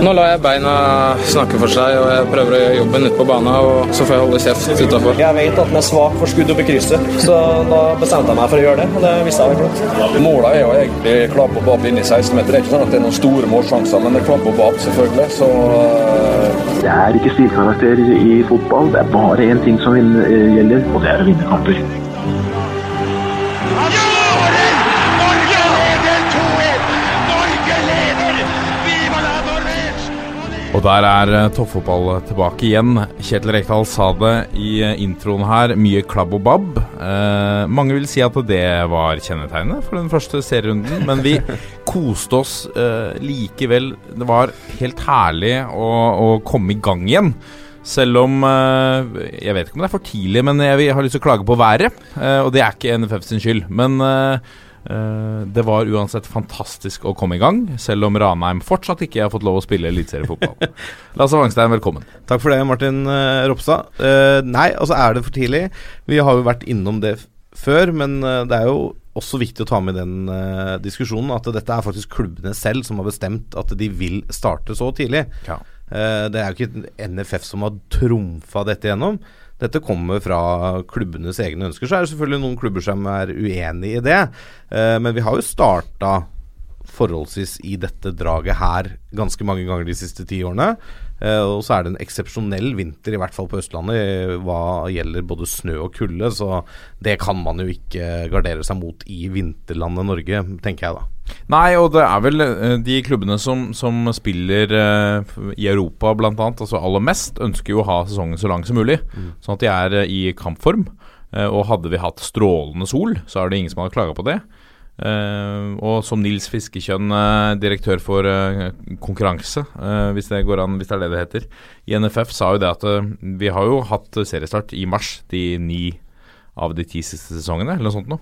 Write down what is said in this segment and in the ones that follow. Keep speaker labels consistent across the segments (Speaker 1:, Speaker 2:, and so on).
Speaker 1: Nå lar jeg beina snakke for seg, og jeg prøver å gjøre jobben ute på banen. Og så får jeg holde kjeft utafor.
Speaker 2: Jeg vet at den er svak for skudd opp i krysset, så da bestemte jeg meg for å gjøre det. Og det visste jeg vel klart.
Speaker 3: Målet er jo egentlig klapp og bab inn i 16-meter. Det er ikke sånn at det er noen store målsjanser, men det er klapp og bab, selvfølgelig. Så uh...
Speaker 4: Det er ikke stilkarakter i fotball. Det er bare én ting som gjelder, og det er å vinne kamper.
Speaker 5: Og der er uh, toppfotball tilbake igjen. Kjetil Rekdal sa det i uh, introen her. Mye klabb og babb. Eh, mange vil si at det var kjennetegnet for den første serierunden, men vi koste oss likevel. Det var helt herlig å, å, komme i gang igjen. Selv om Jeg vet ikke om det er for tidlig, men jeg, har lyst til å klage på været. og det er ikke NFF sin skyld. Men det var uansett fantastisk å komme i gang, selv om Ranheim fortsatt ikke har fått lov å spille eliteseriefotball. Lasse Wangstein, velkommen.
Speaker 6: Takk for det, Martin uh, Ropstad. Uh, nei, altså er det for tidlig? Vi har jo vært innom det før, men det er jo også viktig å ta med den diskusjonen at dette er faktisk klubbene selv som har bestemt at de vil starte så tidlig. Ja. det er jo ikke NFF som har trumfa dette gjennom. Dette kommer fra klubbenes egne ønsker. Så er det selvfølgelig noen klubber som er uenig i det. Eh, men vi har jo starta forholdsvis i dette draget her ganske mange ganger de siste ti årene. Eh, og så er det en eksepsjonell vinter, i hvert fall på Østlandet, hva gjelder både snø og kulde. Så det kan man jo ikke gardere seg mot i vinterlandet Norge, tenker jeg da.
Speaker 5: Nei, og det er vel uh, de klubbene som, som spiller eh, i Europa bl.a., altså aller mest, ønsker jo å ha sesongen så lang som mulig. Mm. Sånn at de er uh, i kampform. og hadde vi hatt strålende sol, så er det ingen som hadde klaga på det. Og som Nils Fiskekjønn, direktør for konkurranse, hvis det går an, hvis det er det det heter, i NFF, sa jo det at vi har jo hatt seriestart i mars de ni av de ti siste sesongene, eller noe sånt noe.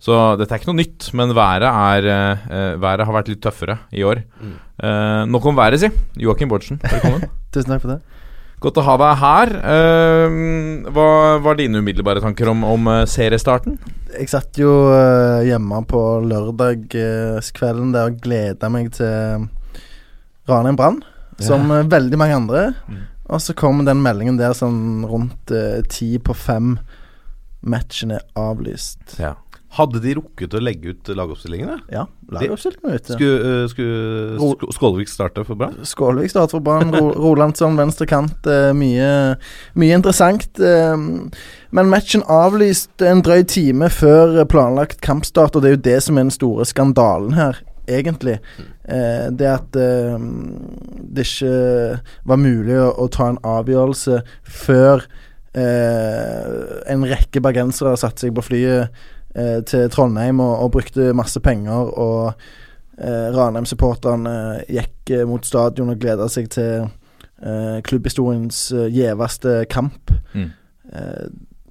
Speaker 5: Så dette er ikke noe nytt, men været, er, uh, været har vært litt tøffere i år. Mm. Uh, nok om været, si. Joakim Bårdsen, velkommen.
Speaker 7: Tusen takk for det.
Speaker 5: Godt å ha deg her. Uh, hva var dine umiddelbare tanker om, om seriestarten?
Speaker 7: Jeg satt jo hjemme på lørdagskvelden der og gleda meg til Ranheim Brann, som ja. veldig mange andre. Mm. Og så kom den meldingen der sånn rundt ti på fem. Matchen er avlyst.
Speaker 6: Ja. Hadde de rukket å legge ut lagoppstillingene?
Speaker 7: Ja, lagoppstillingene ute.
Speaker 6: Skulle, uh, skulle Skålevik starte for Brann?
Speaker 7: Skålevik starte for Brann. Ro Rolandsson venstre kant. Uh, mye, mye, interessant. Uh, men matchen avlyst en drøy time før planlagt kampstart, og det er jo det som er den store skandalen her, egentlig. det at det ikke var mulig å, å ta en avgjørelse før en rekke bergensere satte seg på flyet eh, til Trondheim og, og, brukte masse penger. Og eh, Ranheim-supporterne eh, gikk eh, mot stadion og gleda seg til eh, klubbhistoriens gjeveste kamp. Mm.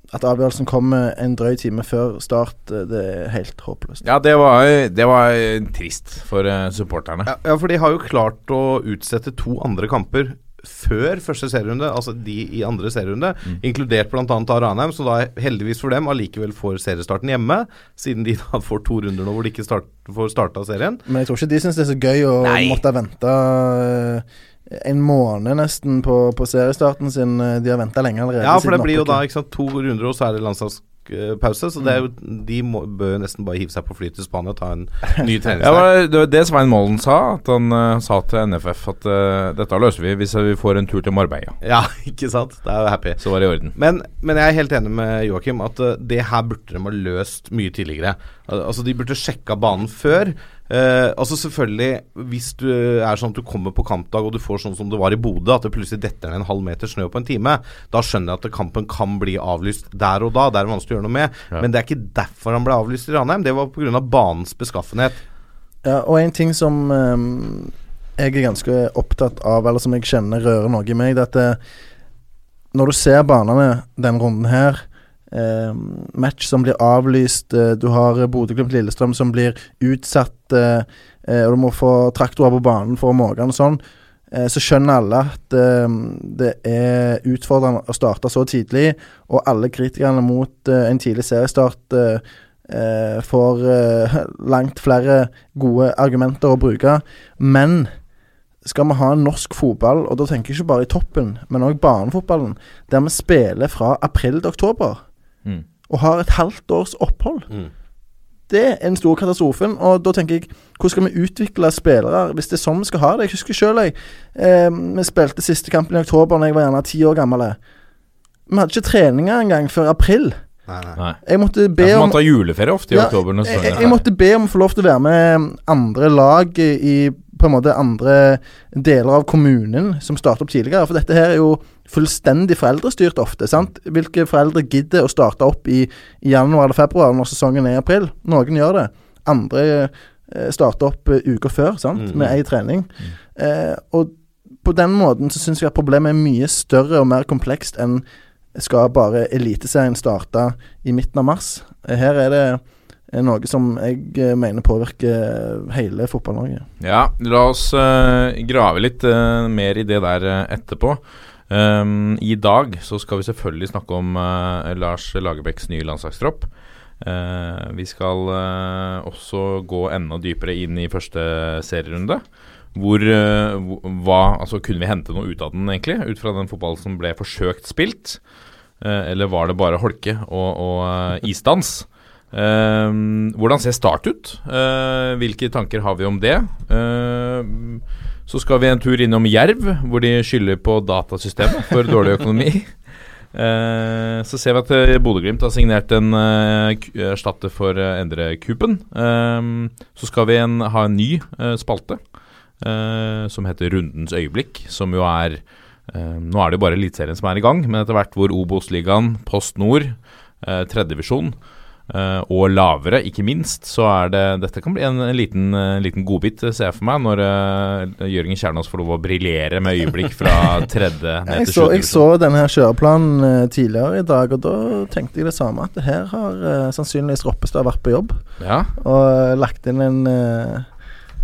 Speaker 7: at avgjørelsen kommer en drøy time før start, det er helt håpløst.
Speaker 5: Ja, det var, det var trist for supporterne.
Speaker 6: Ja, ja, for de har jo klart å utsette to andre kamper før første serierunde, altså de i andre serierunde, mm. inkludert bl.a. Ranheim, som da heldigvis for dem allikevel får seriestarten hjemme, siden de da får to runder nå hvor de ikke start, får starta serien.
Speaker 7: Men jeg tror ikke de syns det er så gøy å Nei. måtte vente uh, en måned nesten på, på seriestarten sin. De har venta lenge allerede.
Speaker 6: Ja, for det blir jo da sant, to runder, og så er det landslags pause. Så jo, de må, bør nesten bare hive seg på fly til Spania og ta en ny treningsleir.
Speaker 5: ja, det var det Svein Målen sa. At han uh, sa til NFF at uh, dette løser vi hvis vi får en tur til Marbella.
Speaker 6: Ja, ikke sant. Det er jo happy.
Speaker 5: Så var det i orden.
Speaker 6: Men, men jeg er helt enig med Joakim at uh, det her burde de ha løst mye tidligere. Altså De burde sjekka banen før. Uh, altså selvfølgelig, Hvis du er sånn at du kommer på kampdag og du får sånn som det var i Bodø, at det plutselig detter ned en halv meter snø på en time, da skjønner jeg at kampen kan bli avlyst der og da. Det er vanskelig å gjøre noe med. Ja. Men det er ikke derfor han ble avlyst i Ranheim. Det var pga. banens beskaffenhet.
Speaker 7: Ja, og en ting som um, jeg er ganske opptatt av, eller som jeg kjenner rører noe i meg, det er at uh, når du ser banene denne runden her eh, match som blir avlyst. Eh, du har Bodø-Glimt-Lillestrøm som blir utsatt, eh, eh, og du må få traktorer på banen for å måke og sånn. Eh, så skjønner alle at det er utfordrende å starte så tidlig, og alle kritikerne mot en tidlig seriestart får langt flere gode argumenter å bruke. Men skal vi ha en norsk fotball, og da tenker jeg ikke bare i toppen, men òg barnefotballen, der vi spiller fra april til oktober,
Speaker 5: Mm.
Speaker 7: og har et halvt års opphold.
Speaker 6: Mm.
Speaker 7: Det er den store katastrofen, og da tenker jeg hvordan skal vi utvikle spillere hvis det er sånn vi skal ha det? Jeg husker sjøl jeg eh, Vi spilte siste kampen i oktober da jeg var gjerne ti år gammel. Vi hadde ikke treninger engang før april.
Speaker 6: Nei, nei.
Speaker 5: Nei.
Speaker 7: Jeg måtte be om
Speaker 5: man tar juleferie ofte i
Speaker 7: Ja,
Speaker 5: oktober.
Speaker 7: Jeg, jeg, jeg måtte be om å få lov til å være med andre lag i på en måte andre deler av kommunen som starter opp tidligere. For dette her er jo fullstendig foreldrestyrt ofte. sant? Hvilke foreldre gidder å starte opp i, i januar eller februar når sesongen er i april? Noen gjør det. Andre eh, starter opp eh, uker før sant?
Speaker 6: Mm.
Speaker 7: med ei trening. Eh, og på den måten så syns jeg at problemet er mye større og mer komplekst enn skal bare Eliteserien starte i midten av mars. Eh, Her er det er noe som jeg eh, mener påvirker hele Fotball-Norge.
Speaker 5: Ja, la oss uh, grave litt uh, mer i det der uh, etterpå. Um, I dag så skal vi selvfølgelig snakke om eh, Lars Lagerbäcks nye landslagstropp. Eh, vi skal eh, også gå enda dypere inn i første serierunde. Eh, hvor hva, altså Kunne vi hente noe ut av den, egentlig? Ut fra den fotballen som ble forsøkt spilt? Eh, eller var det bare holke og, og eh, isdans? Uh, hvordan ser Start ut? Uh, hvilke tanker har vi om det? Uh, så skal vi en tur innom Jerv, hvor de skylder på datasystemet for dårlig økonomi. Så ser vi at Bodø-Glimt har signert en erstatter for Endre Kupen. Så skal vi en, ha en ny spalte som heter Rundens øyeblikk, som jo er Nå er det jo bare Eliteserien som er i gang, men etter hvert hvor Obos-ligaen, Post Nord, eh, tredjedivisjon eh, og lavere, ikke minst, så er det Dette kan bli en, en liten, en liten godbit, eh, ser jeg for meg, når uh, Jørgen Kjernås får lov å briljere med øyeblikk fra tredje ned til sjuende
Speaker 7: jeg så denne her kjøreplanen tidligere i dag, og da tenkte jeg det samme. At det her har uh, sannsynligvis Roppestad vært på jobb
Speaker 5: Ja,
Speaker 7: og lagt inn en, eh,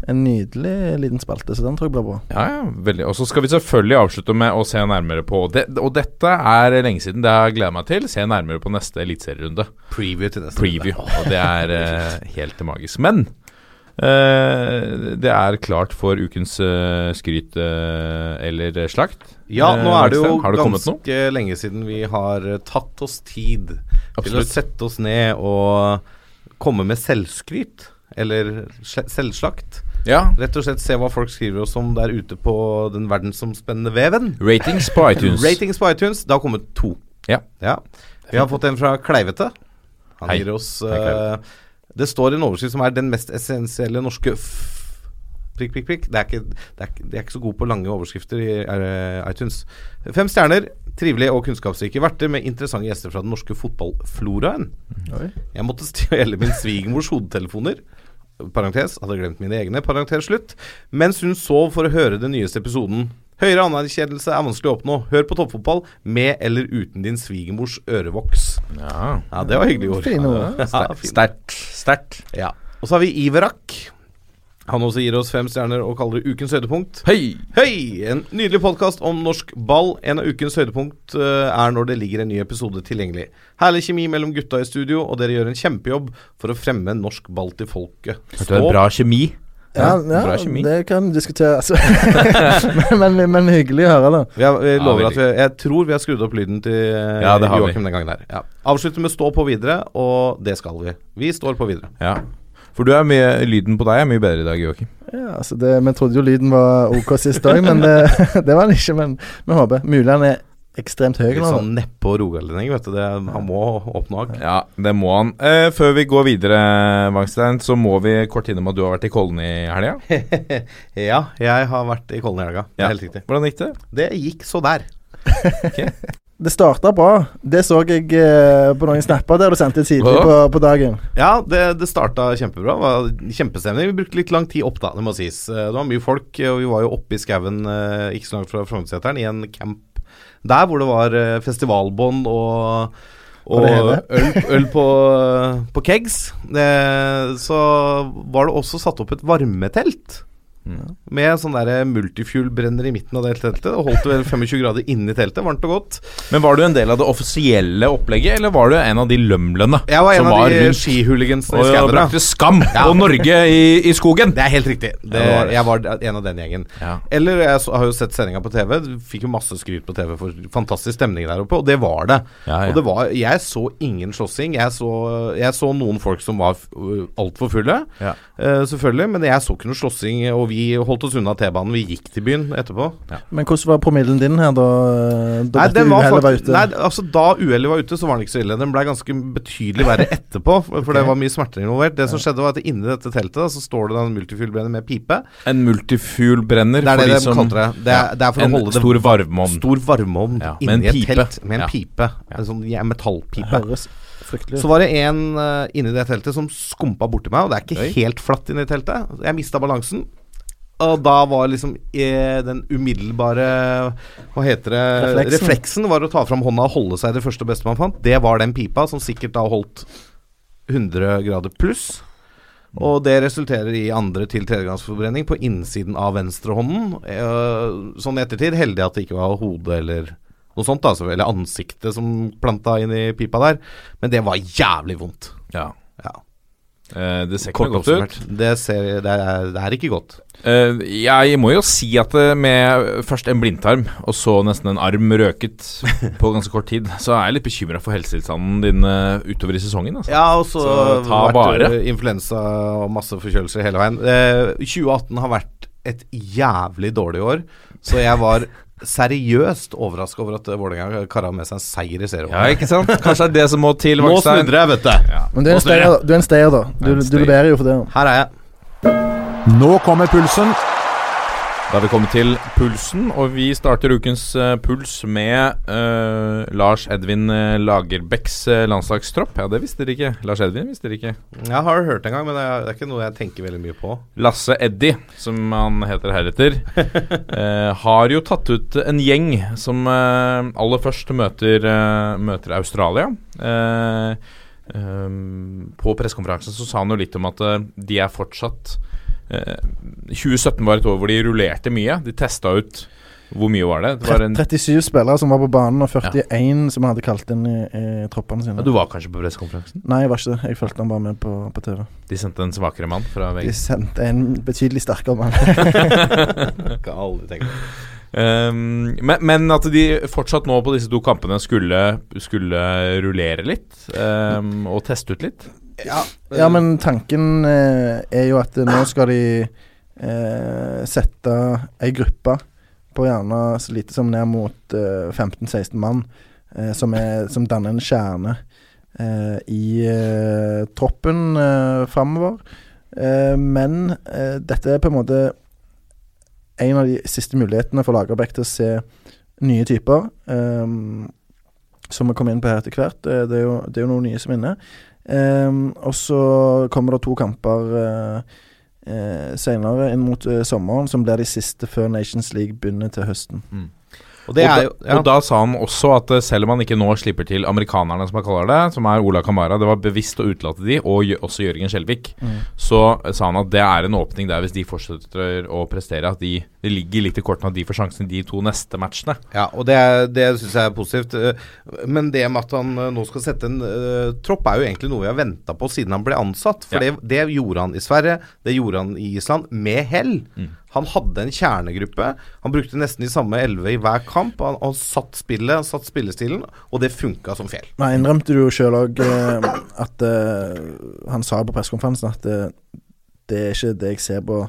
Speaker 7: en nydelig liten spalte, så den tror jeg blir bra.
Speaker 5: ja, ja veldig. Og så skal vi selvfølgelig avslutte med å se nærmere på det, Og dette er lenge siden, det har jeg gleda meg til. Se nærmere på neste eliteserierunde.
Speaker 6: Preview til neste
Speaker 5: Preview. Og det er eh, helt magisk. Men eh, det er klart for ukens eh, skryt eh, eller slakt.
Speaker 6: Ja, nå er det jo
Speaker 5: det
Speaker 6: ganske lenge siden vi har tatt oss tid til å sette oss ned og komme med selvskryt. Eller selvslakt.
Speaker 5: Ja.
Speaker 6: Rett og slett se hva folk skriver oss om der ute på den verdensomspennende veven.
Speaker 5: Ratings på iTunes.
Speaker 6: Ratings på iTunes. Det har kommet to.
Speaker 5: Ja.
Speaker 6: Vi har fått en fra Kleivete. Han
Speaker 5: Hei.
Speaker 6: gir oss eh, Det står en overskrift som er 'den mest essensielle norske f... Prikk, prikk, prikk. Det er ikke, det er, de er ikke så gode på lange overskrifter i uh, iTunes. Fem stjerner. Trivelige og kunnskapsrike verter med interessante gjester fra den norske fotballfloraen. Jeg måtte stjele min svigermors hodetelefoner. Parentes, hadde glemt mine egne. Parentes slutt. Mens hun sov for å høre den nyeste episoden. Høyere anerkjennelse er vanskelig å oppnå. Hør på toppfotball med eller uten din svigermors ørevoks.
Speaker 5: Ja.
Speaker 6: Ja, det var hyggelig ord.
Speaker 7: Fine ord.
Speaker 6: Ja.
Speaker 5: Sterkt. Sterkt.
Speaker 6: Ja. Og så har vi Iverak. Han også gir oss fem stjerner og kaller det ukens høydepunkt.
Speaker 5: Hei!
Speaker 6: Hei! En nydelig podkast om norsk ball. En av ukens høydepunkt eh, er når det ligger en ny episode tilgjengelig. Herlig kjemi mellom gutta i studio, og dere gjør en kjempejobb for å fremme norsk ball til folket.
Speaker 5: Hørte du en bra kjemi?
Speaker 7: Ja, ja,
Speaker 5: bra kjemi.
Speaker 7: det kan diskuteres. men, men, men hyggelig å høre, da.
Speaker 6: Vi, har, vi lover
Speaker 5: ja,
Speaker 6: at vi, Jeg tror vi har skrudd opp lyden til eh,
Speaker 5: Ja, det har vi.
Speaker 6: Joakim den gangen der. Ja. Avslutter med stå på videre, og det skal vi. Vi står på videre.
Speaker 5: Ja. For du er mye, lyden på deg er mye bedre i dag, Joakim.
Speaker 7: Ja, altså det, Vi trodde jo lyden var OK sist dag, men det, det var den ikke. Men vi håper. Mulig han er ekstremt høy
Speaker 6: Litt sånn neppe- og rogalending, vet du. Det, han må oppnå òg.
Speaker 5: Ja, det må han. Eh, før vi går videre, Wangstein, så må vi kort innom at du har vært i Kollen i helga.
Speaker 6: ja, jeg har vært i Kollen i helga. Det
Speaker 5: Ja.
Speaker 6: helt riktig.
Speaker 5: Hvordan gikk det?
Speaker 6: Det gikk så der.
Speaker 7: Det starta bra. Det så jeg eh, på noen snapper der du sendte tidlig
Speaker 5: Hva?
Speaker 7: på, på dagen.
Speaker 6: Ja, det, det starta kjempebra. Det var Kjempestemning. Vi brukte litt lang tid opp, da, det må sies. Eh, Det var mye folk, og vi var jo oppe i skauen eh, ikke så langt fra Frognerseteren, i en camp der hvor det var eh, festivalbånd og
Speaker 7: Og
Speaker 6: øl, øl på, på kegs. Det, så var det også satt opp et varmetelt Med sånn multifuel-brenner i midten av det teltet. Og holdt det vel 25 grader inni teltet, varmt og godt.
Speaker 5: Men var du en del av det offisielle opplegget, eller var du en av de lømlene
Speaker 6: Jeg var en av
Speaker 5: var
Speaker 6: de skihuligansene i
Speaker 5: og
Speaker 6: skauen. da.
Speaker 5: brakte skam og Norge i, i skogen?
Speaker 6: Det er helt riktig. Det,
Speaker 5: Ja, var.
Speaker 6: Jeg var en av den gjengen.
Speaker 5: Ja.
Speaker 6: Eller jeg har jo sett sendinga på TV. Fikk jo masse skryt på TV for fantastisk stemning der oppe, og det var det.
Speaker 5: Ja, ja.
Speaker 6: Og det var Jeg så ingen slåssing. Jeg så, jeg så noen folk som var altfor fulle,
Speaker 5: Ja.
Speaker 6: eh, selvfølgelig, men jeg så ikke noe slåssing, og vi holdt oss unna T-banen. Vi gikk til byen etterpå.
Speaker 7: Men hvordan var promillen din her, da? Da
Speaker 6: Nei,
Speaker 7: dette
Speaker 6: var
Speaker 7: uhellet var ute?
Speaker 6: nei, altså Da uhellet var ute, så var den ikke så ille. Den ble ganske betydelig verre etterpå, for for det var mye smerter involvert. Det som skjedde, var at inni dette teltet da, så står det en multifuel-brenner med pipe.
Speaker 5: En multifuel-brenner
Speaker 6: Det er det
Speaker 5: de som
Speaker 6: kaller det. Det er, det er for
Speaker 5: En
Speaker 6: å holde det
Speaker 5: stor varmeovn.
Speaker 6: Stor varmeovn
Speaker 5: Ja,
Speaker 6: inni et telt med en
Speaker 5: Ja.
Speaker 6: pipe. En sånn ja, metallpipe.
Speaker 7: Høres fryktelig.
Speaker 6: Så var det en uh, inni det teltet som skumpa borti meg, og det er ikke
Speaker 5: Oi.
Speaker 6: helt flatt inni teltet. Jeg mista balansen. Og da var liksom eh, den umiddelbare Hva heter det
Speaker 7: Refleksen.
Speaker 6: Refleksen var å ta fram hånda og holde seg i det første og beste man fant. Det var den pipa, som sikkert da holdt 100 grader pluss. Og det resulterer i andre til tredjegangsforbrenning på innsiden av venstrehånden. Eh, sånn i ettertid heldig at det ikke var hodet eller noe sånt, da, eller ansiktet som planta inn i pipa der. Men det var jævlig vondt.
Speaker 5: Ja.
Speaker 6: Ja.
Speaker 5: Eh, det ser ikke godt ut.
Speaker 6: Det, ser, det, er, det er ikke godt.
Speaker 5: Uh, jeg må jo si at eh, med først en blindtarm, og så nesten en arm røket på ganske kort tid, så er jeg litt bekymra for helsetilstanden din uh, utover i sesongen. Altså.
Speaker 6: Ja, og så,
Speaker 5: Så ta
Speaker 6: vært
Speaker 5: vare.
Speaker 6: eh, influensa og masse forkjølelser hele veien. Eh, 2018 har vært et jævlig dårlig år, så jeg var seriøst overraska over at Vålerenga kara med seg en seier i serien.
Speaker 5: Ja, ikke sant? Kanskje det er det som må til,
Speaker 6: Nå jeg, vet du.
Speaker 7: Men du er en stayer, du er en stayer da. Du, du leverer jo for det.
Speaker 6: Her er jeg.
Speaker 8: Nå kommer pulsen.
Speaker 5: Da har vi kommet til pulsen, og vi starter ukens uh, puls med uh, Lars Edvin Lagerbecks Lagerbäcks uh, landslagstropp. Ja, det visste dere ikke. Lars Edvin visste dere ikke.
Speaker 6: Jeg har hørt en gang, men det er, det er ikke noe jeg tenker veldig mye på.
Speaker 5: Lasse Eddie, som han heter heretter, eh, har jo tatt ut en gjeng som eh, aller først møter, eh, møter Australia. Eh, eh, på pressekonferansen så sa han jo litt om at eh, de er fortsatt eh, 2017 var et år hvor de rullerte mye. De testa ut Hvor mye var det? det var en,
Speaker 7: 37 spillere som var på banen, og 41 som hadde kalt inn i, i troppene sine.
Speaker 5: ja, du var kanskje på pressekonferansen?
Speaker 7: Nei, jeg var ikke det. Jeg fulgte han bare med på, på TV.
Speaker 5: De sendte en svakere mann fra
Speaker 7: De sendte en betydelig sterkere mann.
Speaker 6: Kan aldri tenke.
Speaker 5: Um, men, men at de fortsatt nå på disse to kampene skulle, skulle rullere litt um, og teste ut litt.
Speaker 7: Ja, men tanken eh, er jo at nå skal de eh, sette ei gruppe på gjerne så lite som ned mot eh, 15-16 mann, eh, som, er, som danner en kjerne eh, i eh, troppen eh, framover. Eh, men dette er på en måte en av de siste mulighetene for Lagerbäck til å se nye typer. ehm, som vi kommer inn på her etter hvert. Det er jo, det er jo noen nye som er inne. Ehm, og så kommer det to kamper eh, senere inn mot eh, sommeren, som blir de siste før Nations League begynner til høsten.
Speaker 6: Det
Speaker 5: og,
Speaker 6: jo ja.
Speaker 5: og da sa han også at eh, selv om han ikke nå slipper til amerikanerne, som han kaller det, som er Ola Kamara, det var bevisst å utelate de, og også Jørgen Skjelvik,
Speaker 7: Mm.
Speaker 5: så sa han at det er en åpning der hvis de fortsetter å prestere, at de, det ligger litt i kortene at de får sjansen i de to neste matchene.
Speaker 6: Ja, og det, det syns jeg er positivt. Eh, Men det med at han eh, nå skal sette en uh, tropp, er jo egentlig noe vi har venta på siden han ble ansatt. For
Speaker 5: Ja.
Speaker 6: det, det gjorde han i Sverige, det gjorde han i Island, med hell.
Speaker 5: Mm.
Speaker 6: Han hadde en kjernegruppe. Han brukte nesten de samme elleve i hver kamp. Han, han satt spillet, han satt spillestilen, og det funka som fjell.
Speaker 7: Nei, innrømte du jo sjøl òg at uh, Han sa på pressekonferansen at det, det er ikke det jeg ser på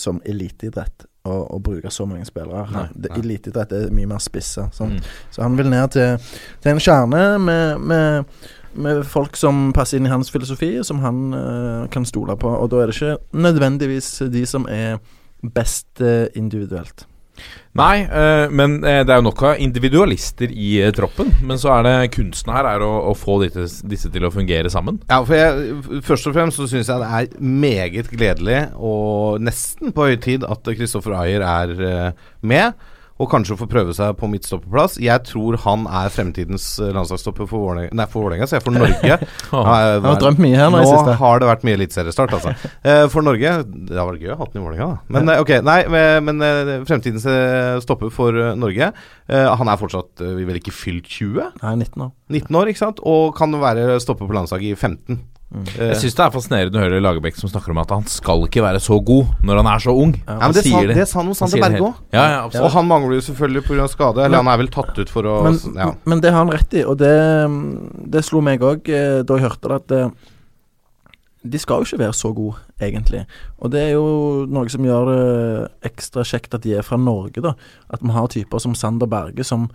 Speaker 7: som eliteidrett. Å, å bruke så mange spillere.
Speaker 5: Nei,
Speaker 6: nei.
Speaker 7: Eliteidrett er mye mer spissa. Sånn.
Speaker 5: Mm.
Speaker 7: Så han vil ned til, til en kjerne med, med, med folk som passer inn i hans filosofi, som han uh, kan stole på. Og da er det ikke nødvendigvis de som er best eh, individuelt.
Speaker 5: Nei, eh, men eh, det er jo nok av individualister i troppen. Men så er det kunsten her er å, å få disse, disse til å fungere sammen.
Speaker 6: Ja, for jeg, Først og fremst så syns jeg det er meget gledelig og nesten på høy tid at Kristoffer Ayer er med. Og kanskje få prøve seg på midtstopperplass. Jeg tror han er fremtidens eh, landslagsstopper for Vålerenga, sier jeg, for Norge.
Speaker 7: Han har drømt mye her nå i
Speaker 6: Nå
Speaker 7: siste.
Speaker 6: har det vært mye eliteseriestart, altså. Eh, for Norge Det hadde vært gøy å ha den i Vålerenga, da. Men eh, ok, nei, men, fremtidens stopper for Norge. Han er fortsatt Vi vel ikke fylt 20?
Speaker 7: Nei, 19 år.
Speaker 6: 19 år, ikke sant? Og kan være stopper på landslaget i 15. Eh,
Speaker 5: Jeg syns det er fascinerende å høre Lagerbäck som snakker om at han skal ikke være så god når han er så ung.
Speaker 6: ja, men det, sa, det sa
Speaker 5: han om Sander
Speaker 6: Berge òg.
Speaker 5: Ja, ja,
Speaker 6: Og han mangler jo selvfølgelig pga. skade. Eller han er vel tatt ut for å
Speaker 7: Men,
Speaker 6: ja.
Speaker 7: men det har han rett i, og det, det slo meg òg da jeg hørte det, at eh, de skal jo ikke være så gode, egentlig. Og det er jo noe som gjør det ekstra kjekt at de er fra Norge, da. At vi har typer som Sander Berge som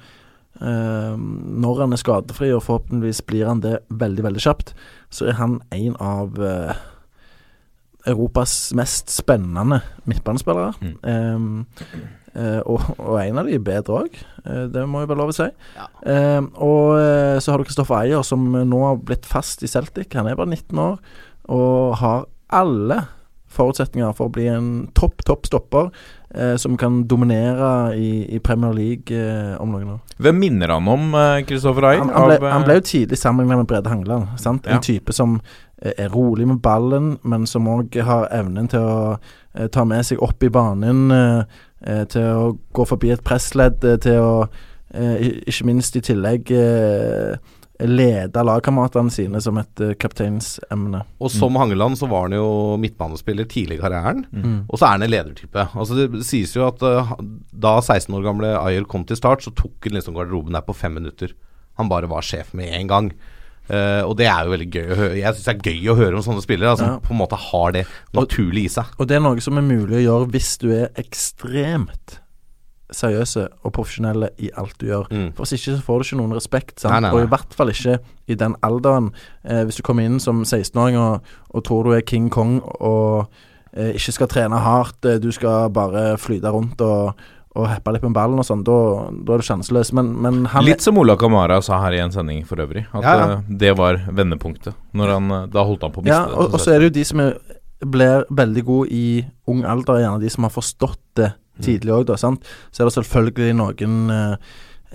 Speaker 7: eh, Når han er skadefri, og forhåpentligvis blir han det veldig, veldig kjapt, så er han en av eh, Europas mest spennende midtbanespillere.
Speaker 5: Mm.
Speaker 7: Eh, eh, og, og en av de bedre òg, det må jeg bare lov å si. Eh, og eh, så har du Kristoffer Eier, som nå har blitt fast i Celtic. Han er bare 19 år og har alle forutsetninger for å bli en topp, topp stopper eh, som kan dominere i, i Premier League eh, om noen år.
Speaker 5: Hvem minner han om Kristoffer Ayer?
Speaker 7: Han, han, ble,
Speaker 5: eh,
Speaker 7: han ble jo tidlig sammenlignet med Brede Hangeland. Sant?
Speaker 5: Ja.
Speaker 7: En type som eh, er rolig med ballen, men som òg har evnen til å eh, ta med seg opp i banen. eh, eh, til å gå forbi et pressledd, eh, til å eh, ikke minst i tillegg eh, lede lagkameratene sine som et uh, kapteinsemne.
Speaker 6: Og som Hangeland så var han jo midtbanespiller tidlig i karrieren. Og så er han en ledertype. Altså Det sies jo at uh, da 16 år gamle Ayer kom til start, så tok han liksom garderoben der på fem minutter. Han bare var sjef med en gang. Uh, og det er jo veldig gøy å høre. Jeg syns det er gøy å høre om sånne spillere som
Speaker 7: Ja.
Speaker 6: på en måte har det naturlig i seg.
Speaker 7: Og det er noe som er mulig å gjøre hvis du er ekstremt seriøse og profesjonelle i alt du gjør.
Speaker 6: Mm.
Speaker 7: For hvis ikke så får du ikke noen respekt. Sant?
Speaker 6: Nei, nei,
Speaker 7: Og i hvert fall ikke i den alderen. Eh, hvis du kommer inn som 16-åring og, og tror du er King Kong og eh, ikke skal trene hardt, eh, du skal bare flyte rundt og, og heppe litt med ballen og sånn, da, da er du sjanseløs. Men, men han
Speaker 5: Litt som Ola Kamara sa her i en sending for øvrig. At
Speaker 6: Ja, ja.
Speaker 5: eh, det var vendepunktet. Han, eh, da holdt han på å miste
Speaker 7: Ja,
Speaker 5: det.
Speaker 7: og, og så er det jo de som er, blir veldig gode i ung alder, gjerne de som har forstått det tidlig òg, da. Sant? Så er det selvfølgelig noen eh,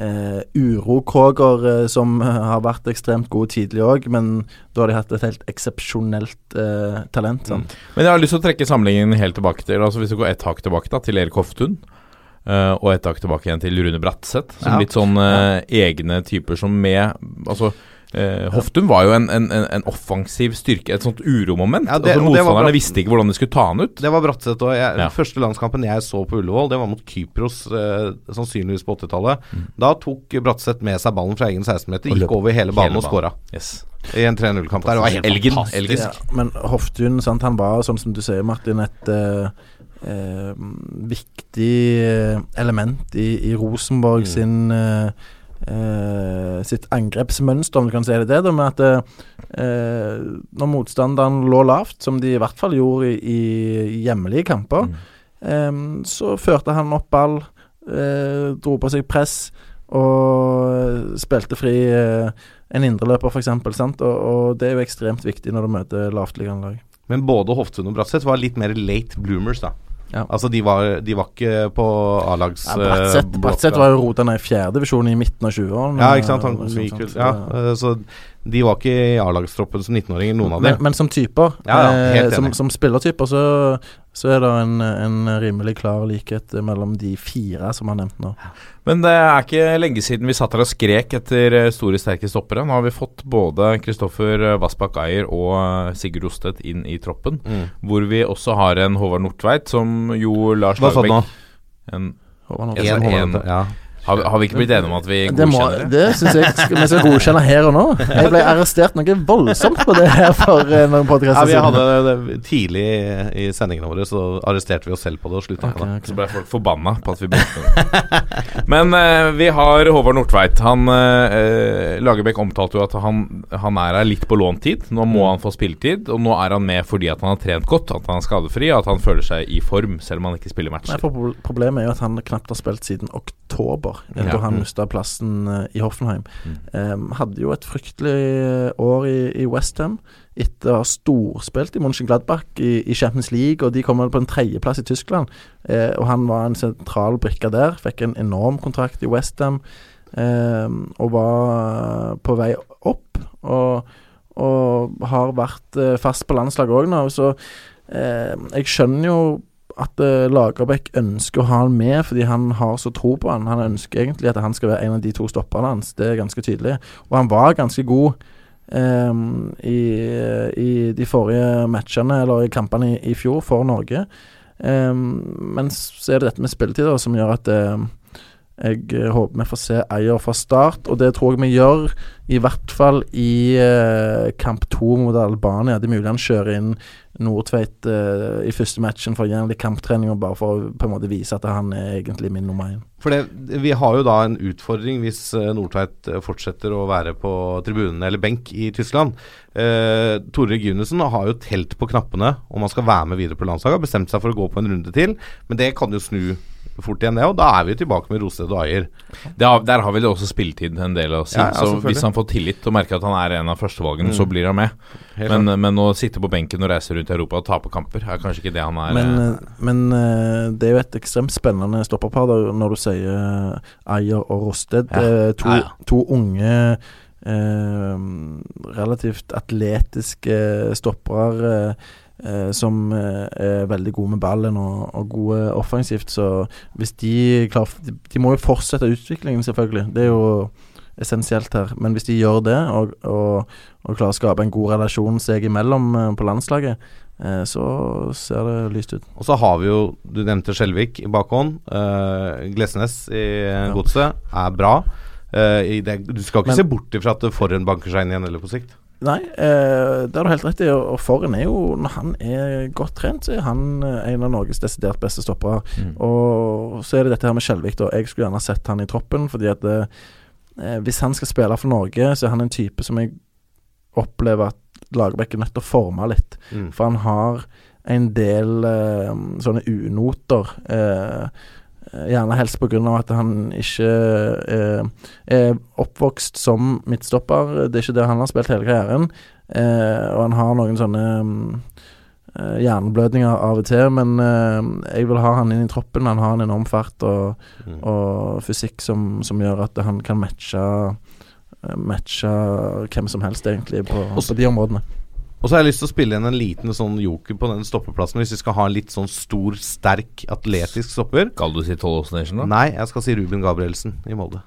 Speaker 7: eh, urokråker eh, som eh, har vært ekstremt gode tidlig òg, men da har de hatt et helt eksepsjonelt eh, talent. Sant?
Speaker 5: Men jeg har lyst til å trekke sammenligningen helt tilbake til Altså Hvis du går ett hakk tilbake da til Erik Hoftun. Uh, og et tak tilbake igjen til Rune Bratseth. Som
Speaker 6: Ja.
Speaker 5: litt sånn eh, egne typer som med Altså eh, Hoftun var jo en, en, en, en offensiv styrke, et sånt uromoment.
Speaker 6: Ja, det-
Speaker 5: altså Motstanderne visste ikke hvordan de skulle ta han ut.
Speaker 6: Det var Bratseth òg.
Speaker 5: Ja.
Speaker 6: Første landskampen jeg så på Ullevål, det var mot Kypros, eh, sannsynligvis på 80-tallet. Da tok Bratseth med seg ballen fra egen 16-meter,
Speaker 5: Mm.
Speaker 6: Gikk
Speaker 5: løp
Speaker 6: over hele banen og skåra.
Speaker 5: Yes.
Speaker 6: I en 3-0-kamp der. Det var helt
Speaker 5: Elgen,
Speaker 6: fantastisk.
Speaker 7: Ja, men Hoftun, sant, han var, sånn som du sier, Martin, et eh, eh, viktig element i, i Rosenborg sin eh, sitt angrepsmønster, om du kan si det, det med at eh, når motstanderen lå lavt, som de i hvert fall gjorde i, i hjemlige kamper, eh, så førte han opp ball, eh, dro på seg press og spilte fri eh, en indreløper, f.eks. Og, og det er jo ekstremt viktig når du møter lavtliggende lag.
Speaker 6: Men både Hoftun og Bratseth var litt mer late bloomers, da.
Speaker 7: Ja.
Speaker 6: Altså, de var, de var ikke på A-lags
Speaker 7: Ja, Bratseth,
Speaker 6: eh,
Speaker 7: Bratseth var jo rota ned i fjerdedivisjon i midten av 20-årene.
Speaker 6: Ja, ikke sant. Han
Speaker 7: sånn,
Speaker 6: gikk
Speaker 7: sånn,
Speaker 6: Ja,
Speaker 7: så-
Speaker 6: eh, de var ikke i A-lagstroppen som 19-åringer, noen av dem.
Speaker 7: men, men som typer,
Speaker 6: Ja, ja,
Speaker 7: eh, som, som spillertyper, så, så er det en, en rimelig klar likhet mellom de fire som har nevnt nå.
Speaker 5: Men det er ikke lenge siden vi satt her og skrek etter eh, store, sterke stoppere. Nå har vi fått både Kristoffer Vassbakk Eier og eh, Sigurd Ostedt inn i troppen.
Speaker 6: Mm.
Speaker 5: Hvor vi også har en Håvard Nordtveit, som jo Lars
Speaker 6: Hva sa du nå?
Speaker 5: En,
Speaker 7: Håvard Nordtveit.
Speaker 5: En-
Speaker 6: En ja.
Speaker 5: Har, vi- har vi ikke blitt enige om at vi
Speaker 7: Det, må,
Speaker 5: godkjenner det?
Speaker 7: det syns jeg skal, vi skal godkjenne her og nå. Jeg ble arrestert noe voldsomt på det her for eh, noen
Speaker 6: Ja,
Speaker 7: podkaster
Speaker 6: vi hadde det tidlig i sendingene våre, så arresterte vi oss selv på det og slutta okay,
Speaker 7: okay.
Speaker 5: Så ble folk forbanna på at vi brukte det. Men uh, vi har Håvard Nordtveit. Han uh, Lagerbäck omtalte jo at han, han er her litt på låntid. Nå må han få spilletid, og nå er han med fordi at han har trent godt, at han er skadefri, og at han føler seg i form, selv om han ikke spiller matcher.
Speaker 7: Nei, Problemet er jo at han knapt har spilt siden oktober. For
Speaker 5: ja.
Speaker 7: da han mista plassen eh, i Hoffenheim.
Speaker 5: Mm.
Speaker 7: Eh, hadde jo et fryktelig eh, år i, i Westham etter å ha storspilt i Mönchengladbach i, i Champions League, og de kom på en tredjeplass i Tyskland. Eh, og han var en sentral brikke der. Fikk en enorm kontrakt i Westham eh, og var på vei opp. Og, og har vært eh, fast på landslaget òg nå, så eh, jeg skjønner jo at eh, Lagerbäck ønsker å ha han med fordi han har så tro på han. Han ønsker egentlig at han skal være en av de to stopperne hans, det er ganske tydelig. Og han var ganske god eh, i, i de forrige matchene, eller i kampene i, i fjor, for Norge. Eh, men så er det dette med spilletid som gjør at eh, jeg eh, håper vi får se Eier fra start, og det tror jeg vi gjør. I hvert fall i eh, kamp to mot Albania. Det er mulig han kjører inn Nordtveit uh, i første matchen for å gi ham litt kamptrening, og bare for å på en måte vise at han er egentlig min nummer én.
Speaker 6: For det, Vi har jo da en utfordring hvis eh, Nordtveit eh, fortsetter å være på tribunene eller benk i Tyskland. Eh, Tore Gunesen har jo telt på knappene om han skal være med videre på landslaget. Har bestemt seg for å gå på en runde til, men det kan jo snu fort igjen, det. Og da er vi tilbake med Rosted og Ayer.
Speaker 5: Der har vel også spilletid en del å si.
Speaker 6: Ja, ja,
Speaker 5: så hvis han får tillit og merker at han er en av førstevalgene, så blir han med. Men, men å sitte på benken og reise rundt i Europa og tape kamper, er kanskje ikke det han er.
Speaker 7: Men,
Speaker 5: eh,
Speaker 7: eh, men eh, det er jo et ekstremt spennende stopperpar når du sier Ayer og Rosted.
Speaker 5: Ja.
Speaker 7: To,
Speaker 6: Ja, ja.
Speaker 7: to unge, eh, relativt atletiske stoppere. eh, som eh, er veldig gode med ballen og, og gode offensivt. Så hvis de klarer de, de må jo fortsette utviklingen, selvfølgelig. Det er jo essensielt her. Men hvis de gjør det, og, og, og klarer å skape en god relasjon seg imellom eh, på landslaget, eh, så ser det lyst ut.
Speaker 6: Og så har vi jo, du nevnte Skjelvik i bakhånd. Uh, Glesnes i uh, Godset er bra. Eh, det, du skal ikke
Speaker 7: Men-
Speaker 6: se bort ifra at Forhen banker seg inn igjen eller på sikt.
Speaker 7: Nei, eh, det har du helt rett i. Og Forren er jo Når han er godt trent, så er han eh, en av Norges desidert beste stoppere.
Speaker 5: Mm.
Speaker 7: Og så er det dette her med Skjelvik. da. Jeg skulle gjerne sett han i troppen, fordi at eh, hvis han skal spille for Norge, så er han en type som jeg opplever at Lagerbäck er nødt til å forme litt.
Speaker 6: Mm.
Speaker 7: For han har en del eh, sånne unoter. Eh, gjerne helst av at han ikke eh, er oppvokst som midtstopper. Det er ikke det han har spilt hele karrieren. Eh, og han har noen sånne mm, eh, hjerneblødninger av og til, men eh, jeg vil ha han inn i troppen. Han har en enorm fart og,
Speaker 6: Mm.
Speaker 7: og fysikk som, som gjør at han kan matche eh, Matche hvem som helst, egentlig, på, på de områdene.
Speaker 6: Og så har jeg lyst til å spille inn en liten sånn joker på den stoppeplassen, hvis vi skal ha en litt sånn stor, sterk, atletisk stopper.
Speaker 5: Skal du si Tollåsen Nation, da?
Speaker 6: Nei, jeg skal si Ruben Gabrielsen i Molde.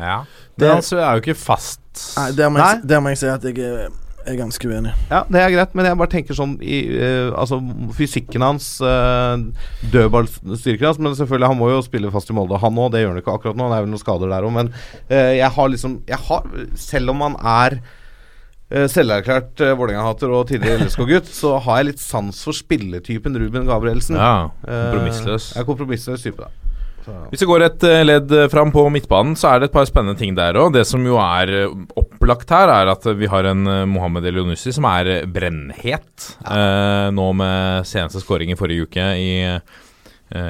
Speaker 5: Ja.
Speaker 7: Det-
Speaker 5: Men altså, er jo ikke fast
Speaker 7: Nei, der må, jeg, der må jeg si at jeg er, er ganske uenig.
Speaker 6: Ja, det er greit, men jeg bare tenker sånn i uh, Altså fysikken hans, uh, dødballstyrken hans Men selvfølgelig, han må jo spille fast i Molde, han òg. Det gjør han ikke akkurat nå. Det er vel noen skader der òg, men uh, jeg har liksom jeg har, Selv om han er uh, selverklært uh, Vålerenga-hater og tidligere LSK-gutt, så har jeg litt sans for spilletypen Ruben Gabrielsen.
Speaker 5: Ja,
Speaker 6: Eh,
Speaker 5: kompromissløs.
Speaker 6: Uh, er kompromissløs type, da. Så.
Speaker 5: Hvis det går et eh, ledd eh, fram på midtbanen, så er det et par spennende ting der òg. Det som jo er eh, opplagt her, er at vi har en eh, Mohammed Elionussi som er brennhet. brennhet. Eh, nå med seneste skåring i forrige uke i, eh,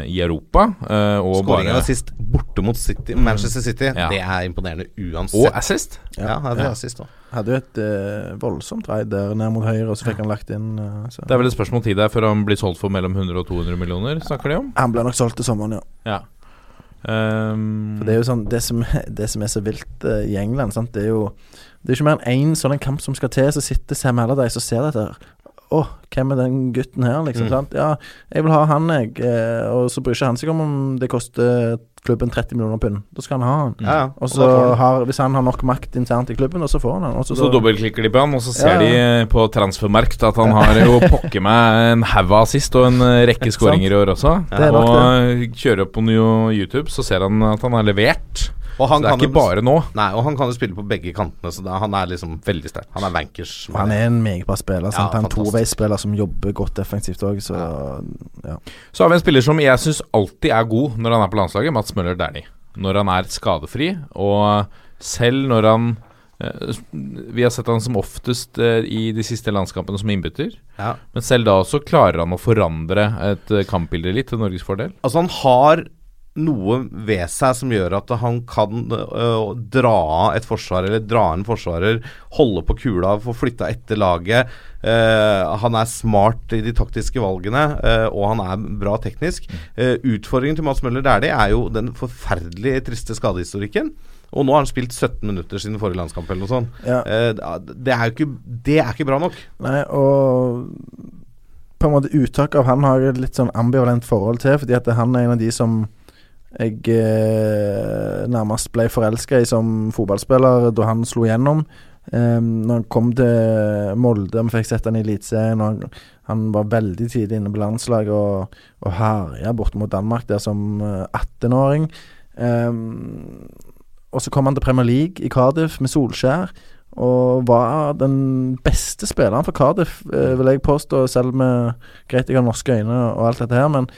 Speaker 5: i Europa. Eh, og
Speaker 6: var sist borte mot City, Manchester City.
Speaker 5: Ja.
Speaker 6: Det er imponerende uansett.
Speaker 5: Og assist.
Speaker 6: ja, er
Speaker 5: Ja.
Speaker 6: sist også.
Speaker 7: Hadde jo et uh, voldsomt raid der ned mot høyre, og så fikk han lagt inn uh, så.
Speaker 5: Det er vel et spørsmål tid der før han blir solgt for mellom 100 og 200 millioner, snakker de om.
Speaker 7: Han ble nok solgt til sommeren, ja.
Speaker 5: Ja. Um,
Speaker 7: For det er jo sånn Det som, det som er så vilt uh, i England, sant? det er jo Det er ikke mer enn én sånn en kamp som skal til, så sitter Sam Allardyce og ser dette. Å, hvem er den gutten her, liksom?
Speaker 6: Mm.
Speaker 7: Sant? Ja, jeg vil ha han, jeg. Eh, og så bryr ikke han seg om om det koster klubben 30 millioner pund. Da skal han ha han.
Speaker 6: Ja, ja.
Speaker 7: Og så har, Hvis han har nok makt internt i klubben, og så får han han. Også
Speaker 5: Så dobbeltklikker de på han, og så ser
Speaker 7: Ja,
Speaker 5: de på transfermerkt at han har jo pokker meg en haug av assist og en eh, rekke skåringer i år også. Og kjører opp på YouTube, så ser han at han har levert.
Speaker 6: Og han
Speaker 5: Så det er
Speaker 6: kan
Speaker 5: ikke
Speaker 6: jo-
Speaker 5: bare nå.
Speaker 6: Nei, og han kan jo spille på begge kantene, så da, han er liksom
Speaker 5: Veldig sterk.
Speaker 6: Han er vankers.
Speaker 7: Han er en meget bra spiller. Sant?
Speaker 6: Ja,
Speaker 7: han er en toveisspiller som jobber godt defensivt òg, så ja.
Speaker 5: Så har vi en spiller som jeg syns alltid er god når han er på landslaget, Mats Møller Dæhlie. Når han er skadefri, og selv når han eh, Vi har sett han som oftest eh, i de siste landskampene som innbytter.
Speaker 6: Ja.
Speaker 5: Men selv da så klarer han å forandre et eh, kampbilde litt til Norges fordel.
Speaker 6: Altså, han har noe ved seg som gjør at han kan uh, dra av et forsvar, eller dra en forsvarer, holde på kula, få flytta etter laget. Uh, han er smart i de taktiske valgene, uh, og han er bra teknisk. Utfordringen til Mats Møller Dæhlie er jo den forferdelig triste skadehistorikken. Og nå har han spilt 17 minutter siden forrige landskamp eller noe sånt.
Speaker 7: Ja.
Speaker 6: Det er ikke, det er ikke bra nok.
Speaker 7: Nei, og på en måte uttak av han har jeg litt sånn ambivalent forhold til, fordi at han er en av de som jeg eh, nærmest ble forelska i som fotballspiller da han slo gjennom. Um, når han kom til Molde, vi fikk sett han i Eliteserien, han, han var veldig tidlig inne på landslaget og, og herja borte mot Danmark der som eh, 18-åring. Um, og så kom han til Premier League i Cardiff med Solskjær. Og var den beste spilleren for Cardiff, eh, vil jeg påstå, selv med greit jeg har norske øyne og alt dette her. Men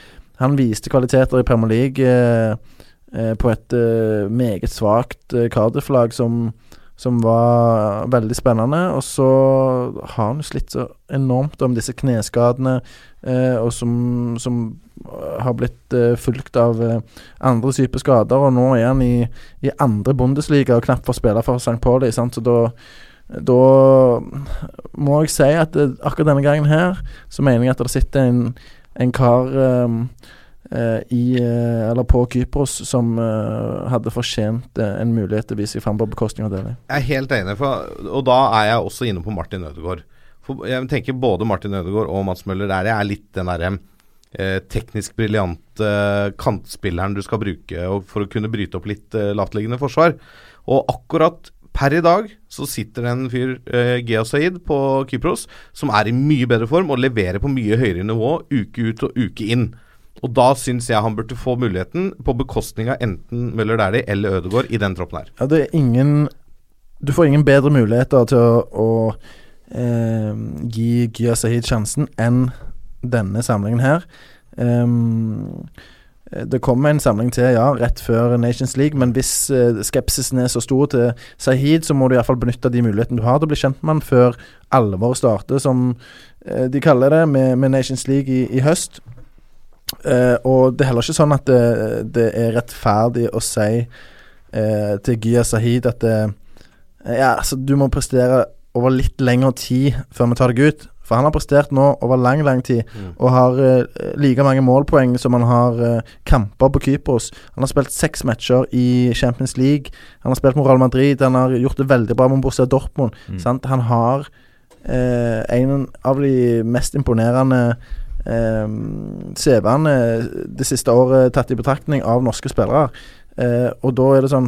Speaker 7: han viste kvaliteter i Premier League eh, eh, på et eh, meget svakt Cardiff-lag som, som var veldig spennende. Og så har han slitt så enormt om disse kneskadene, og som, som har blitt fulgt av andre typer skader. Og nå er han i, i andre Bundesliga og knapt får spille for St. Pauli. Sant? Så da da må jeg si at akkurat denne gangen her, så mener jeg at det sitter en, en kar eh, eh, i eh, Eller på Kypros som eh, hadde fortjent en mulighet til å vise seg fram på bekostning av Deli.
Speaker 6: Jeg er helt enig, for, og da er jeg også inne på Martin Ødegaard. For jeg tenker både Martin Ødegaard og Mats Møller er, er litt den derre teknisk briljante kantspilleren du skal bruke for å kunne bryte opp litt eh, lavtliggende forsvar. Og akkurat per i dag så sitter det en fyr, eh, Gea Said, på Kypros, som er i mye bedre form og leverer på mye høyere nivå uke ut og uke inn. Og da syns jeg han burde få muligheten på bekostning av enten Møller Dæhlie eller Ødegaard i den troppen her.
Speaker 7: Ja, det er ingen Du får ingen bedre muligheter til å, å eh, gi Gya Sahid sjansen enn denne samlingen her. Ehm, det kommer en samling til, ja, rett før Nations League, men hvis eh, skepsisen er så stor til Sahid, så må du iallfall benytte de mulighetene du har til å bli kjent med han før alvoret starter, som eh, de kaller det, med, med Nations League i, i høst. Eh, og det er heller ikke sånn at det, det er rettferdig å si eh, til Gya Sahid at det, ja, altså, du må prestere over litt lengre tid før vi tar deg ut. For han har prestert nå over lang, lang tid, og har uh, like mange målpoeng som han har uh, kamper på Kypros. Han har spilt seks matcher i Champions League. Han har spilt mot Real Madrid. Han har gjort det veldig bra med Borussia Dortmund. Sant? Han har uh, en av de mest imponerende eh, CV-ene det siste året tatt i betraktning av norske spillere. Og da er det sånn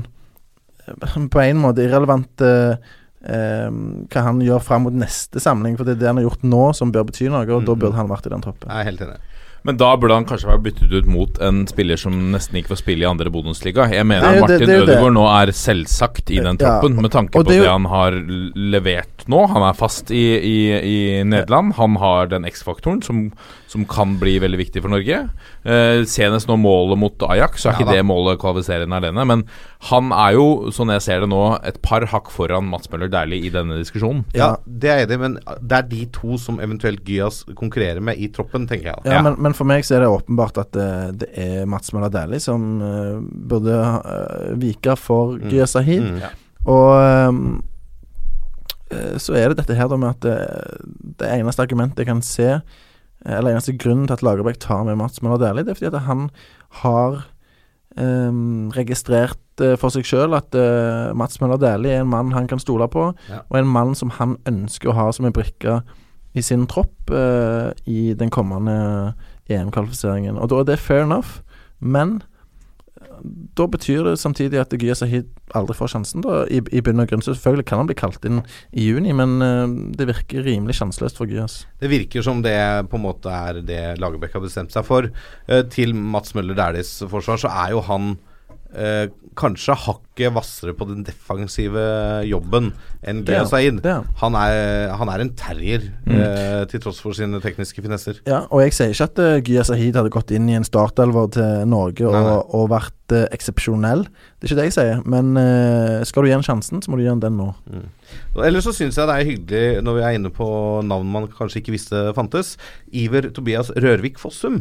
Speaker 7: På en måte irrelevant eh, hva han gjør fram mot neste samling, for det er det han har gjort nå som bør bety noe, og da burde han vært i den troppen.
Speaker 6: Jeg er helt enig.
Speaker 5: Men da burde han kanskje vært byttet ut mot en spiller som nesten ikke får spille i andre Bodensliga. Jeg mener
Speaker 7: Det jo
Speaker 5: Martin
Speaker 7: det det.
Speaker 5: Ødegaard nå er selvsagt i den
Speaker 7: Ja,
Speaker 5: troppen, med tanke på
Speaker 7: det
Speaker 5: det han har levert nå. Han er fast i, i, i Nederland. Han har den X-faktoren som, som kan bli veldig viktig for Norge. Eh, senest nå målet mot Ajax, så er
Speaker 6: Ja
Speaker 5: ikke
Speaker 6: da.
Speaker 5: det målet kvalifiserende alene. Men han er jo, sånn jeg ser det nå, et par hakk foran Mats Møller Dæhlie i denne diskusjonen.
Speaker 6: Ja, det er jeg enig i, men det er de to som eventuelt Gyas konkurrerer med i troppen, tenker jeg.
Speaker 7: Ja,
Speaker 5: Ja.
Speaker 7: Men, men for meg så er det åpenbart at det, det er Mats Møller Dæhlie som uh, burde uh, vike for
Speaker 6: Mm.
Speaker 7: Gyas Sahid.
Speaker 6: Mm.
Speaker 7: Og ehm, eh, så er det dette her da med at det, det eneste argumentet jeg kan se, eller eneste grunnen til at Lagerbäck tar med Mats Møller Dæhlie, det er fordi at han har um, registrert eh, for seg sjøl at uh, Mats Møller Dæhlie er en mann han kan stole på,
Speaker 6: Ja.
Speaker 7: og en mann som han ønsker å ha som en brikke i sin tropp uh, i den kommende EM-kvalifiseringen. Og da er det fair enough, men eh, da betyr det samtidig at Gya Sahid aldri får sjansen, da, i, i bunn og grunn. Selvfølgelig kan han bli kalt inn i juni, men eh, det virker rimelig sjanseløst for Gyas.
Speaker 6: Det virker som det på en måte er det Lagerbäck har bestemt seg for. Eh, til Mats Møller Dæhlies forsvar så er jo han eh, kanskje hakket hvassere på den defensive jobben enn
Speaker 7: er
Speaker 6: Gea
Speaker 7: han. Han.
Speaker 6: Er, en terrier, eh, til tross for sine tekniske finesser.
Speaker 7: Ja, og jeg sier ikke at uh, Gya Sahid hadde gått inn i en startelver til Norge og,
Speaker 6: Nei, nei.
Speaker 7: og vært uh, eksepsjonell. Det er ikke det jeg sier, men uh, skal du gi den sjansen, så må du gi den den nå.
Speaker 6: Mm. Ellers så syns jeg det er hyggelig, når vi er inne på navn man kanskje ikke visste fantes, Iver Tobias Rørvik Fossum.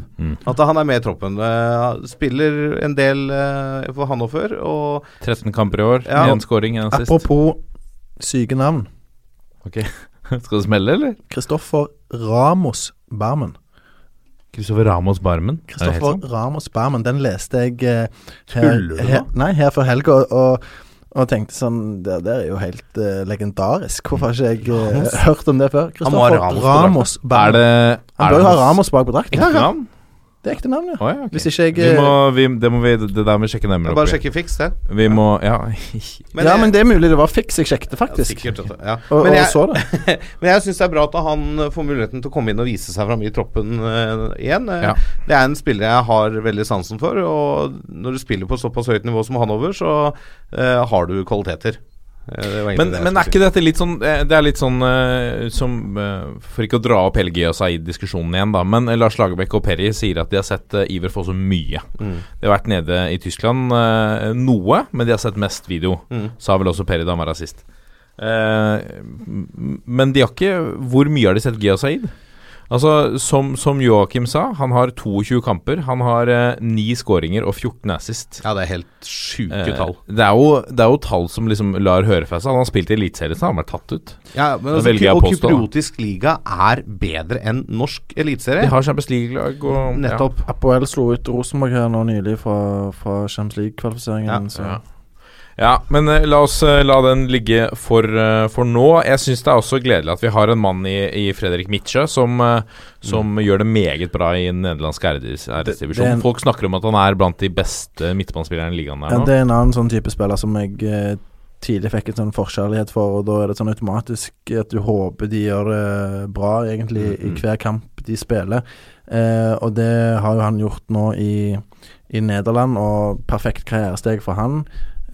Speaker 6: At han er med i troppen. Uh, spiller en del uh, for Hannover, og
Speaker 5: 13 kamper i år,
Speaker 6: Ja.
Speaker 5: én scoring, én assist.
Speaker 7: Apropos syke navn.
Speaker 5: Ok. Skal det smelle, eller?
Speaker 7: Kristoffer Ramos Barmen.
Speaker 5: Kristoffer Ramos Barmen. Er
Speaker 7: Kristoffer? Ramos Barmen, den leste jeg
Speaker 6: du nå?
Speaker 7: her, Nei, her før helga, og, og tenkte sånn Det der er jo helt uh, legendarisk. Hvorfor har ikke jeg uh, hørt om det før? Kristoffer
Speaker 6: Ramos Ramos
Speaker 7: Ramos
Speaker 5: Er
Speaker 7: det,
Speaker 5: det
Speaker 7: Han
Speaker 5: er
Speaker 7: bør jo ha Ramos bak på drakten.
Speaker 5: ekte navn?
Speaker 7: Det er ekte navn, ja.
Speaker 5: Oh, ja, okay.
Speaker 7: Hvis ikke jeg
Speaker 5: vi
Speaker 7: eh,
Speaker 5: må, vi, det må vi Det der må vi sjekke nærmere
Speaker 6: Bare sjekke fiks, det.
Speaker 5: Vi må Ja.
Speaker 7: Ja, men det er mulig det var fiks jeg sjekket, faktisk.
Speaker 6: Sikkert, ja.
Speaker 7: Og,
Speaker 6: Men jeg,
Speaker 7: så det.
Speaker 6: men jeg syns det er bra at han eh, får muligheten til å komme inn og vise seg fram i troppen uh, igjen. Eh,
Speaker 5: Ja.
Speaker 6: Det er en spiller jeg har veldig sansen for, og når du spiller på såpass høyt nivå som Hanover, så uh, har du kvaliteter. Eh,
Speaker 5: Men,
Speaker 6: det
Speaker 5: men er ikke dette litt sånn eh, Det er litt sånn uh, som uh, For ikke å dra opp hele Gia Said-diskusjonen igjen, da. Men Lars Lagerbäck og Perry sier at de har sett uh, Iver få så mye.
Speaker 6: Mm.
Speaker 5: De har vært nede i Tyskland noe, men de har sett mest video.
Speaker 6: Mm.
Speaker 5: Sa vel også Perry da han var rasist. sist. Men de har ikke Hvor mye har de sett Gia Said? Altså, som, som Joakim sa, han har 22 kamper. Han har eh, 9 skåringer og 14 assist.
Speaker 6: Ja, det er helt sjuke
Speaker 5: Eh,
Speaker 6: tall.
Speaker 5: det, er jo, det er jo tall som liksom lar høre fra seg. Han har spilt i Eliteserien, så han har vært tatt ut.
Speaker 6: Ja, men altså,
Speaker 5: velger jeg å
Speaker 6: og kypriotisk liga er bedre enn norsk eliteserie.
Speaker 5: De har Champions League-lag og
Speaker 6: Nettopp.
Speaker 7: Apoel slo ut Rosenborg her nå nylig fra, fra Champions League-kvalifiseringen.
Speaker 6: Ja,
Speaker 7: så
Speaker 5: Ja. Ja, men eh, la oss eh, la den ligge for, eh, for nå. Jeg syns det er også gledelig at vi har en mann i, i Fredrik Mitsjø som, som mm. gjør det meget bra i den nederlandske
Speaker 7: er en-
Speaker 5: Folk snakker om at han er blant de beste midtbanespillerne i ligaen der
Speaker 7: Ja,
Speaker 5: nå.
Speaker 7: det er en annen sånn type spiller som jeg tidlig fikk en sånn forkjærlighet for, og da er det sånn automatisk at du håper de gjør det bra, egentlig, i hver kamp de spiller. Eh, og det har jo han gjort nå i, i Nederland, og perfekt karrieresteg for han.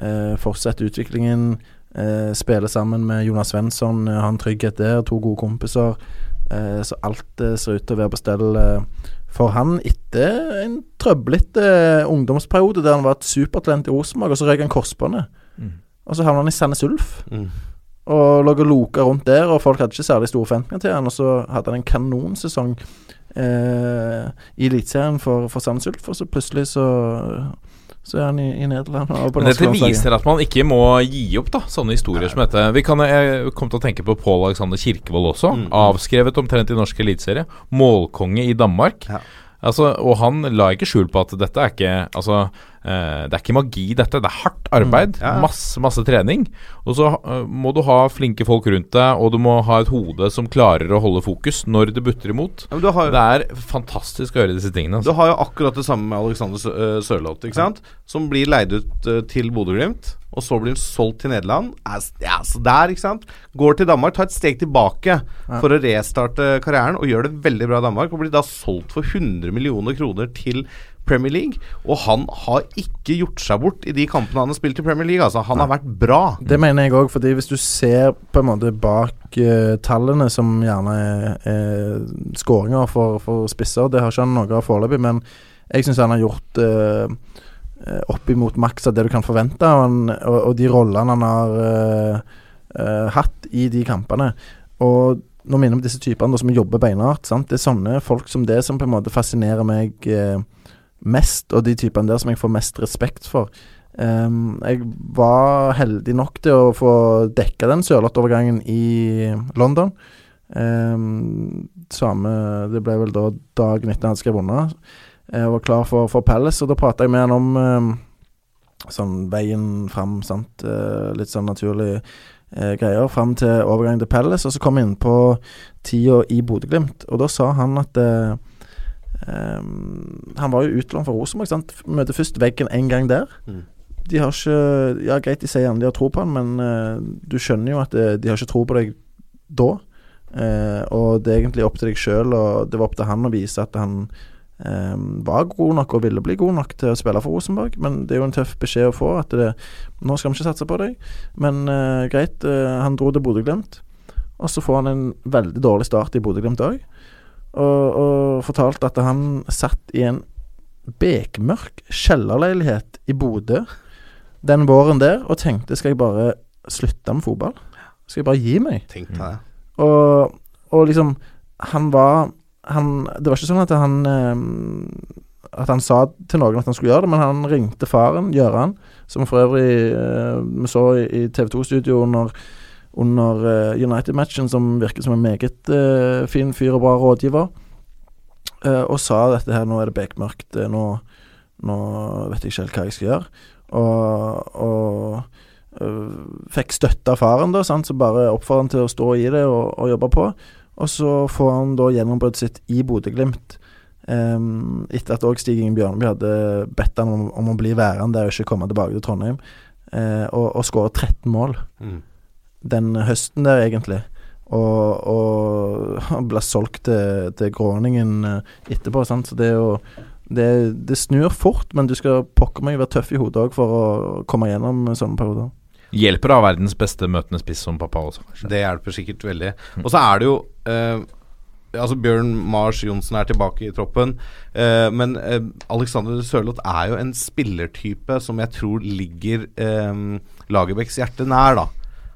Speaker 7: Eh, Fortsette utviklingen. Eh, spille sammen med Jonas Svensson, eh, ha en trygghet der, to gode kompiser. Eh, så alt ser ut til å være på stell for han etter en trøblete ungdomsperiode der han var et supertalent i Rosenborg, og så røyk han korsbåndet.
Speaker 5: Mm.
Speaker 7: Og så havna han i Sandnes Ulf.
Speaker 6: Mm.
Speaker 7: Og lå og loka rundt der, og folk hadde ikke særlig store forventninger til han. Og så hadde han en kanonsesong eh, i Eliteserien for, for Sandnes Ulf, og så plutselig så så er han i, i Nederland. Og på
Speaker 5: Men dette viser at man ikke må gi opp, da. Sånne historier som dette. Vi kan, jeg kom til å tenke på Pål Alexander Kirkevold også.
Speaker 6: Mm.
Speaker 5: Avskrevet omtrent i norsk eliteserie. Målkonge i Danmark.
Speaker 6: Ja.
Speaker 5: Altså, og han la ikke skjul på at dette er ikke Altså, eh, det er ikke magi, dette. Det er hardt arbeid.
Speaker 6: Ja.
Speaker 5: Masse, masse trening. Og så uh, må du ha flinke folk rundt deg, og du må ha et hode som klarer å holde fokus når det butter imot.
Speaker 6: Ja, men du har,
Speaker 5: Det er fantastisk å gjøre disse tingene.
Speaker 6: Du
Speaker 5: Altså.
Speaker 6: har jo akkurat det samme med Alexander Sø- øh, Sørloth, ikke sant? Som blir leid ut uh, til Bodø-Glimt, og så blir han solgt til Nederland. Er Ja, så der, ikke sant? Går til Danmark, tar et steg tilbake for å restarte karrieren, og gjør det veldig bra i Danmark, og blir da solgt for 100 millioner kroner til Premier League. Og han har ikke gjort seg bort i de kampene han har spilt i Premier League, altså. Han har vært bra.
Speaker 7: Det mener jeg òg, fordi hvis du ser på en måte bak uh, tallene, som gjerne er, er skåringer for, for spisser, det har ikke han noe av foreløpig, men jeg syns han har gjort uh, oppimot maks av det du kan forvente, og, han, og, og de rollene han har uh, eh, hatt i de kampene. Og nå minner jeg om disse typene som jobber beinhardt. Det er sånne folk som det som på en måte fascinerer meg eh, mest, og de typene der som jeg får mest respekt for. Um, jeg var heldig nok til å få dekka den Sørloth-overgangen i London. Um, samme Det ble vel da dagen etter han skrev under. Jeg var klar for, for Palace, og da prata jeg med han om um, sånn veien fram, sant. Uh, litt sånn naturlig uh, greier fram til overgangen til Palace. Og så kom jeg inn på tida i Bodø-Glimt, og da sa han at eh, ehm, Han var jo utlånt fra Rosenborg. Møter først veggen én gang der.
Speaker 6: Mm.
Speaker 7: De har ikke Ja, greit, de sier gjerne de har tro på han, men uh, du skjønner jo at eh, de har ikke tro på deg da. Uh, og det er egentlig opp til deg sjøl, og det var opp til han å vise at han um, var god nok og ville bli god nok til å spille for Rosenborg. Men det er jo en tøff beskjed å få at det, nå skal vi ikke satse på deg. Men uh, greit, han dro til Bodø-Glimt, og så får han en veldig dårlig start i Bodø-Glimt òg. Og, og fortalte at han satt i en bekmørk kjellerleilighet i Bodø den våren der og tenkte skal jeg bare slutte med fotball? Skal jeg bare gi meg?
Speaker 6: Tenkte jeg.
Speaker 7: Og, og liksom Han var han, Det var ikke sånn at han eh, At han sa til noen at han skulle gjøre det, men han ringte faren, Gjøran, som for øvrig eh, vi så i, i TV 2-studio under, under eh, United-matchen, som virker som en meget eh, fin fyr og bra rådgiver, eh, og sa dette her, nå er det bekmørkt, nå, nå vet jeg ikke helt hva jeg skal gjøre. Og, og fikk støtte av faren, da, sant? så bare oppfordrer han til å stå i det og, og jobbe på. Og så får han da gjennombruddet sitt i Bodø-Glimt. Um, etter at òg Stig Inge Bjørneby hadde bedt han om, om å bli værende og ikke komme tilbake til Trondheim. uh, og og skåre 13 mål
Speaker 6: Mm.
Speaker 7: Den høsten der, egentlig. Og, og ble solgt til, til Gråningen eh, etterpå. Sant? Så det er jo det, det snur fort, men du skal pokker meg være tøff i hodet òg for å komme gjennom sånne perioder.
Speaker 5: Hjelper å ha verdens beste møtende spiss som pappa også, kanskje.
Speaker 6: Det hjelper sikkert veldig. Og så er det jo eh, Altså Bjørn Mars Johnsen er tilbake i troppen. Eh, men eh, Alexander Sørloth er jo en spillertype som jeg tror ligger eh, Lagerbäcks hjerte nær, da.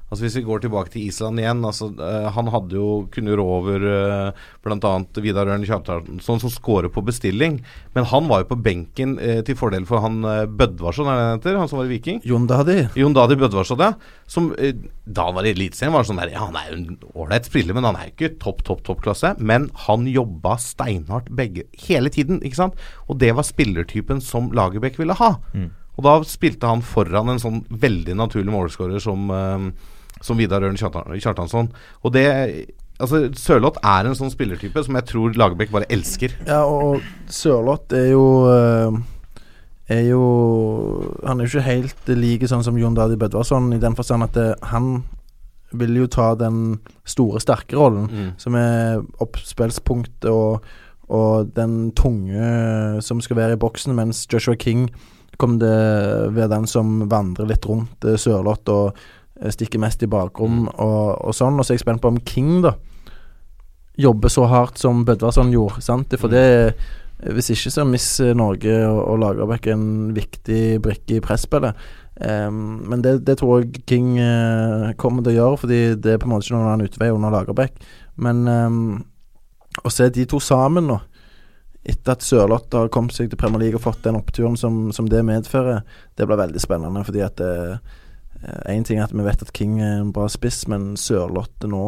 Speaker 6: Altså Hvis vi går tilbake til Island igjen altså uh, Han hadde jo kunne rå over uh, bl.a. Vidar Ørn Kjartansson som scorer på bestilling. Men han var jo på benken uh, til fordel for han Bødvarsson, er det han heter? Han som var i Viking?
Speaker 7: Jon Dadi.
Speaker 6: Jon Dadi Bødvarsson, ja. Som eh, da han var i Eliteserien, var sånn der Ja, han er jo en ålreit spiller, men han er jo ikke topp, topp, toppklasse. Men han jobba steinhardt begge hele tiden, ikke sant? Og det var spillertypen som Lagerbäck ville ha. Og da spilte han foran en sånn veldig naturlig målskårer som, eh, som Vidar Ørn Kjartansson. Og det Altså, Sørloth er en sånn spillertype som jeg tror Lagerbäck bare elsker.
Speaker 7: Ja, og Sørloth er jo eh, Er jo Han er jo ikke helt like sånn som Jon Dadi Bødvarsson, i den forstand at det, han vil jo ta den store, sterke rollen,
Speaker 6: Mm.
Speaker 7: som er oppspillspunktet og, og den tunge som skal være i boksen, mens Joshua King kommer til å være den som vandrer litt rundt Sørloth og eh, stikker mest i bakrom og, og sånn. Og så er jeg spent på om King, da, jobber så hardt som Bødvarsson gjorde. Sant? For det Hvis ikke så mister Norge og, og Lagerbäck en viktig brikke i presspillet. Um, men det, det tror jeg King uh, kommer til å gjøre, fordi det er på en måte ikke noen annen utvei under Lagerbäck. Men um, å se de to sammen nå, etter at Sørloth har kommet seg til Premier League og fått den oppturen som, som det medfører, det blir veldig spennende. Fordi at Én ting er at vi vet at King er en bra spiss, men Sørlotte nå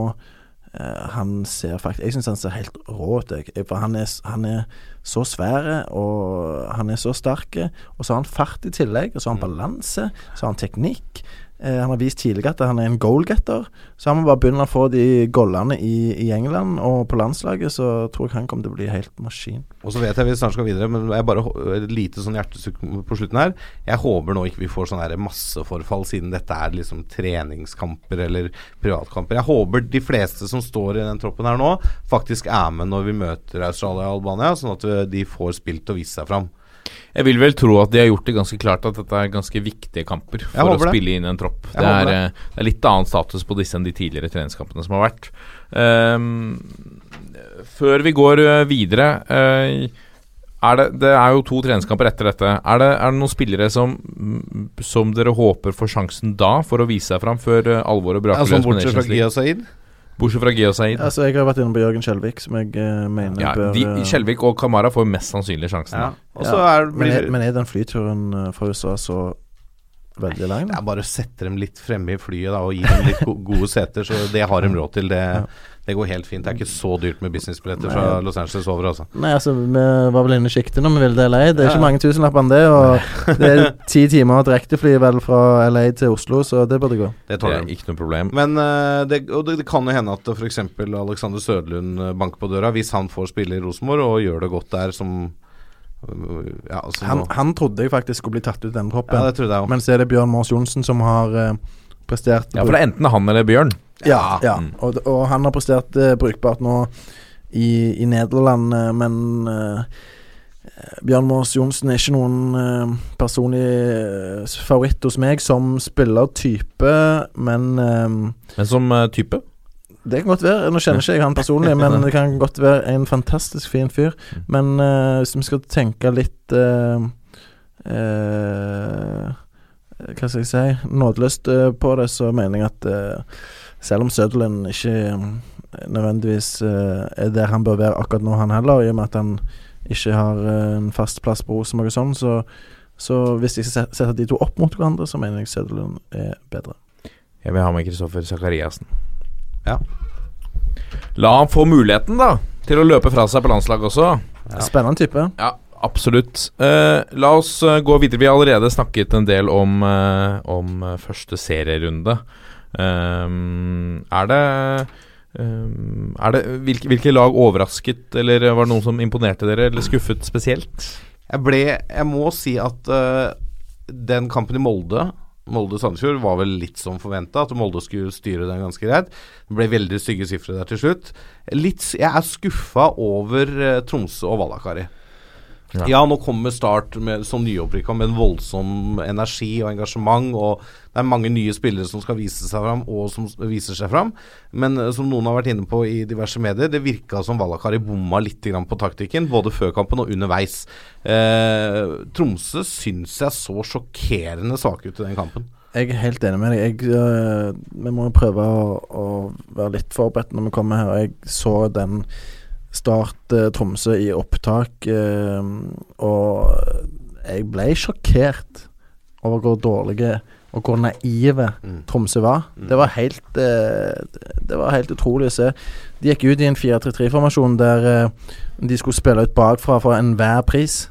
Speaker 7: eh, Han ser faktisk Jeg syns han ser helt rå ut, jeg. For han er, han er så svær, og han er så sterk. Og så har han fart i tillegg, og så har han balanse, så har han teknikk. Eh, han har vist tidligere at han er en goalgetter. Så han må bare begynne å få de gollene i, i England og på landslaget, så tror jeg han kommer til å bli helt maskin.
Speaker 6: Og så vet jeg vi snart skal videre, men jeg bare et lite sånn hjertesukk på slutten her. Jeg håper nå ikke vi får sånn masseforfall, siden dette er liksom treningskamper eller privatkamper. Jeg håper de fleste som står i den troppen her nå, faktisk er med når vi møter Australia og Albania, sånn at eh, de får spilt og vist seg fram.
Speaker 5: Jeg vil vel tro at de har gjort det ganske klart at dette er ganske viktige kamper for å spille inn en tropp. Det er,
Speaker 6: det.
Speaker 5: eh, det er litt annen status på disse enn de tidligere treningskampene som har vært. Um, før vi går eh, videre uh, er det, det er jo to treningskamper etter dette. Er det, er det noen spillere som, som dere håper får sjansen da, for å vise seg fram før alvoret braker løs på
Speaker 6: bortsett fra Gia.
Speaker 5: Bortsett fra Geo Said.
Speaker 7: Altså, jeg har vært inne på Jørgen Skjelvik, som jeg eh, mener
Speaker 5: Ja,
Speaker 7: bør
Speaker 5: de,
Speaker 7: eh,
Speaker 5: Skjelvik og Kamara får mest sannsynlig sjansen.
Speaker 6: Ja.
Speaker 5: da.
Speaker 6: Og så
Speaker 7: Ja,
Speaker 6: er,
Speaker 7: men, er, men er den flyturen eh, fra USA så veldig lang?
Speaker 6: Det er bare å sette dem litt fremme i flyet da, og gi dem litt gode seter. Så det har de råd til. Det, det går helt fint. Det er ikke så dyrt med businessbilletter fra Los Angeles over, altså.
Speaker 7: Nei, altså, vi var vel inne i sjiktet når vi ville til LA. Det er ikke mange tusenlappene, det. Og det er ti timer direktefly vel fra LA til Oslo, så det burde gå.
Speaker 6: Det
Speaker 5: Det
Speaker 6: tåler
Speaker 5: er ikke noe problem.
Speaker 6: Men eh, det, og det, det kan jo hende at f.eks. Alexander Sødlund eh, banker på døra, hvis han får spille i Rosenborg og gjør det godt der som Ja, altså
Speaker 7: Han, han trodde jeg faktisk skulle bli tatt ut i denne troppen.
Speaker 6: ja det jeg også.
Speaker 7: Men så er det Bjørn Mors Johnsen som har uh, prestert
Speaker 5: Ja, for det er enten han eller Bjørn.
Speaker 7: Ja, ja.
Speaker 5: Mm.
Speaker 7: Og, og han har prestert uh, brukbart nå i, i Nederland, uh, men Bjørn Mors Johnsen er ikke noen personlig favoritt hos meg som spillertype, men
Speaker 5: Men som type?
Speaker 7: Det kan godt være. Nå kjenner ikke jeg han personlig, men det kan godt være en fantastisk fin fyr. Men uh, hvis vi skal tenke litt uh, uh, Hva skal jeg si nådeløst på det, så mener jeg at selv om Sutherland ikke nødvendigvis er der han bør være akkurat nå, han heller, i og med at han ikke har en fast plass på Rosenborg og sånn, så, så hvis jeg skal sette de to opp mot hverandre, så mener jeg Sutherland er bedre.
Speaker 5: Jeg vil ha med Kristoffer Sakariassen.
Speaker 6: Ja.
Speaker 5: La han få muligheten, da, til å løpe fra seg på landslaget også.
Speaker 7: Spennende type.
Speaker 5: Ja, absolutt. Uh, la oss eh, gå videre. Vi har allerede snakket en del om, uh, om første serierunde. Um, er det um, er det hvilke, hvilke lag overrasket, eller var det noen som imponerte dere, eller skuffet spesielt?
Speaker 6: Jeg ble Jeg må si at uh, den kampen i Molde Molde-Sandefjord var vel litt som forventa, at Molde skulle styre den ganske greit. Det ble veldig stygge sifre der til slutt. Litt, jeg er skuffa over eh, Tromsø og Vallakari.
Speaker 5: Ja.
Speaker 6: Ja. nå kommer Start med, som nyopprykka med en voldsom energi og engasjement, og det er mange nye spillere som skal vise seg fram, og som viser seg fram. Men eh, som noen har vært inne på i diverse medier, det virka som Valakari bomma litt grann på taktikken, både før kampen og underveis. Eh, Tromsø syns jeg så sjokkerende svake ut i den kampen.
Speaker 7: Jeg er helt enig med deg. Jeg, øh, vi må prøve å, å være litt forberedt når vi kommer her. Jeg så den Start øh, Tromsø i opptak, øh, og jeg ble sjokkert over hvor dårlige og hvor naive
Speaker 6: Mm.
Speaker 7: Tromsø var. Det var helt øh, Det var helt utrolig å se. De gikk ut i en 4-3-3-formasjon der øh, de skulle spille ut bakfra for enhver pris.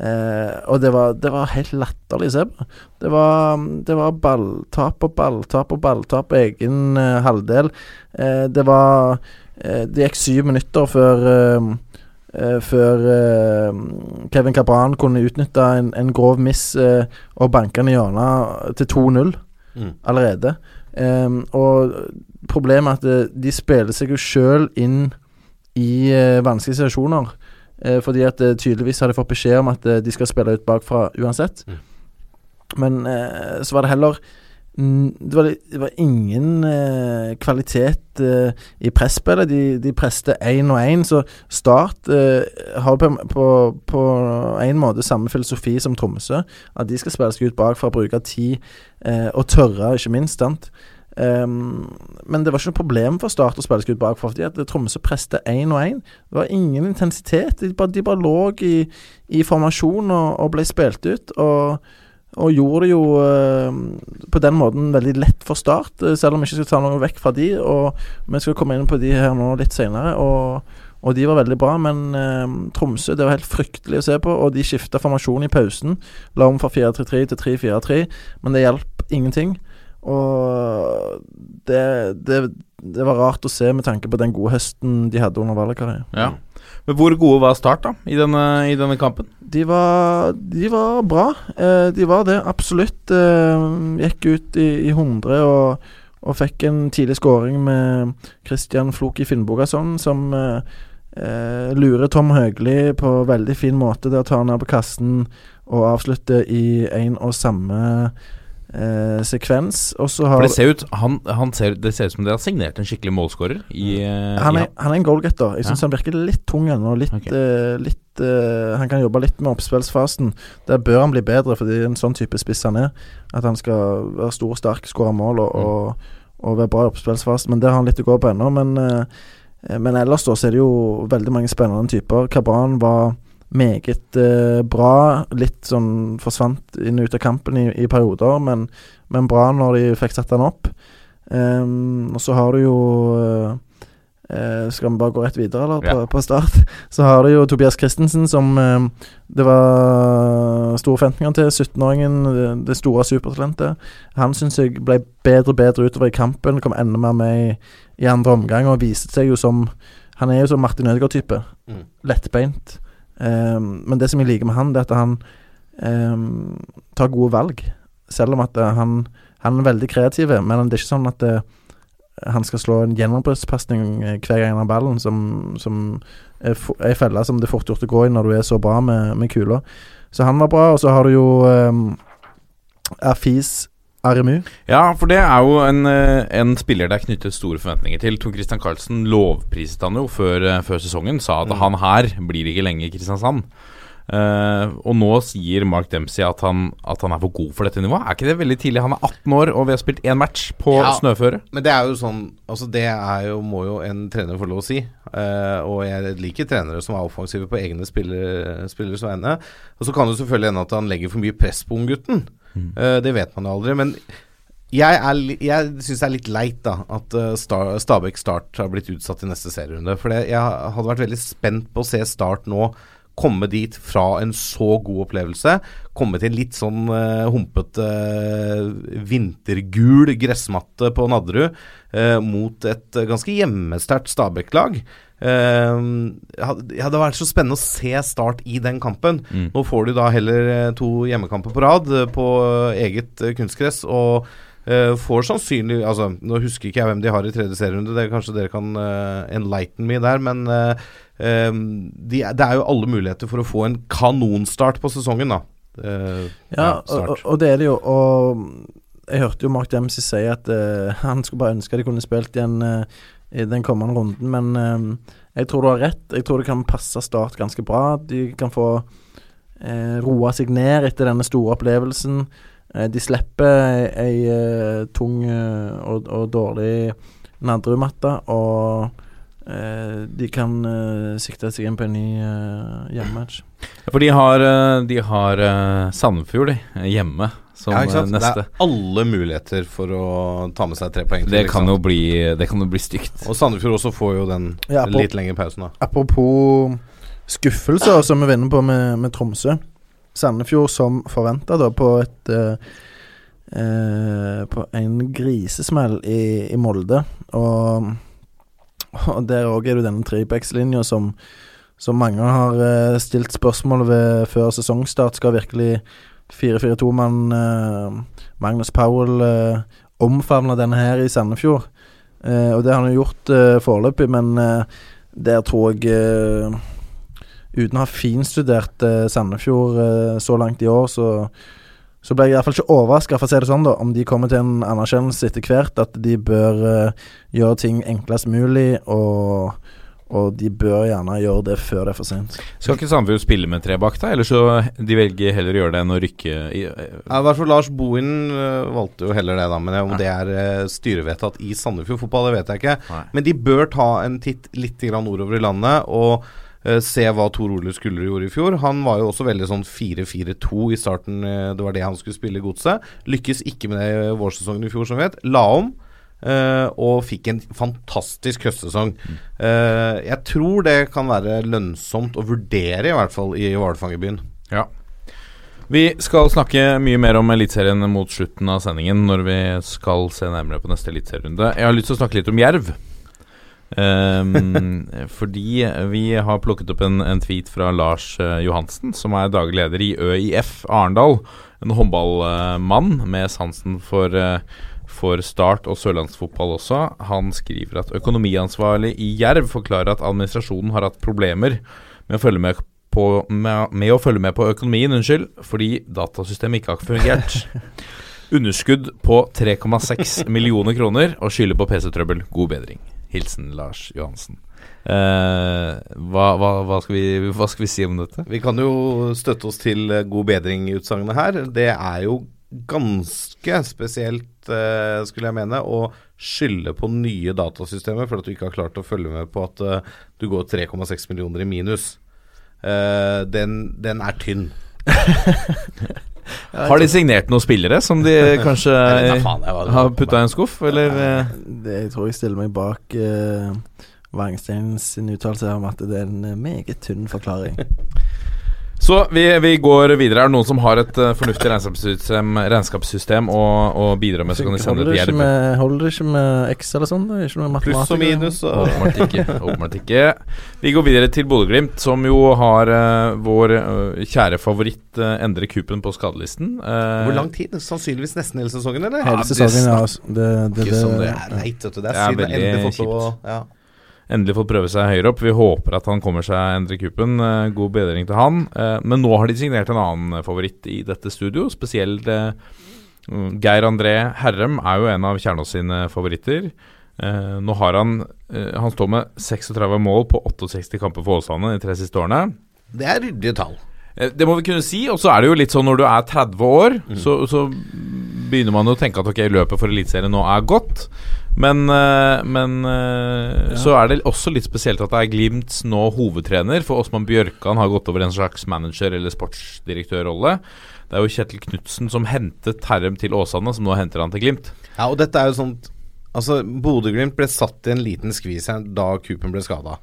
Speaker 7: Eh, og det var, det var helt latterlig å se på. Det var, det var balltap og balltap og balltap på egen eh, halvdel. Eh, det var eh, Det gikk syv minutter før eh, eh, Før eh, Kevin Cabran kunne utnytte en, en grov miss eh, og banke i hjørnet til 2-0
Speaker 6: Mm.
Speaker 7: allerede. Em, og problemet er at eh, de spiller seg jo sjøl inn i eh, vanskelige situasjoner. Eh, fordi at eh, tydeligvis har de fått beskjed om at eh, de skal spille ut bakfra uansett.
Speaker 6: Mm.
Speaker 7: Men eh, så var det heller det, var, det var ingen eh, kvalitet eh, i presspillet. De, de preste én og én, så Start eh, har på, en måte samme filosofi som Tromsø. At de skal spille seg ut bak for å bruke tid eh, og tørre, ikke minst. Ehm, men det var ikke noe problem for Start å spille seg ut bak, fordi at Tromsø preste én og én. Det var ingen intensitet. De bare, de bare lå i, i formasjon og, og ble spilt ut. Og, og gjorde det jo eh, på den måten veldig lett for Start, eh, selv om vi ikke skal ta noe vekk fra de. Og vi skal komme inn på de her nå litt senere. Og, og de var veldig bra, men eh, Tromsø det var helt fryktelig å se på. Og de skifta formasjon i pausen. La om fra 4-3-3 til 3-4-3, men det hjalp ingenting. Og det, det, det var rart å se med tanke på den gode høsten de hadde under Valakari.
Speaker 5: Ja. Men hvor gode var Start da i denne, i denne kampen?
Speaker 7: De var, de var bra. Eh, de var det, absolutt. Eh, gikk ut i, i 100 og, og fikk en tidlig skåring med Christian Floki Finnbogason, som eh, eh, lurer Tom Høgli på veldig fin måte Der å ta han ned på kassen og avslutte i én og samme eh, sekvens. Og så har
Speaker 5: For det ser ut han, han ser, Det ser ut som de har signert en skikkelig målskårer i, eh,
Speaker 7: han
Speaker 5: i
Speaker 7: er, han er en goalgetter. Jeg syns
Speaker 5: Ja.
Speaker 7: han virker litt tung ennå. Litt,
Speaker 5: Ok.
Speaker 7: eh, litt eh, Han kan jobbe litt med oppspillsfasen. Der bør han bli bedre, fordi det er en sånn type spiss han er. At han skal være stor, sterk, skåre mål og, og, og være bra i oppspillsfasen. Men det har han litt å gå på ennå. Men, eh, men ellers da så er det jo veldig mange spennende typer. Kabran var meget eh, bra. Litt sånn forsvant inn og ut av kampen i, i perioder, men, men bra når de fikk satt han opp. Um, og så har du jo eh, eh, Skal vi bare gå rett videre, eller? På,
Speaker 5: Ja.
Speaker 7: på start. Så har du jo Tobias Christensen, som eh, det var store forventninger til. 17-åringen, det, det store supertalentet. Han syns jeg ble bedre og bedre utover i kampen. Kom enda mer med i, i andre omgang og viste seg jo som Han er jo som Martin Ødegaard-type.
Speaker 6: Mm.
Speaker 7: Lettbeint. Ehm, men det som jeg liker med han, det er at han um, tar gode valg. Selv om at uh, han, han er veldig kreativ, men det er ikke sånn at uh, han skal slå en gjennombruddspasning eh, hver gang han har ballen, som, som er ei felle som det er fort gjort å gå i når du er så bra med, med kula. Så han var bra, og så har du jo um, Afis Aremu.
Speaker 5: Ja, for det er jo en, eh, en spiller det er knyttet store forventninger til. Tor Christian Carlsen lovpriset han jo før, eh, før sesongen. Sa at
Speaker 6: Mm.
Speaker 5: han her blir ikke lenge i Kristiansand. Uh, og nå sier Mark Dempsey at han, at han er for god for dette nivået. Er ikke det veldig tidlig? Han er 18 år, og vi har spilt én match på
Speaker 6: Ja.
Speaker 5: snøføre.
Speaker 6: Men det er jo sånn Altså Det er jo, må jo en trener få lov å si. Uh, og jeg liker trenere som er offensive på egne spiller, spilleres vegne. Og så kan det selvfølgelig hende at han legger for mye press på unggutten. Uh, det vet man jo aldri. Men jeg, er jeg syns det er litt leit da at uh, Star, Stabæk Start har blitt utsatt til neste serierunde. For jeg hadde vært veldig spent på å se Start nå komme dit fra en så god opplevelse. Komme til en litt sånn uh, humpete uh, vintergul gressmatte på Nadderud uh, mot et ganske hjemmesterkt Stabæk-lag. Eh, det hadde vært så spennende å se Start i den kampen. Nå får du da heller eh, to hjemmekamper på rad eh, på eh, eget kunstgress. og Uh, får sannsynlig altså, Nå husker ikke jeg hvem de har i tredje serierunde, det kanskje dere kan uh, enlighten me der, men uh, de, det er jo alle muligheter for å få en kanonstart på sesongen, da. Uh,
Speaker 7: Ja, og, og- og det er det jo. Og jeg hørte jo Mark Dempsey si at han skulle bare ønske de kunne spilt igjen eh, i den kommende runden, men eh, jeg tror du har rett. Jeg tror det kan passe Start ganske bra. De kan få eh, roa seg ned etter denne store opplevelsen. Eh, de slipper ei, eh, tung eh, og, og dårlig Nadderud-matte, og eh, de kan eh, sikte seg inn på en ny hjemmematch.
Speaker 5: For de har, de har Sandefjord hjemme som
Speaker 6: ja, ikke
Speaker 5: eh,
Speaker 6: sant? Det er alle muligheter for å ta med seg tre poeng. til,
Speaker 5: Det kan, bli, det kan jo bli stygt.
Speaker 6: Og Sandefjord også får jo den
Speaker 7: Ja, apropos,
Speaker 6: litt lengre pausen, da.
Speaker 7: Apropos skuffelser, som vi vinner på med, med Tromsø. Sandefjord som forventa, da, på et eh, eh, På en grisesmell i, i Molde. Og, og der òg er det denne trebackslinja som, som mange har eh, stilt spørsmål ved før sesongstart. Skal virkelig 4-4-2-mann eh, Magnus Powell eh, omfavna denne her i Sandefjord? Eh, og det har han jo gjort eh, foreløpig, men eh, der tror jeg eh, Uten å ha finstudert eh, Sandefjord så langt i år, så, så ble jeg iallfall ikke overraska, for å si det sånn, da, om de kommer til en anerkjennelse etter hvert, at de bør gjøre ting enklest mulig, og, og de bør gjerne gjøre det før det er for sent.
Speaker 5: Skal ikke Sandefjord spille med tre bak da? Eller så de velger heller å gjøre det enn å rykke i, eh,
Speaker 6: Ja, I hvert fall Lars Bohin øh, valgte jo heller det, da. Men om det er øh, styrevedtatt i Sandefjord fotball, det vet jeg ikke.
Speaker 5: Nei.
Speaker 6: Men de bør ta en titt litt grann nordover i landet og se hva Tor Ole Skullerud gjorde i fjor. Han var jo også veldig sånn 4-4-2 i starten. det var det han skulle spille i Godset. Lykkes ikke med det i vårsesongen i fjor, som vi vet. La om. Øh, og fikk en fantastisk høstsesong. Eh, jeg tror det kan være lønnsomt å vurdere, i hvert fall i hvalfangerbyen.
Speaker 5: Ja. Vi skal snakke mye mer om Eliteserien mot slutten av sendingen, når vi skal se nærmere på neste eliteserierunde. Jeg har lyst til å snakke litt om Jerv. Um, fordi vi har plukket opp en, en tweet fra Lars uh, Johansen, som er daglig leder i ØIF Arendal. En håndballmann med sansen for, eh, for Start og sørlandsfotball også. Han skriver at økonomiansvarlig i Jerv forklarer at administrasjonen har hatt problemer med å følge med på, med, med å følge med på økonomien, unnskyld, fordi datasystemet ikke har fungert. Underskudd på 3,6 millioner kroner og skylder på PC-trøbbel. God bedring. Hilsen Lars Johansen. Eh, hva, hva, hva, skal vi, hva skal vi si om dette?
Speaker 6: Vi kan jo støtte oss til eh, god bedring-utsagnet her. Det er jo ganske spesielt, eh, skulle jeg mene, å skylde på nye datasystemer for at du ikke har klart å følge med på at eh, du går 3,6 millioner i minus. Eh, den, den er tynn.
Speaker 5: Har de signert noen spillere som de kanskje har putta i en skuff, eller?
Speaker 7: Det, jeg tror jeg stiller meg bak uh, Wangstein sin uttalelse om at det er en meget tynn forklaring.
Speaker 5: Så vi, vi går videre. Er det noen som har et uh, fornuftig regnskapssystem, regnskapssystem å, å bidra med, så kan de sende
Speaker 7: holder,
Speaker 5: det
Speaker 7: det
Speaker 5: til
Speaker 7: ikke
Speaker 5: Jerv.
Speaker 7: med, holder ikke med X eller sånn? Det er ikke noe
Speaker 6: Pluss og minus. Og
Speaker 5: Åpenbart ikke. Åpenbart ikke. Vi går videre til Bodø-Glimt, som jo har uh, vår uh, kjære favoritt uh, Endre Kupen på skadelisten.
Speaker 6: Hvor lang tid? Sannsynligvis nesten hele sesongen, eller?
Speaker 7: Hele
Speaker 5: det
Speaker 7: sesongen, ja.
Speaker 5: Det,
Speaker 7: altså. Det, det, det,
Speaker 5: det.
Speaker 6: Det er leit, vet du. Det
Speaker 5: Det
Speaker 6: er
Speaker 5: veldig
Speaker 6: Endelig fått lov å.
Speaker 5: Endelig fått prøve seg høyere opp. Vi håper at han kommer seg Endre Kupen. Eh, god bedring til han. Eh, men nå har de signert en annen favoritt i dette studio. Spesielt eh, mm, Geir André Herrem er jo en av Kjernås sine favoritter. Eh, nå har han Han står med 36 mål på 68 kamper for Åsane de tre siste årene.
Speaker 6: Det er ryddige tall.
Speaker 5: Det må vi kunne si. Og så er det jo litt sånn når du er 30 år,
Speaker 6: Mm.
Speaker 5: så, så begynner man jo å tenke at ok, løpet for Eliteserien nå er gått. Men, eh, men ja. så er det også litt spesielt at det er Glimts nå hovedtrener. For Åsman Bjørkan har gått over en slags manager- eller sportsdirektørrolle. Det er jo Kjetil Knutsen som hentet Terrem til Åsane, som nå henter han til Glimt.
Speaker 6: Ja, og dette er jo sånt Altså, Bodø-Glimt ble satt i en liten skvis her da Coopen ble skada.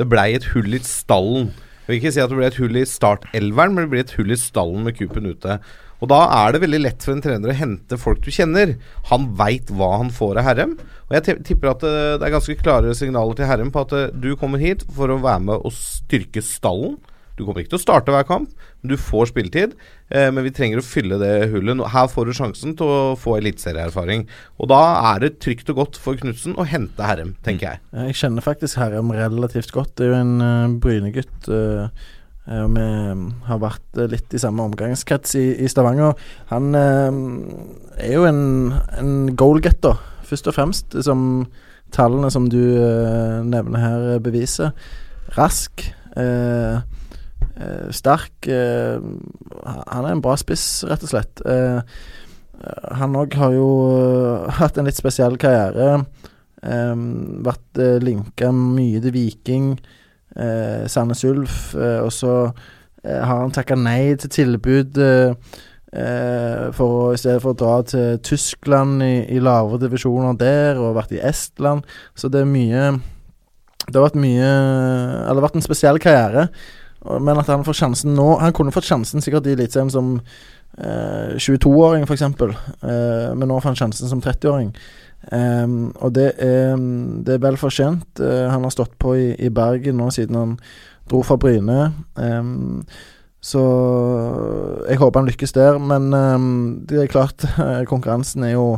Speaker 6: Det blei et hull i stallen. Jeg vil ikke si at det ble et hull i startelveren, men det ble et hull i stallen med Coopen ute. Og da er det veldig lett for en trener å hente folk du kjenner. Han veit hva han får av Herrem. Og jeg tipper at eh, det er ganske klare signaler til Herrem på at eh, du kommer hit for å være med og styrke stallen. Du kommer ikke til å starte hver kamp, men du får spilletid. Eh, men vi trenger å fylle det hullet. Her får du sjansen til å få eliteserieerfaring. Og da er det trygt og godt for Knutsen å hente Herrem, tenker jeg.
Speaker 7: Jeg kjenner faktisk Herrem relativt godt. Det er jo en uh, Bryne-gutt. eh, og vi har vært eh, litt i samme omgangskrets i, i Stavanger. Han uh, er jo en, en goalgetter, først og fremst, som tallene som du uh, nevner her, beviser. Rask. sterk. han er en bra spiss, rett og slett. Han òg har jo hatt en litt spesiell karriere. Vært uh, linka mye til Viking, uh, Sandnes Ulf, eh, og så eh, har han takka nei til tilbud eh, eh, for å, i stedet for å dra til Tyskland i, i lavere divisjoner der, og vært i Estland. Så det er mye Det har vært mye det har vært en spesiell karriere. Men at han får sjansen nå Han kunne fått sjansen sikkert i Eliteserien som eh, 22-åring, f.eks., eh, men nå får han sjansen som 30-åring. Ehm, og det er, det er vel fortjent. Eh, han har stått på i, i Bergen nå siden han dro fra Bryne. Ehm, så jeg håper han lykkes der. Men ehm, det er klart, konkurransen er jo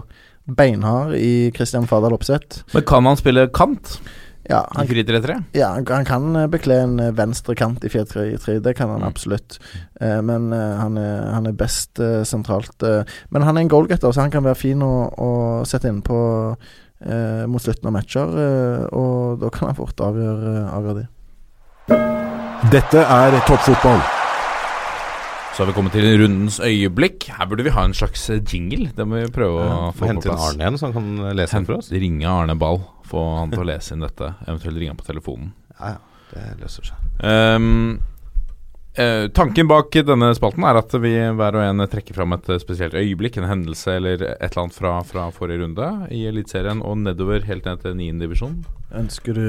Speaker 7: beinhard i Christian Fardal Opseth.
Speaker 5: Men kan han spille kant
Speaker 7: Ja,
Speaker 5: i 4-3-3?
Speaker 7: ja, han, han kan eh, bekle en eh, venstre kant i 4-3-3, det kan han
Speaker 5: Mm.
Speaker 7: absolutt. Eh, men eh, han, er, han er best eh, sentralt. eh. men han er en goalgetter, så han kan være fin å, å sette inn på eh, mot slutten av matcher. eh, og da kan han fort avgjøre, avgjøre de.
Speaker 8: Dette er toppfotball.
Speaker 5: Så har vi kommet til rundens øyeblikk. Her burde vi ha en slags jingle. Det må vi prøve å få på
Speaker 6: Hente inn. Arne igjen, så han kan lese den for oss.
Speaker 5: Ringe Arne Ball. Få han til å lese inn dette. Eventuelt ringe han på telefonen.
Speaker 6: Ja, ja, det løser seg.
Speaker 5: Um, eh, tanken bak denne spalten er at vi hver og en trekker fram et eh, spesielt øyeblikk, en hendelse eller et eller annet fra, fra forrige runde i Eliteserien og nedover helt ned til 9. divisjon.
Speaker 7: Ønsker du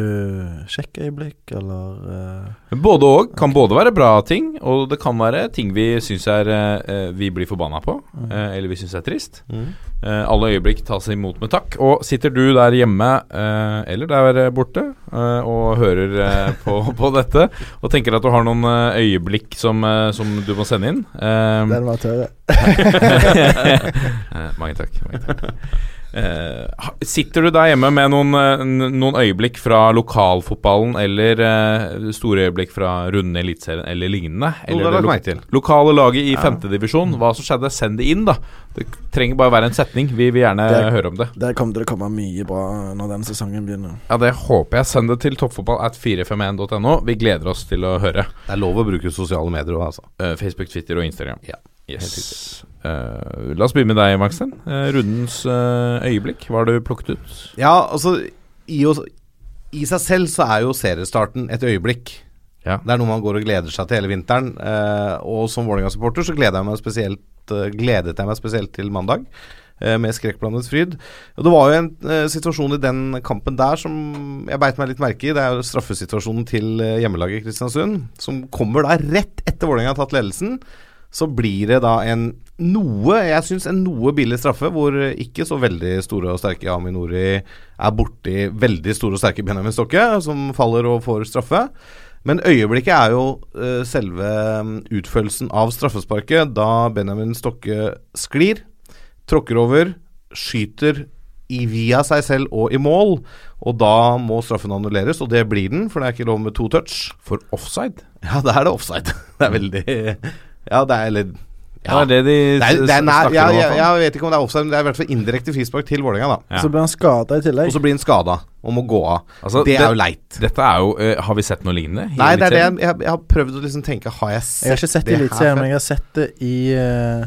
Speaker 7: sjekkøyeblikk, eller eh,
Speaker 5: Både og. Kan både være bra ting, og det kan være ting vi syns er eh, vi blir forbanna på, eh, eller vi syns er trist.
Speaker 6: Mm.
Speaker 5: Eh, alle øyeblikk tas imot med takk. Og sitter du der hjemme eh, eller der borte eh, og hører på, på dette og tenker at du har noen øyeblikk som, som du må sende inn
Speaker 7: Den var tørr.
Speaker 5: Eh, mange takk. Mange takk. Eh, ha- sitter du der hjemme med noen, eh, noen øyeblikk fra lokalfotballen eller uh, store øyeblikk fra runde i Eliteserien eller lignende? Eller det lo lokale laget i femtedivisjon. Hva som skjedde, send det inn, da. Det trenger bare være en setning. Vi vil gjerne
Speaker 7: der,
Speaker 5: høre om det.
Speaker 7: Der kommer det til å komme mye bra når den sesongen begynner.
Speaker 5: Ja, Det håper jeg. Send det til toppfotball at 451.no. Vi gleder oss til å høre.
Speaker 6: Det er lov å bruke sosiale medier òg, altså.
Speaker 5: Uh, Facebook, Twitter og Instagram.
Speaker 6: Ja,
Speaker 5: Yes. Eh, la oss begynne med deg, Maxen. Uh, rundens uh, øyeblikk. Hva har du plukket ut?
Speaker 6: Ja, altså i, oss, I seg selv så er jo seriestarten et øyeblikk.
Speaker 5: Ja.
Speaker 6: Det er noe man går og gleder seg til hele vinteren. Eh, og som Vålerenga-supporter så gleder jeg meg spesielt eh, gledet jeg meg spesielt til mandag. eh, Med skrekkblandet fryd. Og Det var jo en eh, situasjon i den kampen der som jeg beit meg litt merke i. Det er jo straffesituasjonen til eh, hjemmelaget Kristiansund, som kommer da rett etter Vålerenga har tatt ledelsen. Så blir det da en noe, jeg syns en noe billig straffe, hvor ikke så veldig store og sterke Aminori er borti veldig store og sterke Benjamin Stokke, som faller og får straffe. Men øyeblikket er jo uh, selve mm, utførelsen av straffesparket, da Benjamin Stokke sklir, tråkker over, skyter i via seg selv og i mål, og da må straffen annulleres, og det blir den, for det er ikke lov med to touch.
Speaker 5: For offside?
Speaker 6: Ja, da er det offside. Det er veldig Ja, det er eller
Speaker 5: Ja, det er det de
Speaker 6: Det er, det er nei,
Speaker 5: snakker om. i
Speaker 6: jeg, jeg vet ikke om det er offside, men det er i hvert fall indirekte frispark til Vålerenga, da.
Speaker 5: Ja.
Speaker 7: Så blir han skada i tillegg.
Speaker 6: Og så blir han skada og må gå av.
Speaker 5: Altså,
Speaker 6: det
Speaker 5: det-
Speaker 6: er jo leit.
Speaker 5: Dette er jo uh, Har vi sett noe lignende?
Speaker 6: Nei, det er det jeg, jeg, jeg har prøvd å liksom tenke Har jeg sett det her?
Speaker 7: Jeg har ikke sett det i Eliteserien, men jeg har sett det i, uh,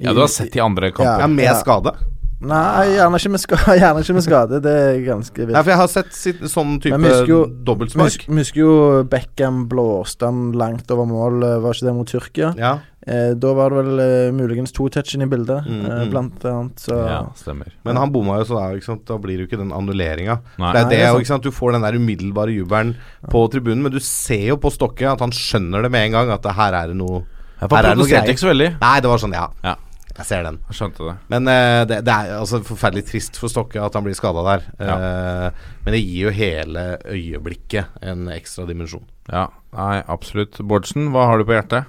Speaker 7: i
Speaker 5: Ja, du har sett de andre kamper.
Speaker 6: Ja, med
Speaker 7: Ja.
Speaker 6: skade.
Speaker 7: Nei, gjerne ikke med skade. Gjerne ikke med skade. Det er ganske
Speaker 6: Nei, for jeg har sett sitt, sånn type
Speaker 7: Men vi husker jo-
Speaker 6: dobbeltspark.
Speaker 7: vi husker jo Beckham blåste han langt over mål, eh, var ikke det mot Tyrkia?
Speaker 6: Ja.
Speaker 7: Eh, da var det vel eh, muligens to touch inn i bildet,
Speaker 6: Mm,
Speaker 7: eh,
Speaker 6: mm.
Speaker 7: blant annet. Så
Speaker 5: Ja, stemmer.
Speaker 6: Men han bomma jo, så da, ikke sant? da blir det jo ikke den annulleringa. Det er det,
Speaker 7: det er
Speaker 6: jo,
Speaker 7: sant.
Speaker 6: ikke sant? Du får den der umiddelbare jubelen på tribunen, men du ser jo på Stokke at han skjønner det med en gang, at det her er det noe
Speaker 5: Jeg
Speaker 6: Her er det noe
Speaker 5: ikke så veldig.
Speaker 6: Nei, det var sånn, ja.
Speaker 5: Ja.
Speaker 6: Jeg ser den.
Speaker 5: Jeg skjønte det.
Speaker 6: Men eh, det, det er altså forferdelig trist for Stokke at han blir skada der. Eh, men det gir jo hele øyeblikket en ekstra dimensjon.
Speaker 5: Ja, nei, absolutt. Bårdsen, hva har du på hjertet?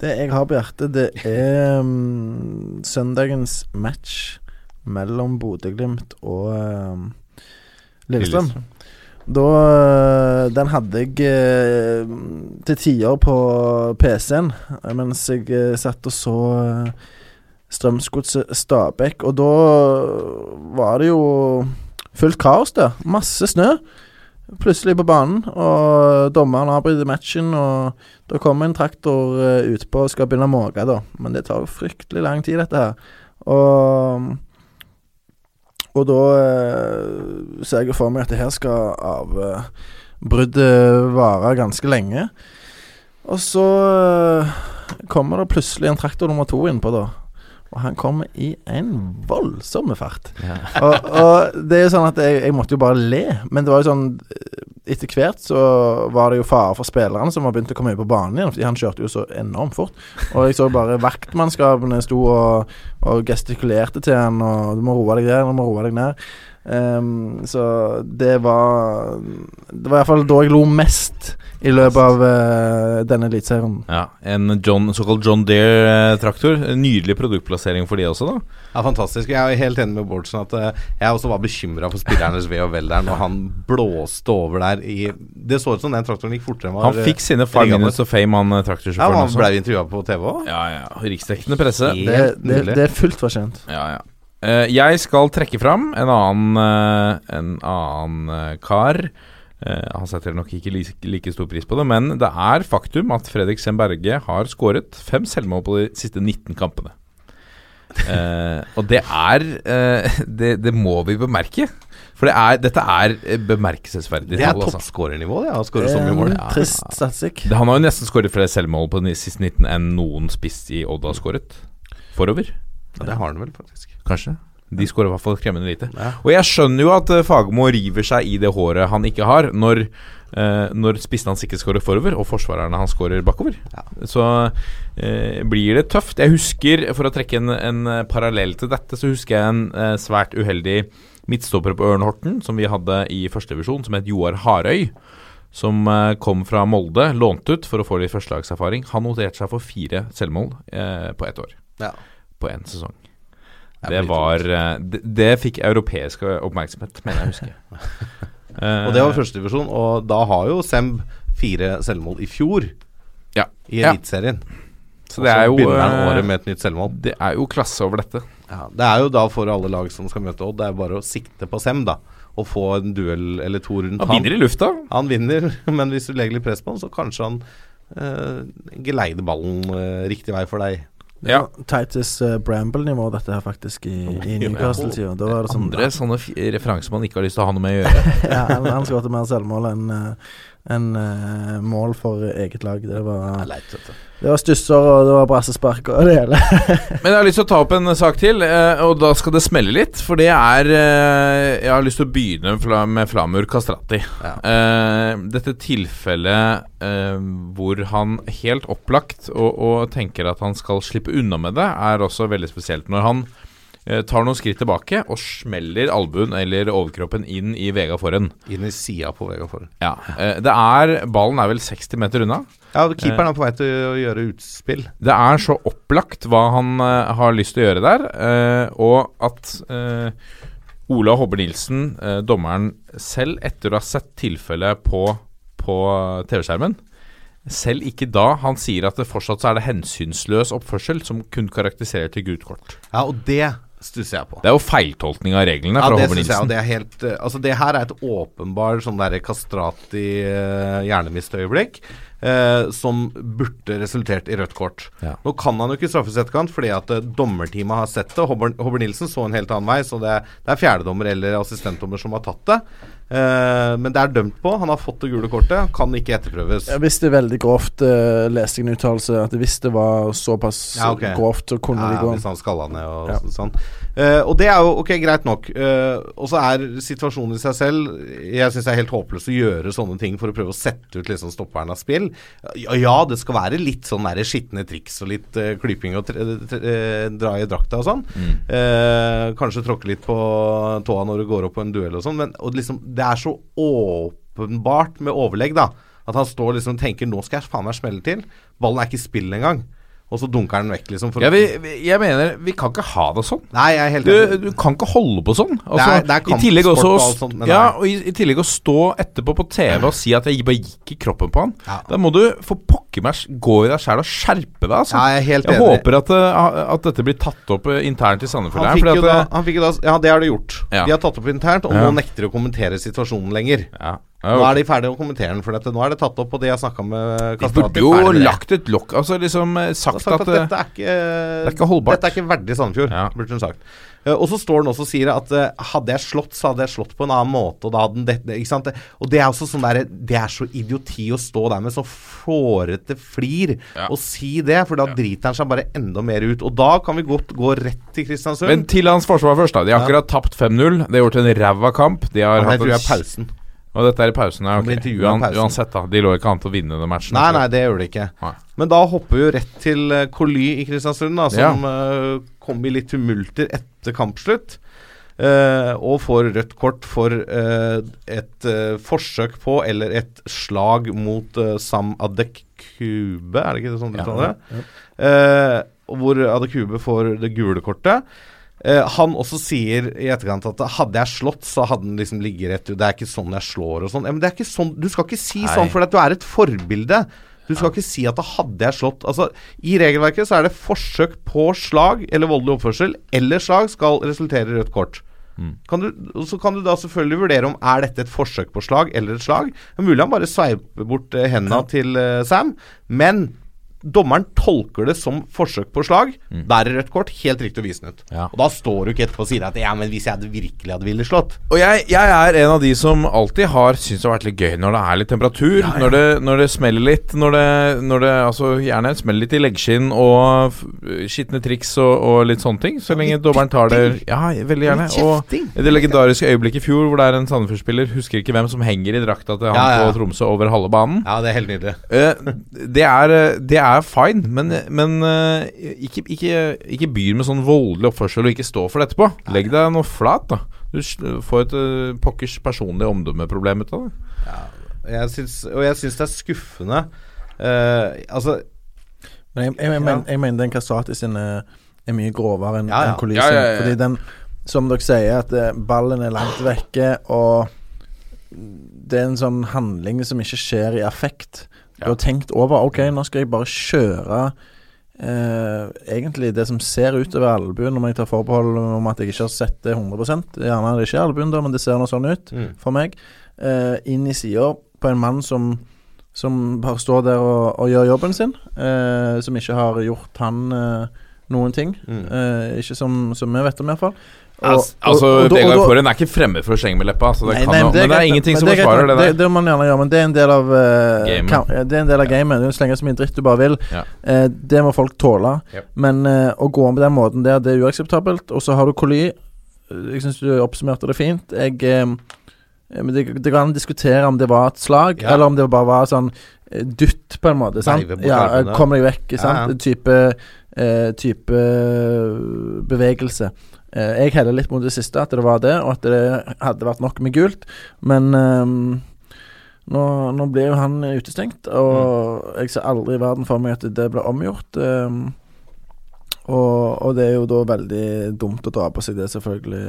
Speaker 7: Det jeg har på hjertet, det er um, søndagens match mellom Bodø-Glimt og um, Lillestrøm. Da eh, Den hadde jeg eh, til tider på PC-en eh, mens jeg satt og så Strømsgodset Stabæk, og da var det jo fullt kaos der. Masse snø plutselig på banen, og dommeren avbryter matchen, og da kommer en traktor uh, utpå og skal begynne å måke, da. Men det tar jo fryktelig lang tid, dette her. Og og da eh, ser jeg for meg at det her skal avbruddet vare ganske lenge. Og så eh, kommer det plutselig en traktor nummer to innpå, da. Og han kommer i en voldsom fart. og, og det er jo sånn at jeg, jeg måtte jo bare le. Men det var jo sånn Etter hvert så var det jo fare for spillerne som var begynt å komme ut på banen igjen. Fordi han kjørte jo så enormt fort. Og jeg så bare vaktmannskapene sto og, og gestikulerte til han og 'Du må roe deg ned, du må roe deg ned'. Ehm, så det var Det var iallfall da jeg lo mest i løpet av uh, denne eliteserien.
Speaker 5: Ja, En John, såkalt John Deere-traktor. Nydelig produktplassering for de også, da.
Speaker 6: Ja, Fantastisk. Jeg er helt enig med Bårdsen at uh, jeg også var bekymra for spillernes ve og vel der når han blåste over der i Det så ut som den traktoren gikk fortere enn var
Speaker 5: Han fikk sine five
Speaker 6: riggende.
Speaker 5: minutes of fame, han traktorsjåføren.
Speaker 6: Ja, Han
Speaker 5: også.
Speaker 6: ble intervjua på TV òg.
Speaker 5: Ja, ja. Riksdekkende presse.
Speaker 6: Helt
Speaker 7: Det, det, det er fullt fortjent.
Speaker 5: Ja, ja. Eh, jeg skal trekke fram en annen, eh, en annen eh, kar. Eh, han setter nok ikke like, like stor pris på det, men det er faktum at Fredrik Semberge har skåret fem selvmål på de siste 19 kampene. Eh, og det er det, det må vi bemerke. For det er, dette er bemerkelsesverdig.
Speaker 6: Det er
Speaker 5: altså.
Speaker 6: toppskårernivå, det. Han
Speaker 7: skårer
Speaker 6: så mye mål.
Speaker 7: Ja, trist statistikk.
Speaker 5: Han har jo nesten skåret flere selvmål på de siste 19 enn noen spiss i Odd har skåret. Forover,
Speaker 6: Ja, det har han vel, faktisk.
Speaker 5: kanskje. De skårer i hvert fall kremmende lite.
Speaker 6: Ja.
Speaker 5: Og jeg skjønner jo at eh, Fagermo river seg i det håret han ikke har, når, eh, når spissen hans ikke skårer forover, og forsvarerne hans skårer bakover. Så eh, blir det tøft. Jeg husker, for å trekke en, en eh, parallell til dette, så husker jeg en eh, svært uheldig midtstopper på Ørn-Horten, som vi hadde i førstevisjon, som het Joar Harøy. Som eh, kom fra Molde, lånt ut for å få litt førstelagserfaring. Han noterte seg for fire selvmål på ett år.
Speaker 6: Ja.
Speaker 5: På én sesong.
Speaker 6: Det
Speaker 5: var eh, det, det fikk europeisk oppmerksomhet, mener jeg å huske. Eh,
Speaker 6: Og det var førstedivisjon, og da har jo Semb fire selvmål i fjor
Speaker 5: Ja.
Speaker 6: i
Speaker 5: Ja. Så det er jo
Speaker 6: begynner han
Speaker 5: eh,
Speaker 6: året med et nytt selvmål.
Speaker 5: Det er jo klasse over dette.
Speaker 6: Ja, det er jo da for alle lag som skal møte Odd, det er bare å sikte på Sem, da. Og få en duell eller to rundt
Speaker 5: Han vinner i lufta.
Speaker 6: Han vinner, men hvis du legger litt press på han, så kanskje han eh, geleider ballen eh, riktig vei for deg.
Speaker 7: Det
Speaker 5: Ja.
Speaker 7: Titus uh, Bramble-nivå, dette her, faktisk, i, i Newcastle-tida. Det sånn
Speaker 5: Andre sånne referanser man ikke har lyst til å ha noe med å gjøre.
Speaker 7: ja, Han, han skåret mer selvmål enn eh, enn, uh, mål for eget lag. Det var, det var stusser, og det var brassespark og det hele.
Speaker 5: Men jeg har lyst til å ta opp en sak til, eh, og da skal det smelle litt. For det er eh, Jeg har lyst til å begynne med Flamur Kastrati.
Speaker 6: Ja.
Speaker 5: Eh, dette tilfellet eh, hvor han helt opplagt og, og tenker at han skal slippe unna med det, er også veldig spesielt. Når han eh, tar noen skritt tilbake og smeller albuen eller overkroppen inn i Vega Forhen.
Speaker 6: Inn i sida på Vega foran.
Speaker 5: Ja, eh, det er Ballen er vel 60 meter unna.
Speaker 6: Ja, keeperen er på vei til å gjøre utspill.
Speaker 5: Det er så opplagt hva han eh, har lyst til å gjøre der, eh, og at eh, Ola Hobber Nilsen, eh, dommeren selv, etter å ha sett tilfellet på, på TV-skjermen, selv ikke da han sier at det fortsatt er det hensynsløs oppførsel som kun karakteriserer til gult kort.
Speaker 6: Ja, og det stusser jeg på.
Speaker 5: Det er jo feiltolkning av reglene
Speaker 6: Ja, det synes jeg, og det er helt eh, Altså, det her er et åpenbar sånn derre kastrati uh, hjernemistøyeblikk. Eh, som burde resultert i rødt kort.
Speaker 5: Ja.
Speaker 6: Nå kan han jo ikke straffes i etterkant, fordi at uh, dommerteamet har sett det. Hobber, Håvard Nilsen så en helt annen vei, så det, er- det er fjerdedommer eller assistentdommer som har tatt det. Uh, men det er dømt på. Han har fått det gule kortet, kan ikke etterprøves.
Speaker 7: Ja, Hvis det er veldig grovt, uh, leste jeg en uttalelse at hvis det var såpass
Speaker 6: Ja, okay.
Speaker 7: grovt, så kunne
Speaker 6: Ja,
Speaker 7: de gå
Speaker 6: hvis han skalla ned og
Speaker 7: Ja.
Speaker 6: sånn. Eh, og det er jo ok, greit nok. Uh, og så er situasjonen i seg selv Jeg syns det er helt håpløst å gjøre sånne ting for å prøve å sette ut liksom stopperen av spill. Ja, ja, det skal være litt sånn der skitne triks og litt uh, klyping og dra i drakta og sånn. Eh, kanskje tråkke litt på tåa når du går opp på en duell og sånn, men og liksom, det er så åpenbart med overlegg, da. At han står liksom og tenker 'nå skal jeg faen meg smelle til'. Ballen er ikke i spill engang. Og så dunker han vekk, liksom.
Speaker 5: Ja, vi, vi, jeg mener, vi kan ikke ha det sånn.
Speaker 6: Nei, jeg er helt
Speaker 5: Du,
Speaker 6: enig.
Speaker 5: du kan ikke holde på sånn. Altså,
Speaker 6: Det er- det er
Speaker 5: også
Speaker 6: og alt sånt,
Speaker 5: ja, og i, I tillegg å stå etterpå på TV og si at jeg bare gikk i kroppen på han.
Speaker 6: Ja.
Speaker 5: Da må du for pokker meg gå i deg sjæl og skjerpe deg, altså.
Speaker 6: Ja, jeg er helt
Speaker 5: jeg
Speaker 6: enig.
Speaker 5: håper at, uh, at dette blir tatt opp uh, internt i Sandefjord.
Speaker 6: Da Ja, det har det gjort. De har tatt opp internt, og nå nekter de å kommentere situasjonen lenger.
Speaker 5: ja.
Speaker 6: Nå er de ferdige å kommentere den, for dette. nå er det tatt opp, og de jeg snakka med
Speaker 5: De burde jo lagt et lokk Altså liksom
Speaker 6: har
Speaker 5: sagt,
Speaker 6: sagt at,
Speaker 5: at,
Speaker 6: dette er ikke
Speaker 5: er ikke holdbart.
Speaker 6: Dette er ikke verdig Sandefjord,
Speaker 5: Ja.
Speaker 6: burde hun sagt. Eh, og så står den også og sier at eh, hadde jeg slått, så hadde jeg slått på en annen måte, og da hadde den dette Ikke sant. Og det er også sånn der Det er så idioti å stå der med så fårete flir
Speaker 5: Ja.
Speaker 6: og si det, for da driter han seg bare enda mer ut. Og da kan vi godt gå rett til Kristiansund.
Speaker 5: Men til hans forsvar først, da. De har
Speaker 6: Ja.
Speaker 5: akkurat tapt 5-0. De har gjort en ræva kamp. De har
Speaker 6: Ja,
Speaker 5: hatt
Speaker 6: jeg tror jeg er pausen.
Speaker 5: Og dette er i pausen, ja.
Speaker 6: Han blir
Speaker 5: ok.
Speaker 6: intervjuet i
Speaker 5: Uan,
Speaker 6: pausen.
Speaker 5: uansett, da. De lå ikke an til å vinne den matchen.
Speaker 6: Nei, nei, det gjør de ikke.
Speaker 5: Nei.
Speaker 6: Men da hopper vi jo rett til uh, Coly i Kristiansund, da, som ja. kom i litt tumulter etter kampslutt. Uh, og får rødt kort for uh, et uh, forsøk på, eller et slag mot Sam Adekube, er det ikke det sånn du
Speaker 5: Ja.
Speaker 6: uttaler det? Ja. hvor Adekube får det gule kortet. Eh, han også sier i etterkant at hadde jeg slått, så hadde den liksom ligget rett ut. Det er ikke sånn jeg slår og sånn. Ja, men det er ikke sånn Du skal ikke si
Speaker 5: Nei.
Speaker 6: sånn, for du er et forbilde. Du skal ikke si at hadde jeg slått Altså, I regelverket så er det forsøk på slag eller voldelig oppførsel eller slag skal resultere i rødt kort. Kan du, så kan du da selvfølgelig vurdere om er dette et forsøk på slag eller et slag. Det er mulig han bare sveiper bort hendene hendene til uh, Sam, men dommeren tolker det som forsøk på slag. Der er rødt kort. Helt riktig å vise den ut.
Speaker 5: Ja.
Speaker 6: Og da står du ikke etterpå og sier at ja, men hvis jeg hadde virkelig hadde ville slått
Speaker 5: Og jeg, jeg er en av de som alltid har syntes det har vært litt gøy når det er litt temperatur. Når, det, når det smeller litt. Når det, når det altså gjerne smeller litt i leggskinn og skitne triks og, og litt sånne ting. Så lenge dommeren tar det Ja, veldig gjerne. Og det legendariske øyeblikket i fjor hvor det er en Sandefjord-spiller, husker ikke hvem, som henger i drakta til han
Speaker 6: Ja, ja, ja.
Speaker 5: på Tromsø over halve banen.
Speaker 6: Ja, det er helt nydelig.
Speaker 5: Eh, det, er, eh, det er fine, men, men eh, ikke, ikke, ikke byr med sånn voldelig oppførsel og ikke stå for det etterpå. Legg deg noe flat, da. Du får et uh, pokkers personlig omdømmeproblem ut av det.
Speaker 6: Jeg syns, og jeg syns det er skuffende Uh, Altså
Speaker 7: Men jeg, jeg, jeg, men, jeg mener den Kastrati sin er, er mye grovere enn
Speaker 6: Ja, ja.
Speaker 7: En Kolisen.
Speaker 5: Ja, ja, ja, ja.
Speaker 7: Fordi den, som dere sier, at ballen er langt vekke, og det er en sånn handling som ikke skjer i affekt. Du har tenkt over Ok, nå skal jeg bare kjøre eh, egentlig det som ser utover albuen, om jeg tar forbehold om at jeg ikke har sett det 100% Gjerne er det ikke albuen, da, men det ser nå sånn ut
Speaker 6: Mm.
Speaker 7: for meg. Eh, inn i sida på en mann som som bare står der og, og gjør jobben sin. Eh, som ikke har gjort han eh, noen ting.
Speaker 6: Mm.
Speaker 7: Eh, ikke som, som vi vet om, iallfall.
Speaker 5: Altså, altså Vegard Foren er ikke fremmed for å slenge med leppa, så det kan nei, men det ingenting
Speaker 7: men
Speaker 5: som
Speaker 7: det er greit
Speaker 5: forsvarer det
Speaker 7: Det,
Speaker 5: der.
Speaker 7: det må man gjerne gjøre, men det er en del av uh,
Speaker 5: Gamet.
Speaker 7: kam- Det er en del av gamet. Du slenger så mye dritt du bare vil.
Speaker 5: Ja.
Speaker 7: Uh, det må folk tåle.
Speaker 5: Yep.
Speaker 7: Men uh, å gå om på den måten der, det er uakseptabelt. Og så har du koly. Jeg syns du oppsummerte det fint. Jeg eh, det, det, det kan diskutere om det var et slag,
Speaker 6: Ja.
Speaker 7: eller om det bare var sånn eh, dytt, på en måte. Sant? Ja, kom deg vekk. Sant?
Speaker 6: ja.
Speaker 7: Type, eh, type bevegelse. Eh, jeg heller litt mot det siste, at det var det, og at det hadde vært nok med gult. Men ehm, nå, nå blir jo han utestengt, og jeg ser aldri i verden for meg at det blir omgjort. ehm, og, og det er jo da veldig dumt å dra på seg det, selvfølgelig,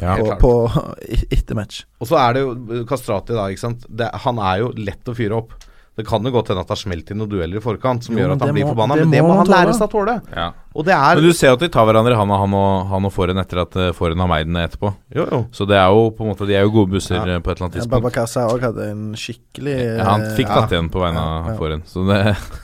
Speaker 5: Ja.
Speaker 7: På, på etter match.
Speaker 6: Og så er det jo Kastrati, da. ikke sant? Det, han er jo lett å fyre opp. Det kan jo godt hende at det har smelt inn noen dueller i forkant som
Speaker 7: Jo,
Speaker 6: gjør at han blir forbanna, men det
Speaker 7: må han
Speaker 6: han lære seg å tåle.
Speaker 5: Ja.
Speaker 6: Og det er
Speaker 5: Men du ser at de tar hverandre i handa, han og, han og Foren, etter at uh, Foren har den etterpå.
Speaker 6: Jo, jo.
Speaker 5: Så det er jo på en måte De er jo gode busser
Speaker 6: Ja.
Speaker 5: eh, på et eller annet
Speaker 7: Ja,
Speaker 5: Baba
Speaker 7: Babakasa òg hadde en skikkelig
Speaker 5: Ja, han fikk
Speaker 7: eh,
Speaker 5: tatt igjen på vegne av
Speaker 7: ja.
Speaker 5: Foren, så det,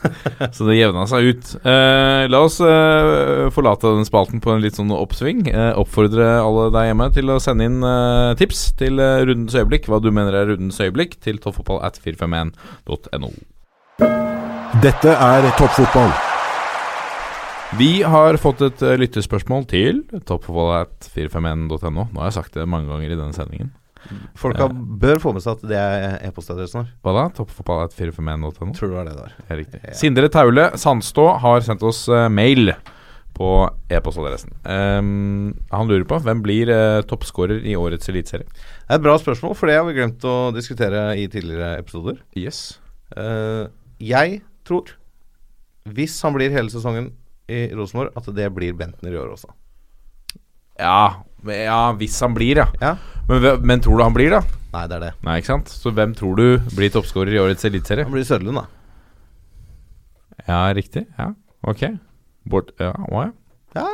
Speaker 5: så det jevna seg ut. Eh, la oss eh, forlate den spalten på en litt sånn oppsving. Eh, oppfordre alle der hjemme til å sende inn eh, tips til eh, rundens øyeblikk, hva du mener er rundens øyeblikk, til toppfotball at 451.no.
Speaker 8: Dette er toppfotball.
Speaker 5: Vi har fått et uh, lyttespørsmål til toppfotballat451.no. Nå har jeg sagt det mange ganger i denne sendingen.
Speaker 6: Folka bør få med seg at det er e-postadressen vår.
Speaker 5: Hva da? Toppfotballat451.no?
Speaker 6: Tror det var det der?
Speaker 5: Ja, riktig. Sindre Taule Sandstå har sendt oss eh, mail på e-postadressen. Um, han lurer på hvem blir uh, toppskårer i årets eliteserie.
Speaker 6: Det er et bra spørsmål, for det har vi glemt å diskutere i tidligere episoder.
Speaker 5: Yes.
Speaker 6: Uh, jeg tror, hvis han blir hele sesongen i Rosenborg, at det blir Bentner i år også.
Speaker 5: Ja, ja, hvis han blir, ja.
Speaker 6: Ja?
Speaker 5: Men, men tror du han blir, da?
Speaker 6: Nei, det er det.
Speaker 5: Nei, ikke sant? Så hvem tror du blir toppskårer i årets eliteserie?
Speaker 6: Han blir Sørlund, da.
Speaker 5: Ja, riktig. Ja, ok. Bort, ja, å, ja.
Speaker 6: Ja.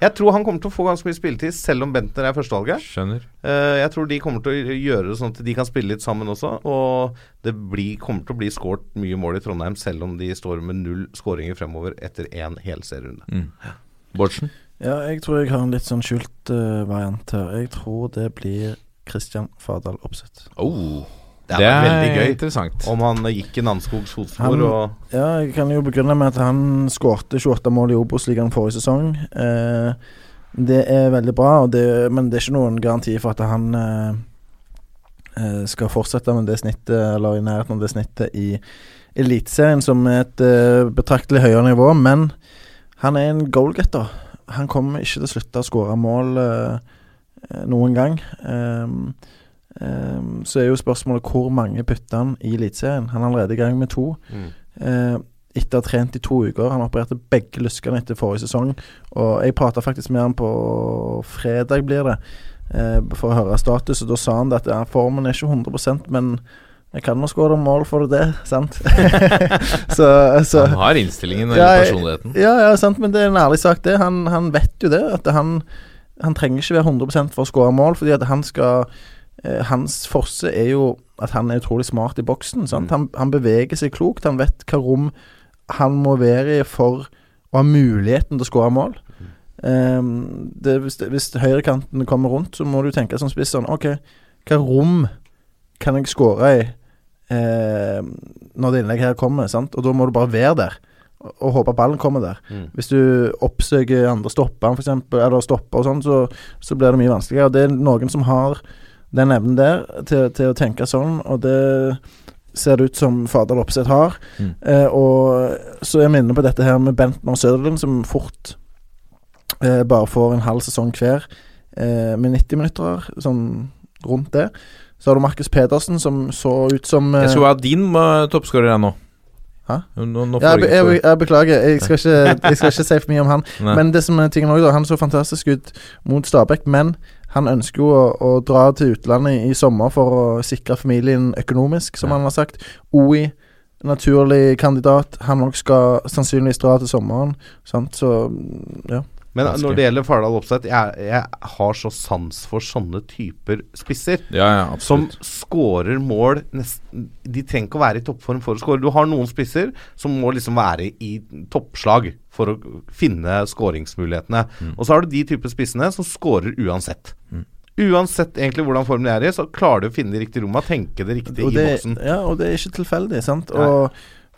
Speaker 6: Jeg tror han kommer til å få ganske mye spilletid, selv om Bentner er førstevalget.
Speaker 5: Skjønner.
Speaker 6: Eh, jeg tror de kommer til å gjøre det sånn at de kan spille litt sammen også. Og det blir, kommer til å bli skåret mye mål i Trondheim, selv om de står med null skåringer fremover etter én helserunde
Speaker 5: Mm. Bårdsen?
Speaker 7: Ja, jeg tror jeg har en litt sånn skjult uh, variant her. Jeg tror det blir Christian Fardal Opseth.
Speaker 5: Oh,
Speaker 6: Det
Speaker 5: det
Speaker 6: er
Speaker 5: er
Speaker 6: veldig gøy.
Speaker 5: interessant.
Speaker 6: Om han eh, gikk i Namsskogs fotspor og
Speaker 7: Ja, jeg kan jo begrunne med at han skårte 28 mål i Obos-ligaen forrige sesong. Eh, det er veldig bra, og det, men det er ikke noen garanti for at han eh, eh, skal fortsette med det snittet, eller i nærheten av det snittet i Eliteserien, som er et eh, betraktelig høyere nivå. Men han er en goalgetter. Han kommer ikke til å slutte å skåre mål eh, eh, noen gang. Ehm, ehm, så er jo spørsmålet hvor mange putter han i Eliteserien. Han er allerede i gang med to. Eh, etter å ha trent i to uker. Han opererte begge lyskene etter forrige sesong. Og jeg prata faktisk med han på fredag, blir det, uh, for å høre status. Og da sa han at ja, formen er ikke 100% men jeg kan nå skåre mål for det, sant? så, så
Speaker 5: Han har innstillingen og
Speaker 7: Ja,
Speaker 5: personligheten.
Speaker 7: ja, ja, sant, men det er en ærlig sak, det. Han, han vet jo det. At han, han trenger ikke være 100% for å skåre mål, fordi at han skal Hans forse er jo at han er utrolig smart i boksen. Sant? Han, han beveger seg klokt. Han vet hva rom han må være i for å ha muligheten til å skåre mål. Ehm, det, hvis, hvis høyrekanten kommer rundt, så må du tenke som spiss sånn OK, hva rom kan jeg skåre i eh, når det innlegget her kommer? Sant? Og da må du bare være der og, og håpe ballen kommer der.
Speaker 6: Mm.
Speaker 7: Hvis du oppsøker andre stopperen, f.eks., eller stopper og sånn, så, så blir det mye vanskeligere. Det er noen som har den evnen der til, til å tenke sånn, og det ser det ut som fader Lopseth har.
Speaker 5: Mm.
Speaker 7: Eh, og så er jeg minner på dette her med Bentner Søderlund, som fort eh, bare får en halv sesong hver eh, med 90 minutter, sånn rundt det. Så har du Markus Pedersen, som så ut som eh,
Speaker 5: Jeg skulle ha din uh, toppskårer nå. Nå, nå
Speaker 7: ja, jeg, jeg, jeg, jeg beklager, jeg skal, ikke, jeg skal ikke si for mye om han.
Speaker 5: Nei.
Speaker 7: Men det som er tingen også, da, han så fantastisk ut mot Stabæk, men han ønsker jo å, å dra til utlandet i, i sommer for å sikre familien økonomisk, som
Speaker 5: Ja.
Speaker 7: han har sagt. OI, naturlig kandidat. Han òg skal sannsynligvis dra til sommeren. Sant? Så ja.
Speaker 6: Men
Speaker 5: Vanskelig.
Speaker 6: når det gjelder Fardal Opseth, jeg, jeg har så sans for sånne typer spisser.
Speaker 5: Ja, ja,
Speaker 6: Som skårer mål nesten De trenger ikke å være i toppform for å skåre. Du har noen spisser som må liksom være i toppslag for å finne skåringsmulighetene.
Speaker 5: Mm.
Speaker 6: Og så har du de typer spissene som skårer uansett.
Speaker 5: Mm.
Speaker 6: Uansett egentlig hvordan formen de er i, så klarer de å finne de riktige romma, tenke det riktige i boksen.
Speaker 7: ja, og det er ikke tilfeldig, sant?
Speaker 6: Nei.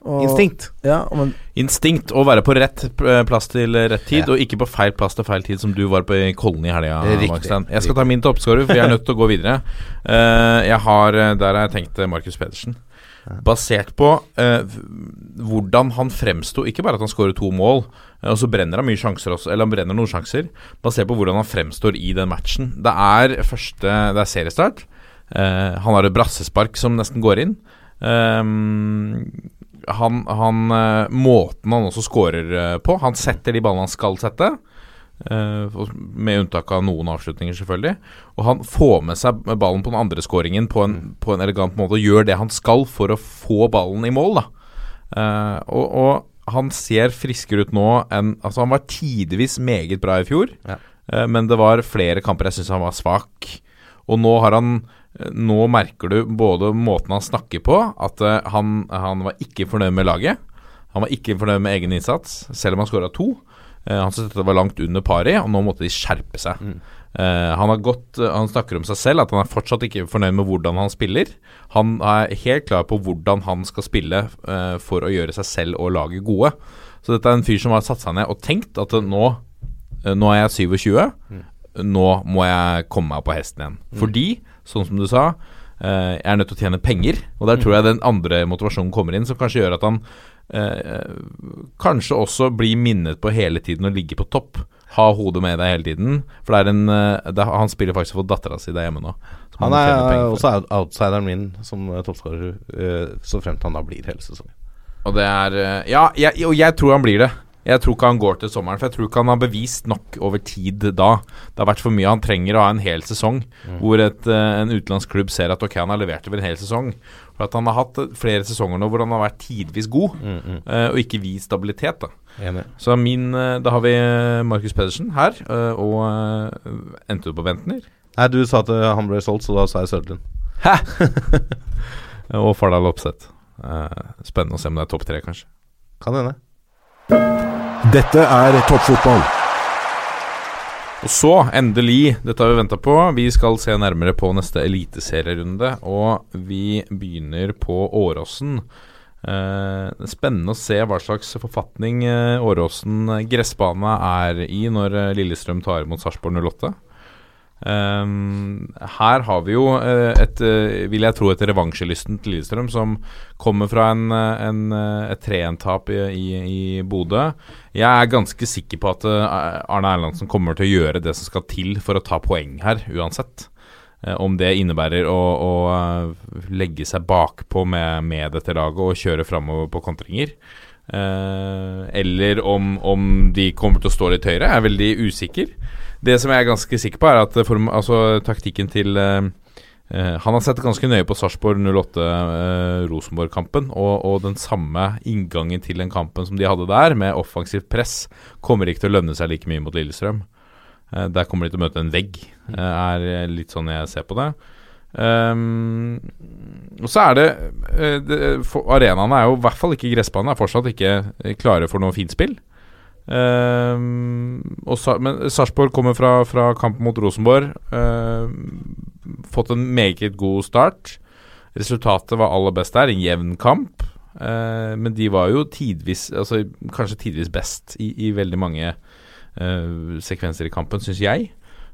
Speaker 7: Og, og,
Speaker 6: Instinkt.
Speaker 7: Ja, men
Speaker 5: Instinkt å være på rett eh, plass til rett tid,
Speaker 6: Ja.
Speaker 5: og ikke på feil plass til feil tid, som du var på i Kollen i helga. Markstein. Jeg skal ta min toppskårer, for jeg er nødt til å gå videre. Uh, jeg har, eh, Der har jeg tenkt eh, Markus Pedersen. Basert på uh, hvordan han fremsto Ikke bare at han skårer to mål, eh, og så brenner han mye sjanser også, eller han brenner noen sjanser. Basert på hvordan han fremstår i den matchen. Det er første Det er seriestart. Uh, han har et brassespark som nesten går inn. Ehm, han, han eh, Måten han også scorer eh, på Han setter de ballene han skal sette. Eh, med unntak av noen avslutninger, selvfølgelig. Og han får med seg ballen på den andre skåringen på en, på en elegant måte og gjør det han skal for å få ballen i mål. da og, og han ser friskere ut nå enn Altså, han var tidvis meget bra i fjor,
Speaker 6: Ja.
Speaker 5: men det var flere kamper jeg syns han var svak. Og nå har han Nå merker du både måten han snakker på, at eh, han, han var ikke fornøyd med laget. Han var ikke fornøyd med egen innsats, selv om han skåra to. Eh, han syntes dette var langt under pari, og nå måtte de skjerpe seg. Eh, han, har gått, han snakker om seg selv at han er fortsatt ikke fornøyd med hvordan han spiller. Han er helt klar på hvordan han skal spille for å gjøre seg selv og laget gode. Så dette er en fyr som har satt seg ned og tenkt at nå, nå er jeg 27, nå må jeg komme meg på hesten igjen. Fordi, sånn som du sa, Uh, jeg er nødt til å tjene penger. Og der tror jeg den andre motivasjonen kommer inn, som kanskje gjør at han uh, kanskje også blir minnet på hele tiden å ligge på topp. Ha hodet med deg hele tiden. For det er en eh, det, Han spiller faktisk for dattera si der hjemme nå.
Speaker 6: Han er også outsideren min som toppskårer, så fremt han da blir hele sesongen.
Speaker 5: Og det er Ja, jeg, og jeg tror han blir det. Jeg tror ikke han går til sommeren, for jeg tror ikke han har bevist nok over tid da. Det har vært for mye. Han trenger å ha en hel sesong hvor et, eh, en utenlandsk klubb ser at ok, han har levert over en hel sesong. For at han har hatt flere sesonger nå hvor han har vært tidvis god, eh, og ikke vist stabilitet. da
Speaker 6: Enig.
Speaker 5: Så min eh, Da har vi Markus Pedersen her, og endte du på Bentner?
Speaker 6: Nei, du sa at han ble solgt, så da sa jeg Søderlund.
Speaker 5: og Fardal Opseth. Spennende å se om det er topp tre, kanskje.
Speaker 6: Kan hende.
Speaker 8: Dette er toppfotball.
Speaker 5: Og så, endelig, dette har vi venta på, vi skal se nærmere på neste eliteserierunde. Og vi begynner på Åråsen. Eh, spennende å se hva slags forfatning eh, Åråsen gressbane er i når eh, Lillestrøm tar imot Sarpsborg 08. Um, her har vi jo eh, et, eh, vil jeg tro, et revansjelystent Lillestrøm som kommer fra en, eh, en, et 3-1-tap i, i, i Bodø. Jeg er ganske sikker på at Arne Erlandsen kommer til å gjøre det som skal til for å ta poeng her, uansett. Om det innebærer å, å legge seg bakpå med, med dette laget og kjøre framover på kontringer. Eh, eller om, om de kommer til å stå litt høyere, er veldig usikker. Det som jeg er ganske sikker på, er at form, altså, taktikken til uh, eh, Han har sett ganske nøye på Sarpsborg 08-Rosenborg-kampen, og, og den samme inngangen til den kampen som de hadde der, med offensivt press, kommer ikke til å lønne seg like mye mot Lillestrøm. Eh, der kommer de til å møte en vegg, eh, er litt sånn jeg ser på det. Um, og så er det, eh, det Arenaene er jo i hvert fall ikke gressbane, er fortsatt ikke eh, klare for noe finspill. Um, og Sa- men Sarpsborg kommer fra, fra kampen mot Rosenborg. Um, fått en meget god start. Resultatet var aller best der, en jevn kamp. Uh, men de var jo tidvis Altså kanskje tidvis best i, i veldig mange uh, sekvenser i kampen, syns jeg.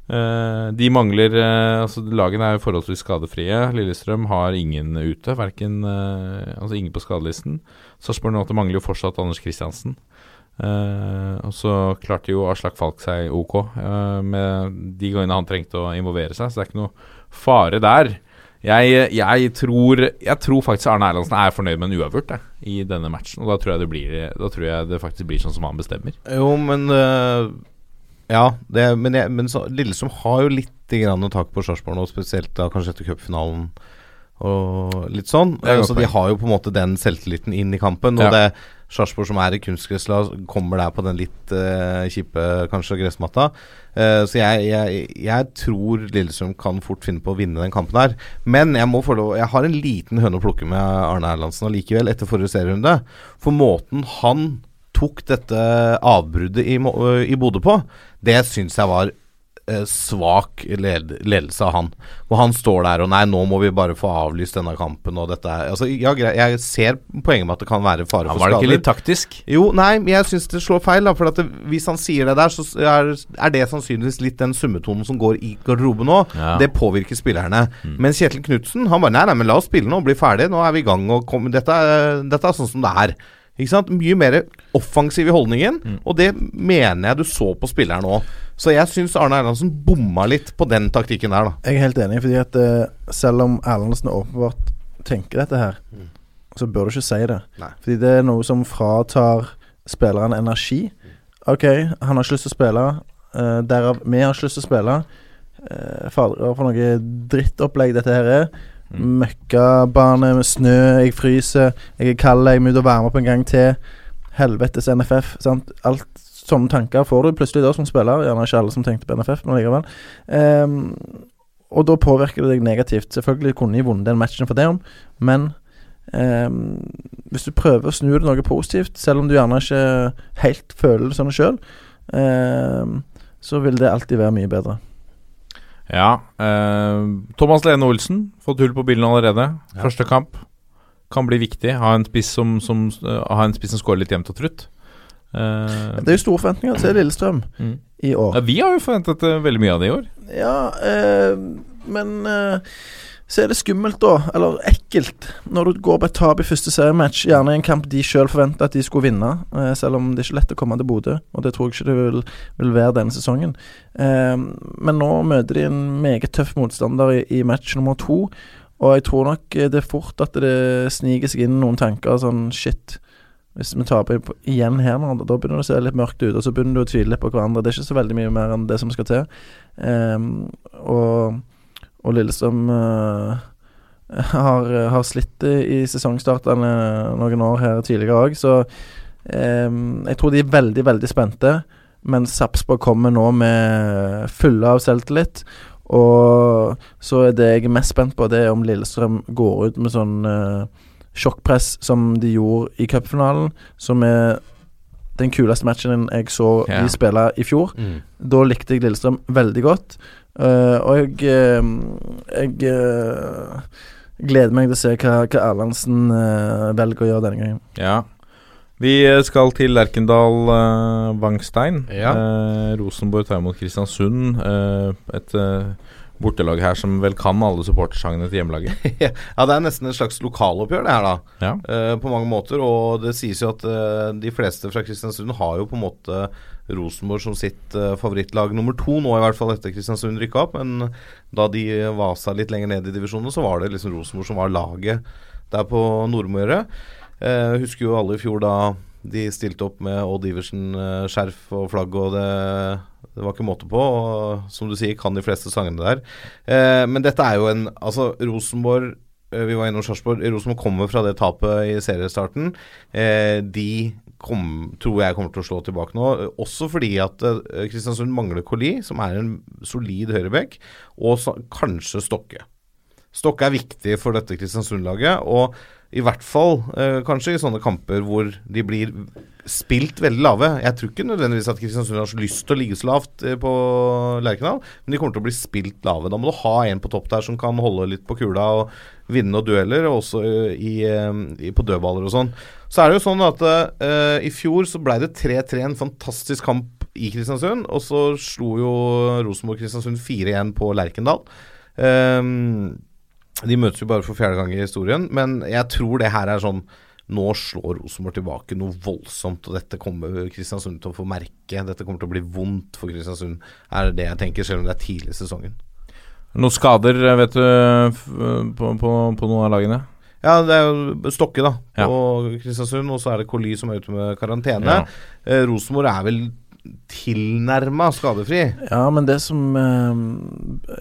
Speaker 5: Uh, de mangler uh, Altså Lagene er forholdsvis skadefrie. Lillestrøm har ingen ute. verken, uh, altså ingen på skadelisten. Sarpsborg 08 mangler jo fortsatt Anders Kristiansen. Uh, og så klarte jo Aslak Falk seg ok uh, med de gangene han trengte å involvere seg, så det er ikke noe fare der. Jeg, jeg, tror, jeg tror faktisk Arne Erlandsen er fornøyd med en uavgjort i denne matchen. Og da tror, jeg det blir, da tror jeg det faktisk blir sånn som han bestemmer.
Speaker 6: Jo, men uh, Ja, det, men, jeg, men så, Lillestrøm har jo litt grann tak på Sarpsborg nå, spesielt da kanskje etter cupfinalen og litt sånn.
Speaker 5: Godt
Speaker 6: Så de har jo på en måte den selvtilliten inn i kampen. Og
Speaker 5: Ja.
Speaker 6: det Sarpsborg som er i kunstgresslag, kommer der på den litt uh, kjipe kanskje gressmatta. Uh, så jeg, jeg, jeg tror Lillestrøm kan fort finne på å vinne den kampen her. Men jeg må få lov Jeg har en liten høne å plukke med Arne Erlandsen allikevel, etter forrige serierunde. For måten han tok dette avbruddet i, i Bodø på, det syns jeg var eh, svak led ledelse av han. Hvor han står der og Nei, nå må vi bare få avlyst denne kampen og dette er Altså, ja, jeg ser poenget med at det kan være fare
Speaker 5: ja,
Speaker 6: for
Speaker 5: var det
Speaker 6: skader.
Speaker 5: ikke litt taktisk?
Speaker 6: Jo, nei, men jeg syns det slår feil. da For at det, Hvis han sier det der, så er, er det sannsynligvis litt den summetonen som går i garderoben nå.
Speaker 5: Ja.
Speaker 6: Det påvirker spillerne. Men Kjetil Knutsen Han bare nei, nei, men la oss spille nå, bli ferdig. Nå er vi i gang. Og kom, dette, dette er sånn som det er. Ikke sant? Mye mer offensiv i holdningen, og det mener jeg du så på spilleren òg. Så jeg syns Arne Erlandsen bomma litt på den taktikken der, da.
Speaker 7: Jeg er helt enig, fordi at uh, selv om Erlandsen åpenbart tenker dette her, så bør du ikke si det.
Speaker 6: Nei.
Speaker 7: Fordi det er noe som fratar spillerne energi. OK, han har ikke lyst til å spille. Uh, derav vi har ikke lyst til å spille. Uh, Fader, for noe drittopplegg dette her er.
Speaker 5: Mm.
Speaker 7: Møkkabane med snø, jeg fryser, jeg er kald, jeg må ut og varme opp en gang til. Helvetes NFF. Sant? Alt sånne tanker får du plutselig da som spiller. Gjerne ikke alle som tenkte på NFF, men likevel. Um, og da påvirker det deg negativt. Selvfølgelig kunne de vunnet den matchen for det om, men um, hvis du prøver å snu det noe positivt, selv om du gjerne ikke helt føler det sånn sjøl, um, så vil det alltid være mye bedre.
Speaker 5: Ja. eh, Thomas Lene Olsen, fått hull på bilen allerede.
Speaker 6: Ja.
Speaker 5: Første kamp. Kan bli viktig. Ha en spiss som, som, uh, ha en spiss som scorer litt jevnt og trutt. Uh,
Speaker 7: Det er jo store forventninger til Lillestrøm
Speaker 5: mm.
Speaker 7: i år.
Speaker 5: ja, vi har jo forventet veldig mye av det i år.
Speaker 7: Ja, men så er det skummelt, da, eller ekkelt, når du går på et tap i første seriematch, gjerne i en kamp de sjøl forventa at de skulle vinne, eh, selv om det er ikke lett å komme til Bodø, og det tror jeg ikke det vil, vil være denne sesongen. Eh, men nå møter de en meget tøff motstander i, i match nummer to, og jeg tror nok eh, det er fort at det sniker seg inn noen tanker sånn shit. Hvis vi taper igjen her nå, da begynner det å se litt mørkt ut, og så begynner du å tvile litt på hverandre. Det er ikke så veldig mye mer enn det som skal til. Um, og, og Lillestrøm uh, har, har slitt i sesongstartene noen år her tidligere òg, så um, jeg tror de er veldig, veldig spente. Men Sarpsborg kommer nå med fulle av selvtillit. Og så er det jeg er mest spent på, det er om Lillestrøm går ut med sånn uh, sjokkpress som de gjorde i cupfinalen, som er den kuleste matchen jeg så
Speaker 5: yeah.
Speaker 7: de spille i fjor. Da likte jeg Lillestrøm veldig godt. Eh, og jeg, eh, jeg eh, gleder meg til å se hva, hva Erlandsen uh, velger å gjøre denne gangen.
Speaker 5: Ja. Vi skal til Lerkendal Wangstein. Vangstein.
Speaker 6: Ja.
Speaker 5: Uh, Rosenborg tar imot Kristiansund. eh, et bortelag her som vel kan alle supportersangene til hjemmelaget.
Speaker 6: ja, det er nesten et slags lokaloppgjør, det her, da.
Speaker 5: Ja.
Speaker 6: Eh, på mange måter. Og det sies jo at de fleste fra Kristiansund har jo på en måte Rosenborg som sitt eh, favorittlag nummer to nå, i hvert fall etter Kristiansund rykka opp. Men da de vasa litt lenger ned i divisjonen, så var det liksom Rosenborg som var laget der på Nordmøre. Eh, husker jo alle i fjor da de stilte opp med Odd Iversen-skjerf og flagg, og det, det var ikke måte på. Og som du sier, kan de fleste sangene der. Eh, men dette er jo en Altså, Rosenborg eh, vi var innom Sarpsborg. Rosenborg kommer fra det tapet i seriestarten. Eh, de kom, tror jeg kommer til å slå tilbake nå. Også fordi at eh, Kristiansund mangler Koli, som er en solid høyrebekk, og så, kanskje Stokke. Stokke er viktig for dette Kristiansund-laget, og i hvert fall eh, kanskje i sånne kamper hvor de blir spilt veldig lave. Jeg tror ikke nødvendigvis at Kristiansund har så lyst til å ligge så lavt eh, på Lerkendal, men de kommer til å bli spilt lave. Da må du ha en på topp der som kan holde litt på kula og vinne noen dueller, og også eh, i, i, på dødballer og sånn. Så er det jo sånn at uh, i fjor så ble det 3-3, en fantastisk kamp i Kristiansund, og så slo jo Rosenborg Kristiansund 4-1 på Lerkendal. Ehm, de møtes jo bare for fjerde gang i historien, men jeg tror det her er sånn Nå slår Rosenborg tilbake noe voldsomt, og dette kommer Kristiansund til å få merke. Dette kommer til å bli vondt for Kristiansund, er det jeg tenker, selv om det er tidlig i sesongen.
Speaker 5: Noen skader, vet du, på, på, på noen av lagene?
Speaker 6: Ja, det er jo Stokke, da,
Speaker 5: Ja.
Speaker 6: på Kristiansund, og så er det Coly som er ute med karantene.
Speaker 5: Ja.
Speaker 6: Eh, Rosenborg er vel tilnærma skadefri.
Speaker 7: Ja, men det som eh,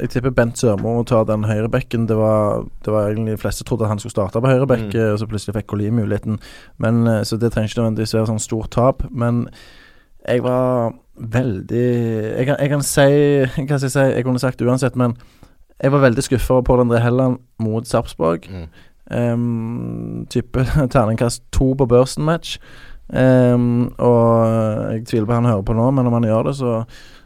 Speaker 7: Jeg tipper Bent Sørmo tar den høyrebekken. Det var, det var egentlig de fleste trodde at han skulle starte på høyrebekk,
Speaker 6: Mm.
Speaker 7: eh, og så plutselig fikk Colli muligheten. Men, eh, så det trenger ikke nødvendigvis være sånn stort tap. Men jeg var veldig Jeg kan, jeg kan si jeg si? Jeg kunne sagt uansett, men jeg var veldig skuffa over Pål André Helland mot Sarpsborg.
Speaker 6: Mm.
Speaker 7: Um, type terningkast to på børsen-match. Um, og jeg tviler på han hører på nå, men om han gjør det, så,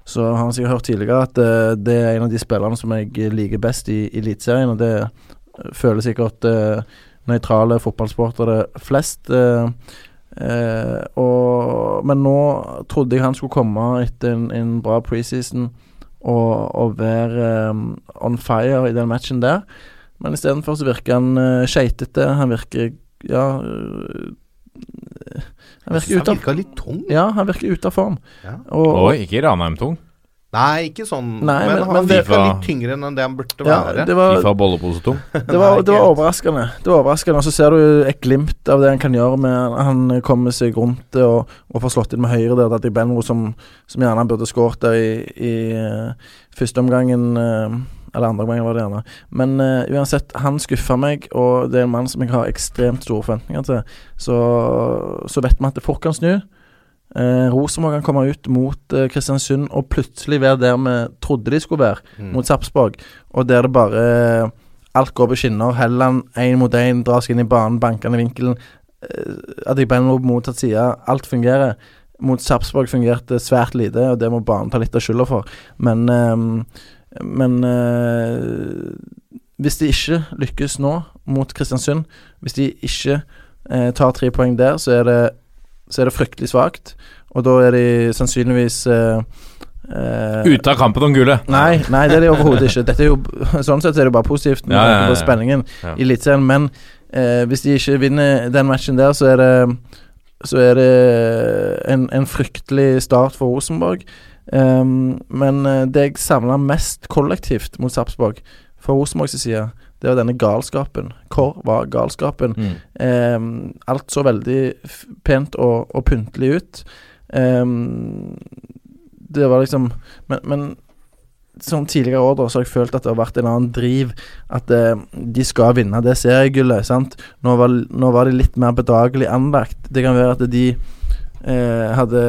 Speaker 7: så har han sikkert hørt tidligere at uh, det er en av de spillerne som jeg liker best i Eliteserien, og det eh, føler sikkert uh, nøytrale fotballsportere flest. Uh, og, men nå trodde jeg han skulle komme etter en, en bra preseason og, og være um, on fire i den matchen der. Men istedenfor så virker han uh, skeitete. Han virker Ja Han virker ute av
Speaker 6: litt tung.
Speaker 7: Ja, han virker ute av form.
Speaker 6: Ja.
Speaker 7: Og,
Speaker 5: Oi, ikke Ranheim-tung.
Speaker 6: Nei, ikke sånn.
Speaker 7: Nei,
Speaker 6: men,
Speaker 7: men-
Speaker 6: han
Speaker 7: men det-
Speaker 6: virka litt tyngre enn det han burde
Speaker 7: Ja,
Speaker 6: være.
Speaker 7: det var,
Speaker 5: Fifa bolleposetung.
Speaker 7: det var, det var overraskende. Det var overraskende Og så ser du et glimt av det han kan gjøre med Han kommer seg rundt det og, og får slått inn med høyre der. Dati Benro som, som gjerne burde skåret der i, i eh, første omgangen. Eller andre omgangen var det gjerne. Men uh, uansett, han skuffa meg, og det er en mann som jeg har ekstremt store forventninger til. Så, så vet vi at det fort kan snu. Uh, Rosenborg kan komme ut mot uh, Kristiansund og plutselig være der vi trodde de skulle være,
Speaker 6: Mm.
Speaker 7: mot Sarpsborg. Og der det bare Alt går på skinner. Helland én mot én, dras inn i banen, banker i vinkelen. Uh, Adibeno på motsatt side. Alt fungerer. Mot Sarpsborg fungerte svært lite, og det må banen ta litt av skylda for. Men ehm, Men eh, hvis de ikke lykkes nå mot Kristiansund, hvis de ikke eh, tar tre poeng der, så er det, så er det fryktelig svakt. Og da er de sannsynligvis eh, eh,
Speaker 5: Ute av kampen om gullet.
Speaker 7: Nei, nei, det er de overhodet ikke. Dette er jo, sånn sett er det bare positivt med
Speaker 5: Ja, ja, ja.
Speaker 7: spenningen i Eliteserien. Men eh, hvis de ikke vinner den matchen der, så er det Så er det en, en fryktelig start for Rosenborg. Ehm, men eh, det jeg savna mest kollektivt mot Sarpsborg, fra Rosenborgs side, det var denne galskapen. Hvor var galskapen?
Speaker 5: Mm.
Speaker 7: Um, alt så veldig pent og, og pyntelig ut. Um, det var liksom Men, men som tidligere år da, så har jeg følt at det har vært en annen driv. At eh, de skal vinne det seriegullet. sant? Nå var, nå var de litt mer bedagelig anlagt. Det kan være at de eh, hadde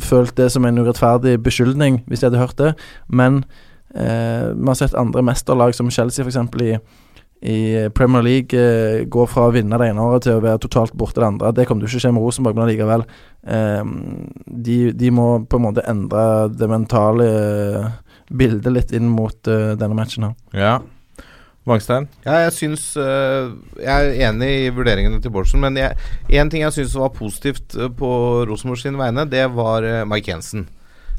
Speaker 7: følt det som en urettferdig beskyldning, hvis de hadde hørt det. Men eh, vi har sett andre mesterlag, som Chelsea f.eks. i i Premier League eh, gå fra å vinne det ene året til å være totalt borte det andre. Det kommer du ikke til å skje med Rosenborg, men allikevel. Eh, de, de må på en måte endre det mentale eh, bildet litt inn mot eh, denne matchen her.
Speaker 5: Ja. Vangstein?
Speaker 6: Ja, jeg syns øh, Jeg er enig i vurderingene til Bårdsen, men én ting jeg syns var positivt øh, på Rosenborg sine vegne, det var øh, Mike Jensen.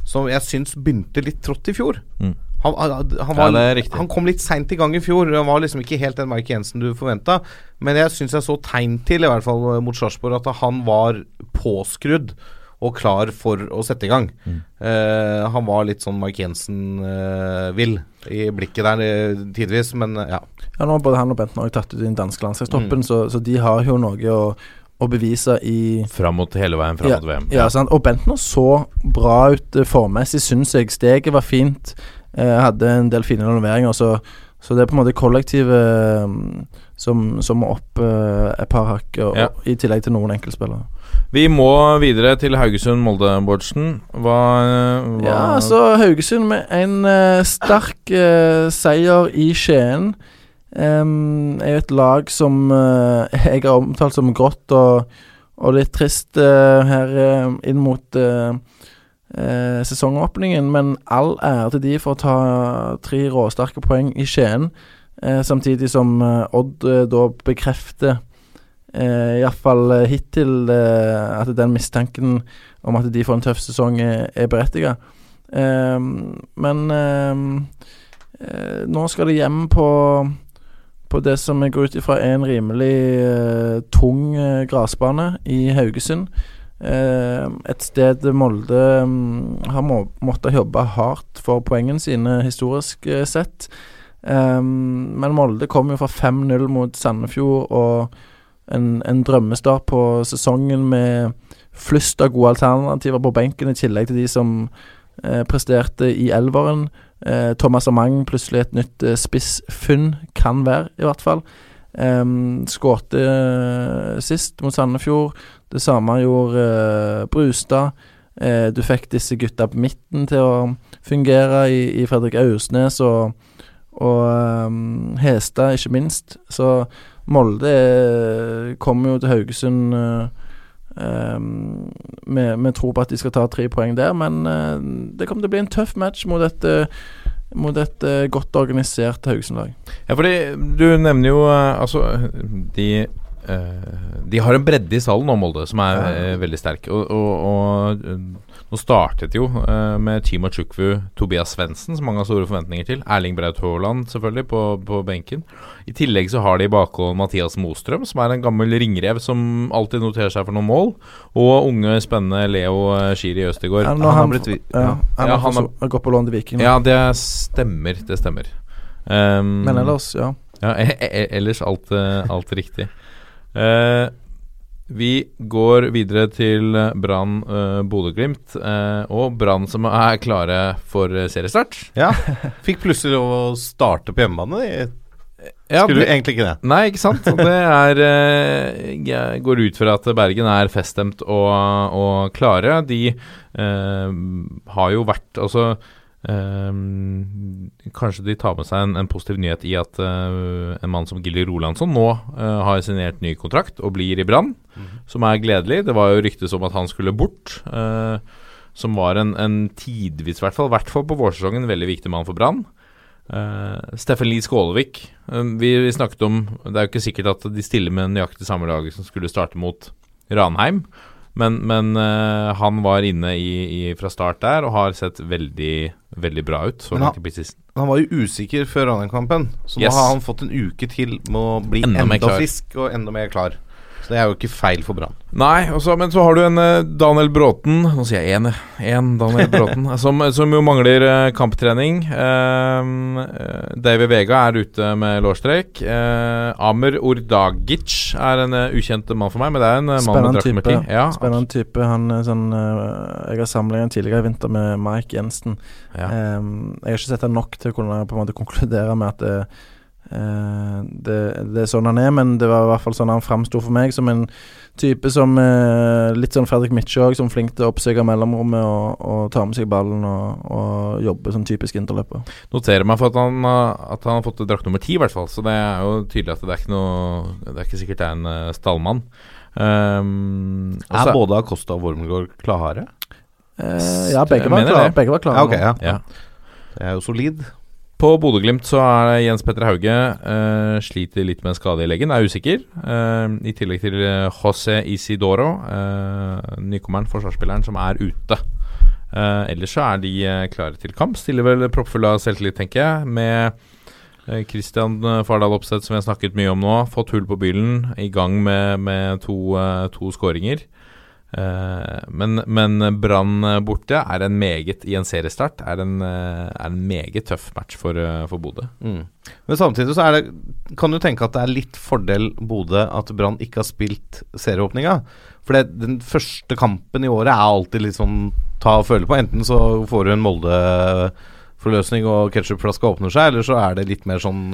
Speaker 6: Som jeg syns begynte litt trått i fjor.
Speaker 5: Mm.
Speaker 6: Han, han, han,
Speaker 5: Ja,
Speaker 6: var,
Speaker 5: er
Speaker 6: han kom litt seint i gang i fjor. Han var liksom ikke helt den Mike Jensen du forventa. Men jeg syns jeg så tegn til, i hvert fall mot Sarpsborg, at han var påskrudd og klar for å sette i gang.
Speaker 5: Mm.
Speaker 6: Eh, han var litt sånn Mike Jensen-vill i blikket der eh, tidvis, men ja.
Speaker 7: Ja, nå har både han og Benten også tatt ut den danske landslagstoppen,
Speaker 6: Mm.
Speaker 7: så, så de har jo noe å, å bevise i
Speaker 5: Fram mot hele veien fram
Speaker 7: ja,
Speaker 5: mot VM.
Speaker 7: Ja, sant. Og Bentner så bra ut formessig, syns jeg. Steget var fint. Eh, hadde en del fine leveringer så, så det er på en måte kollektivet som, som må opp eh, et par hakk, og,
Speaker 5: Ja.
Speaker 7: i tillegg til noen enkeltspillere.
Speaker 5: Vi må videre til Haugesund-Molde, Bårdsen. Hva, hva
Speaker 7: Ja, altså Haugesund med en uh, sterk uh, seier i Skien. Um, er jo et lag som uh, jeg har omtalt som grått og, og litt trist eh, her eh, inn mot eh, eh, sesongåpningen. Men all ære til de for å ta tre råsterke poeng i Skien. Eh, samtidig som eh, Odd eh, da bekrefter eh, iallfall eh, hittil eh, at den mistanken om at de får en tøff sesong, er, er berettiga. men ehm, eh, nå skal de hjem på på det som jeg går ut ifra er en rimelig eh, tung eh, gressbane i Haugesund. Eh, et sted Molde mm, har må, måttet jobbe hardt for poengene sine historisk eh, sett. Ehm, men Molde kom jo fra 5-0 mot Sandefjord og en, en drømmestart på sesongen med flust av gode alternativer på benken, i tillegg til de som eh, presterte i elveren. Eh, Thomas Amang, plutselig et nytt eh, spissfunn, kan være, i hvert fall. Eh, Skårte sist mot Sandefjord. Det samme gjorde eh, Brustad. Eh, du fikk disse gutta på midten til å fungere i, i Fredrik Ausnes og, og ehm, Hestad, ikke minst. Så Molde eh, kommer jo til Haugesund eh, ehm, med, med tro på at de skal ta tre poeng der, men eh, det kommer til å bli en tøff match mot et, eh, mot et eh, godt organisert Haugesund-lag.
Speaker 5: Ja, fordi du nevner jo eh, Altså, de eh, De har en bredde i salen nå, Molde, som er eh, veldig sterk. Og, og, og eh, nå startet jo eh, med Chima Chukwu, Tobias Svendsen, som mange har store forventninger til. Erling Braut Haaland, selvfølgelig, på, på benken. I tillegg så har de i bakhånd Mathias Mostrøm, som er en gammel ringrev som alltid noterer seg for noen mål. Og unge, spennende Leo Shiri Schiri Østegård.
Speaker 7: Ja, han,
Speaker 6: han
Speaker 7: har
Speaker 6: blitt
Speaker 7: ja, han
Speaker 5: Ja, han
Speaker 7: har gått på lån til Viking.
Speaker 5: Ja, det stemmer. Det stemmer. Um,
Speaker 7: Men ellers, ja.
Speaker 5: Ja, e e ellers alt, eh, alt riktig. Eh, vi går videre til Brann uh, Bodø-Glimt. uh, og Brann som er klare for eh, seriestart.
Speaker 6: Ja. Fikk plutselig lov å starte på hjemmebane.
Speaker 5: Ja,
Speaker 6: Skulle
Speaker 5: det-
Speaker 6: egentlig ikke det.
Speaker 5: Nei, ikke sant? Det er uh, Jeg går ut fra at Bergen er feststemt og, og klare. De har jo vært Altså eh, Kanskje de tar med seg en, en positiv nyhet i at eh, en mann som Gilly Rolandsson nå eh, har signert ny kontrakt og blir i Brann, som er gledelig. Det var jo ryktes om at han skulle bort. eh, som var en, en tidvis, i hvert fall, hvert fall på vårsesongen, veldig viktig mann for Brann. Uh, Steffen Lie Skålevik. vi, vi snakket om Det er jo ikke sikkert at de stiller med nøyaktig samme lag som skulle starte mot Ranheim, men, men uh, han var inne i, i, fra start der og har sett veldig, veldig bra ut. Så langt i preseason.
Speaker 6: Han var jo usikker før Ranheim-kampen, så
Speaker 5: Yes.
Speaker 6: nå har han fått en uke til med å bli
Speaker 5: Enda
Speaker 6: enda, frisk og enda mer klar. Så det er jo ikke feil for Brann.
Speaker 5: Nei, også, men så har du en eh, Daniel Bråten Nå sier jeg én, én Daniel Bråten. som, som jo mangler eh, kamptrening. Uh, David Vega er ute med lårstrekk. Uh, Amer Ordagic er en eh, ukjent mann for meg, men det er en eh, mann med
Speaker 7: Spennende
Speaker 5: drakt nummer
Speaker 7: type.
Speaker 5: ti. Ja,
Speaker 7: Spennende type. Han er sånn eh, Jeg har samlet en tidligere i vinter med Mike Jensen.
Speaker 5: ja.
Speaker 7: Um, jeg har ikke sett ham nok til å kunne på en måte konkludere med at det, eh, det, det er sånn han er, men det var i hvert fall sånn han framsto for meg, som en type som eh, Litt sånn Fredrik Midtjø som flink til å oppsøke mellomrommet og, og ta med seg ballen og, og jobbe som typisk interløper.
Speaker 5: Noterer meg for at han, at han har fått drakt nummer ti, i hvert fall. Så det er jo tydelig at det er ikke noe Det er ikke sikkert det er en eh, stallmann. Um,
Speaker 6: Er
Speaker 5: så-
Speaker 6: både Acosta og Wormgård klare?
Speaker 7: Eh, ja, begge var. Begge klare
Speaker 6: Ja,
Speaker 7: okay,
Speaker 6: ja.
Speaker 5: ja.
Speaker 6: Det er jo solid.
Speaker 5: På Bodø-Glimt så er Jens Petter Hauge eh, sliter litt med en skade i leggen, er usikker. Eh, I tillegg til eh, José Isidoro, eh, nykommeren, forsvarsspilleren, som er ute. Eh, ellers så er de eh, klare til kamp. Stiller vel proppfulle av selvtillit, tenker jeg. Med Kristian Fardal Opseth, som vi har snakket mye om nå. Fått hull på bylen. I gang med, med to, to skåringer. Eh, men men Brann borte er en meget i en seriestart er en, eh, er en meget tøff match for, eh, for Bodø.
Speaker 6: Mm. Men samtidig så er det kan du tenke at det er litt fordel Bodø at Brann ikke har spilt serieåpninga. For det, den første kampen i året er alltid litt sånn ta og føle på. Enten så får du en Molde-forløsning og ketsjupflaska åpner seg, eller så er det litt mer sånn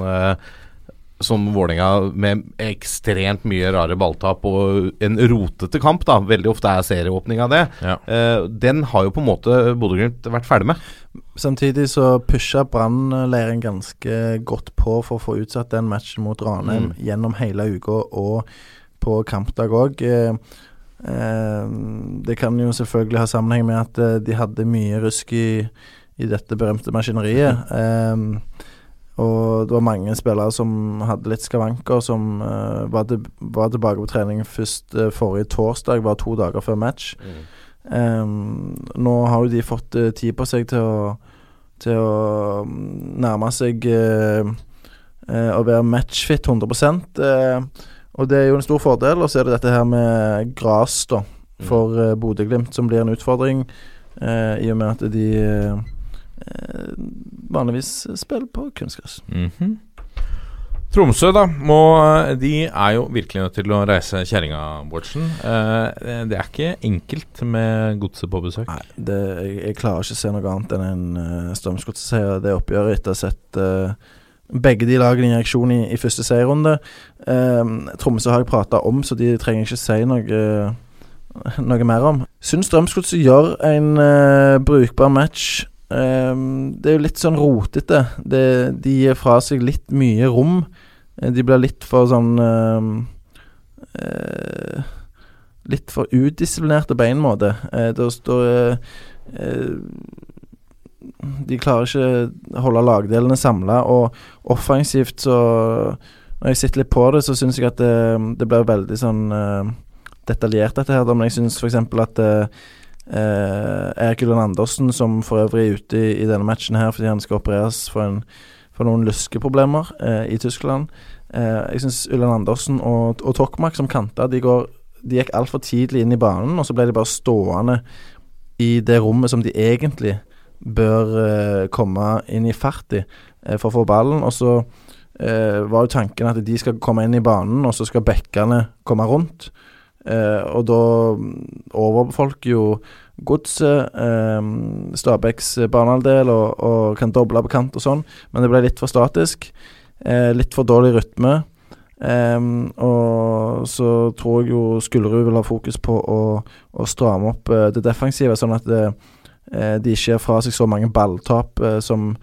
Speaker 6: som Vålerenga med ekstremt mye rare balltap og en rotete kamp, da. Veldig ofte er serieåpninga av det.
Speaker 5: Ja.
Speaker 6: Uh, den har jo på en måte Bodø-Glimt vært ferdig med.
Speaker 7: Samtidig så pusha Brann-leiren ganske godt på for å få utsatt den matchen mot Ranheim
Speaker 6: Mm.
Speaker 7: gjennom hele uka og på kampdag òg. Uh, eh, det kan jo selvfølgelig ha sammenheng med at eh, de hadde mye rusk i, i dette berømte maskineriet. Eh, og det var mange spillere som hadde litt skavanker, som uh, var, til, var tilbake på trening først uh, forrige torsdag, var to dager før match. Ehm, nå har jo de fått uh, tid på seg til å, til å mm, nærme seg å være matchfit 100 eh, Og det er jo en stor fordel. Og så er det dette her med gras da for uh, Bodø-Glimt som blir en utfordring, i og med at de vanligvis spiller på kunstgress.
Speaker 5: Mhm. Tromsø, da. Må, de er jo virkelig nødt til å reise kjerringa, Bårdsen. Eh, det er ikke enkelt med godset på besøk.
Speaker 7: Nei, det, jeg, jeg klarer ikke å se noe annet enn en uh, Strømsgodset-seier det oppgjøret etter å ha sett uh, begge de lagene i reaksjon i, i første seierrunde. Eh, Tromsø har jeg prata om, så de trenger ikke si noe, noe mer om. Syns Strømsgodset gjør en eh, brukbar match. Eh, det er jo litt sånn rotete. Det, de gir fra seg litt mye rom. Eh, De blir litt for sånn um, uh, Litt for udisiplinerte på en måte. Uh, det står uh, eh, De klarer ikke å holde lagdelene samla, og offensivt så når jeg sitter litt på det, så syns jeg at det, det blir veldig sånn eh, detaljert, dette her. Men jeg syns f.eks. at eh, Erik Ulland Andersen, som for øvrig er ute i, i denne matchen her fordi han skal opereres for, en, for noen lyskeproblemer eh, i Tyskland eh, Jeg syns Ulland Andersen og, og Tokmak som kanter, de, går, de gikk altfor tidlig inn i banen, og så ble de bare stående i det rommet som de egentlig bør eh, komme inn i fart i eh, for å få ballen. Og så eh, var jo tanken at de skal komme inn i banen, og så skal bekkene komme rundt. Eh, og da overbefolker jo Godset eh, Stabæks banehalvdel og, og kan doble på kant og sånn, men det ble litt for statisk. Eh, litt for dårlig rytme. Um, og så tror jeg jo Skullerud vil ha fokus på å, å stramme opp uh, det defensive, sånn at det, uh, de ikke gir fra seg så mange balltap uh, som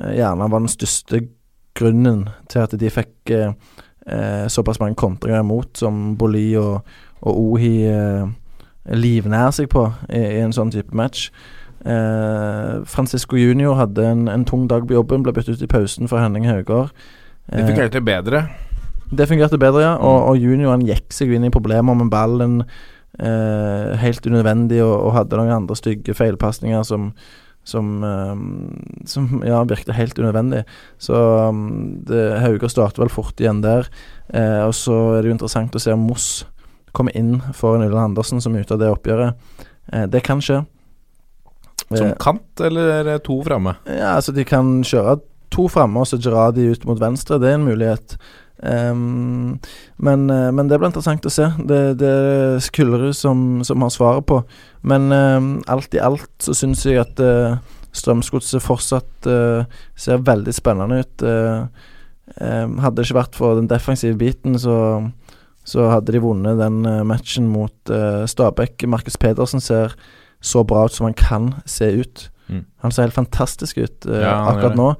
Speaker 7: gjerne var den største grunnen til at de fikk såpass mange kontringer imot, som Boli og, og Ohi livnærer seg på i, i, en sånn type match. Francisco Junior hadde en, en, tung dag på jobben, ble byttet ut i pausen for Henning Haugård.
Speaker 5: Det fungerte bedre.
Speaker 7: Det fungerte bedre, ja. Og, og junior han gikk seg inn i problemer med ballen eh, helt unødvendig, og, og, hadde noen andre stygge feilpasninger som som, um, som ja, virket helt unødvendig. Så um, Hauger starter vel fort igjen der. Eh, og så er det jo interessant å se om Moss kommer inn for en Ulland Andersen som er ute av det oppgjøret. Eh, det kan skje.
Speaker 5: Som eh, kant, eller er det to framme?
Speaker 7: Ja, altså de kan kjøre to framme, og så Gerradi ut mot venstre. Det er en mulighet. Um, men, uh, men, det blir interessant å se. Det, det er Skullerud som, som, har svaret på. Men um, alt i alt så syns jeg at uh, Strømsgodset fortsatt uh, ser veldig spennende ut. Um, hadde det ikke vært for den defensive biten, så, så hadde de vunnet den matchen mot Stabæk. Markus Pedersen ser så bra ut som han kan se ut. Mm. Han ser helt fantastisk ut ja, akkurat nå.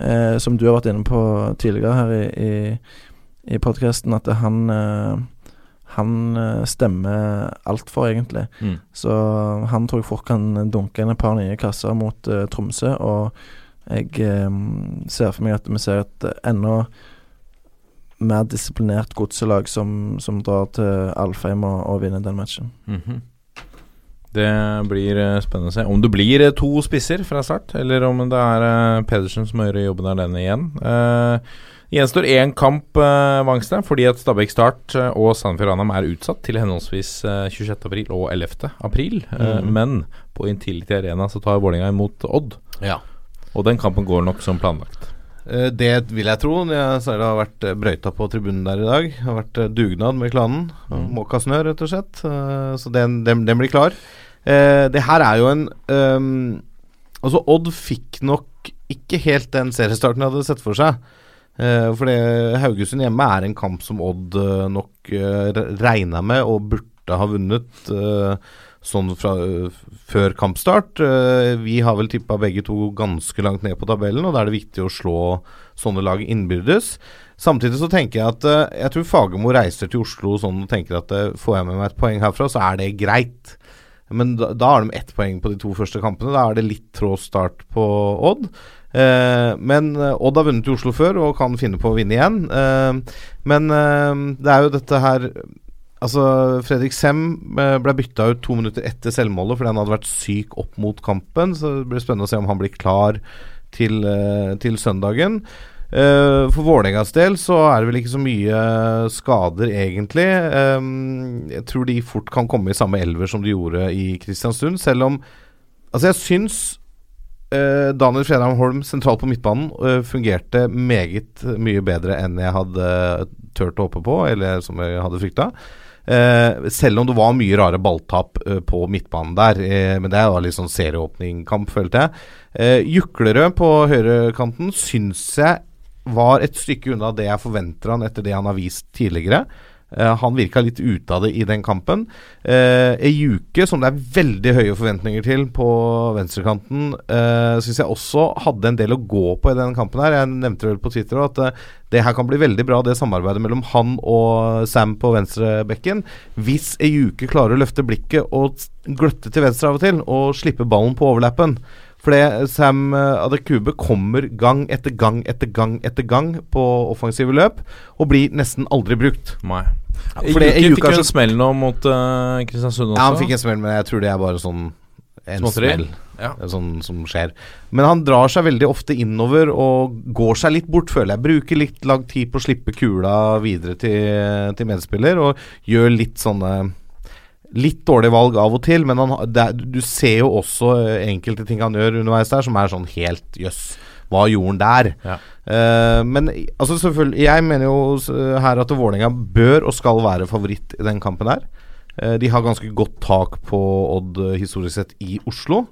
Speaker 7: Uh, som du har vært inne på tidligere her i, i, i podkasten, at han eh, han eh, stemmer altfor, egentlig. Mm. Så han tror jeg fort kan dunke inn et par nye kasser mot uh, Tromsø. Og jeg ser for meg at vi ser et enda mer disiplinert godselag som, som drar til Alfheim og, og vinner den matchen.
Speaker 5: Mm -hmm. Det blir eh, spennende å se. Om det blir eh, to spisser fra start, eller om det er eh, Pedersen som gjør jobben alene igjen. Uh, gjenstår én kamp, uh, Vangstad, fordi at Stabæk Start uh, og Sandefjord Ranheim er utsatt til henholdsvis uh, 26.4 og 11.4. Mm. Men på Intility Arena så tar Vålerenga imot Odd.
Speaker 6: Ja.
Speaker 5: Og den kampen går nok som planlagt.
Speaker 6: Det vil jeg tro. Jeg ser det har vært brøyta på tribunen der i dag. Det har vært dugnad med klanen. Mm. Måka snø, rett og slett. Så den, den, den blir klar. Eh, det her er jo en um, Altså, Odd fikk nok ikke helt den seriestarten de hadde sett for seg. Eh, for Haugesund hjemme er en kamp som Odd uh, nok uh, regna med og burde ha vunnet uh, sånn fra uh, før kampstart. vi har vel tippa begge to ganske langt ned på tabellen, og da er det viktig å slå sånne lag innbyrdes. Samtidig så tenker jeg at jeg tror Fagermo reiser til Oslo sånn og tenker at får jeg med meg et poeng herfra, så er det greit. Men da, da har de ett poeng på de to første kampene. Da er det litt trå start på Odd. Eh, men eh, Odd har vunnet i Oslo før og kan finne på å vinne igjen. Eh, men eh, det er jo dette her Altså, Fredrik Sem eh, ble bytta ut to minutter etter selvmålet fordi han hadde vært syk opp mot kampen. Så det blir spennende å se om han blir klar til, eh, til søndagen. Uh, for Vålerengas del så er det vel ikke så mye skader, egentlig. Jeg tror de fort kan komme i samme elver som de gjorde i Kristiansund, selv om Altså, jeg syns Daniel Fredheim Holm sentralt på midtbanen fungerte meget mye bedre enn jeg hadde turt å håpe på, eller som jeg hadde frykta. Uh, selv om det var mye rare balltap eh, på midtbanen der. Eh, men det var litt sånn serieåpningkamp, følte jeg. Juklerød på høyrekanten syns jeg var et stykke unna det jeg forventer han etter det han har vist tidligere. Uh, han virka litt ute av det i den kampen. Eh, Ejuke, som det er veldig høye forventninger til på venstrekanten, eh, syns jeg også hadde en del å gå på i den kampen. her Jeg nevnte vel på Twitter at eh, det her kan bli veldig bra, det samarbeidet mellom han og Sam på venstrebekken. Hvis Ejuke klarer å løfte blikket og gløtte til venstre av og til, og slippe ballen på overlappen. For det Sam eh, Adekube kommer gang etter gang etter gang etter gang på offensive løp, og blir nesten aldri brukt.
Speaker 5: Nei.
Speaker 6: For det-
Speaker 5: Juke
Speaker 6: Juke
Speaker 5: fikk jo en smell nå mot uh, Kristiansund også.
Speaker 6: Ja, han fikk en smell, men jeg tror det er bare sånn en smell.
Speaker 5: Ja.
Speaker 6: Er Sånn som skjer. Men han drar seg veldig ofte innover og går seg litt bort, føler jeg. Bruker litt lang tid på å slippe kula videre til, til medspiller, og gjør litt sånne Litt dårlig valg av og til, men han, det, du ser jo også eh, enkelte ting han gjør underveis der, som er sånn helt jøss. Hva gjorde han der?
Speaker 5: Ja.
Speaker 6: Uh, men altså selvfølgelig Jeg mener jo her at Vålerenga bør og skal være favoritt i den kampen her. Uh, de har ganske godt tak på Odd eh, historisk sett i Oslo.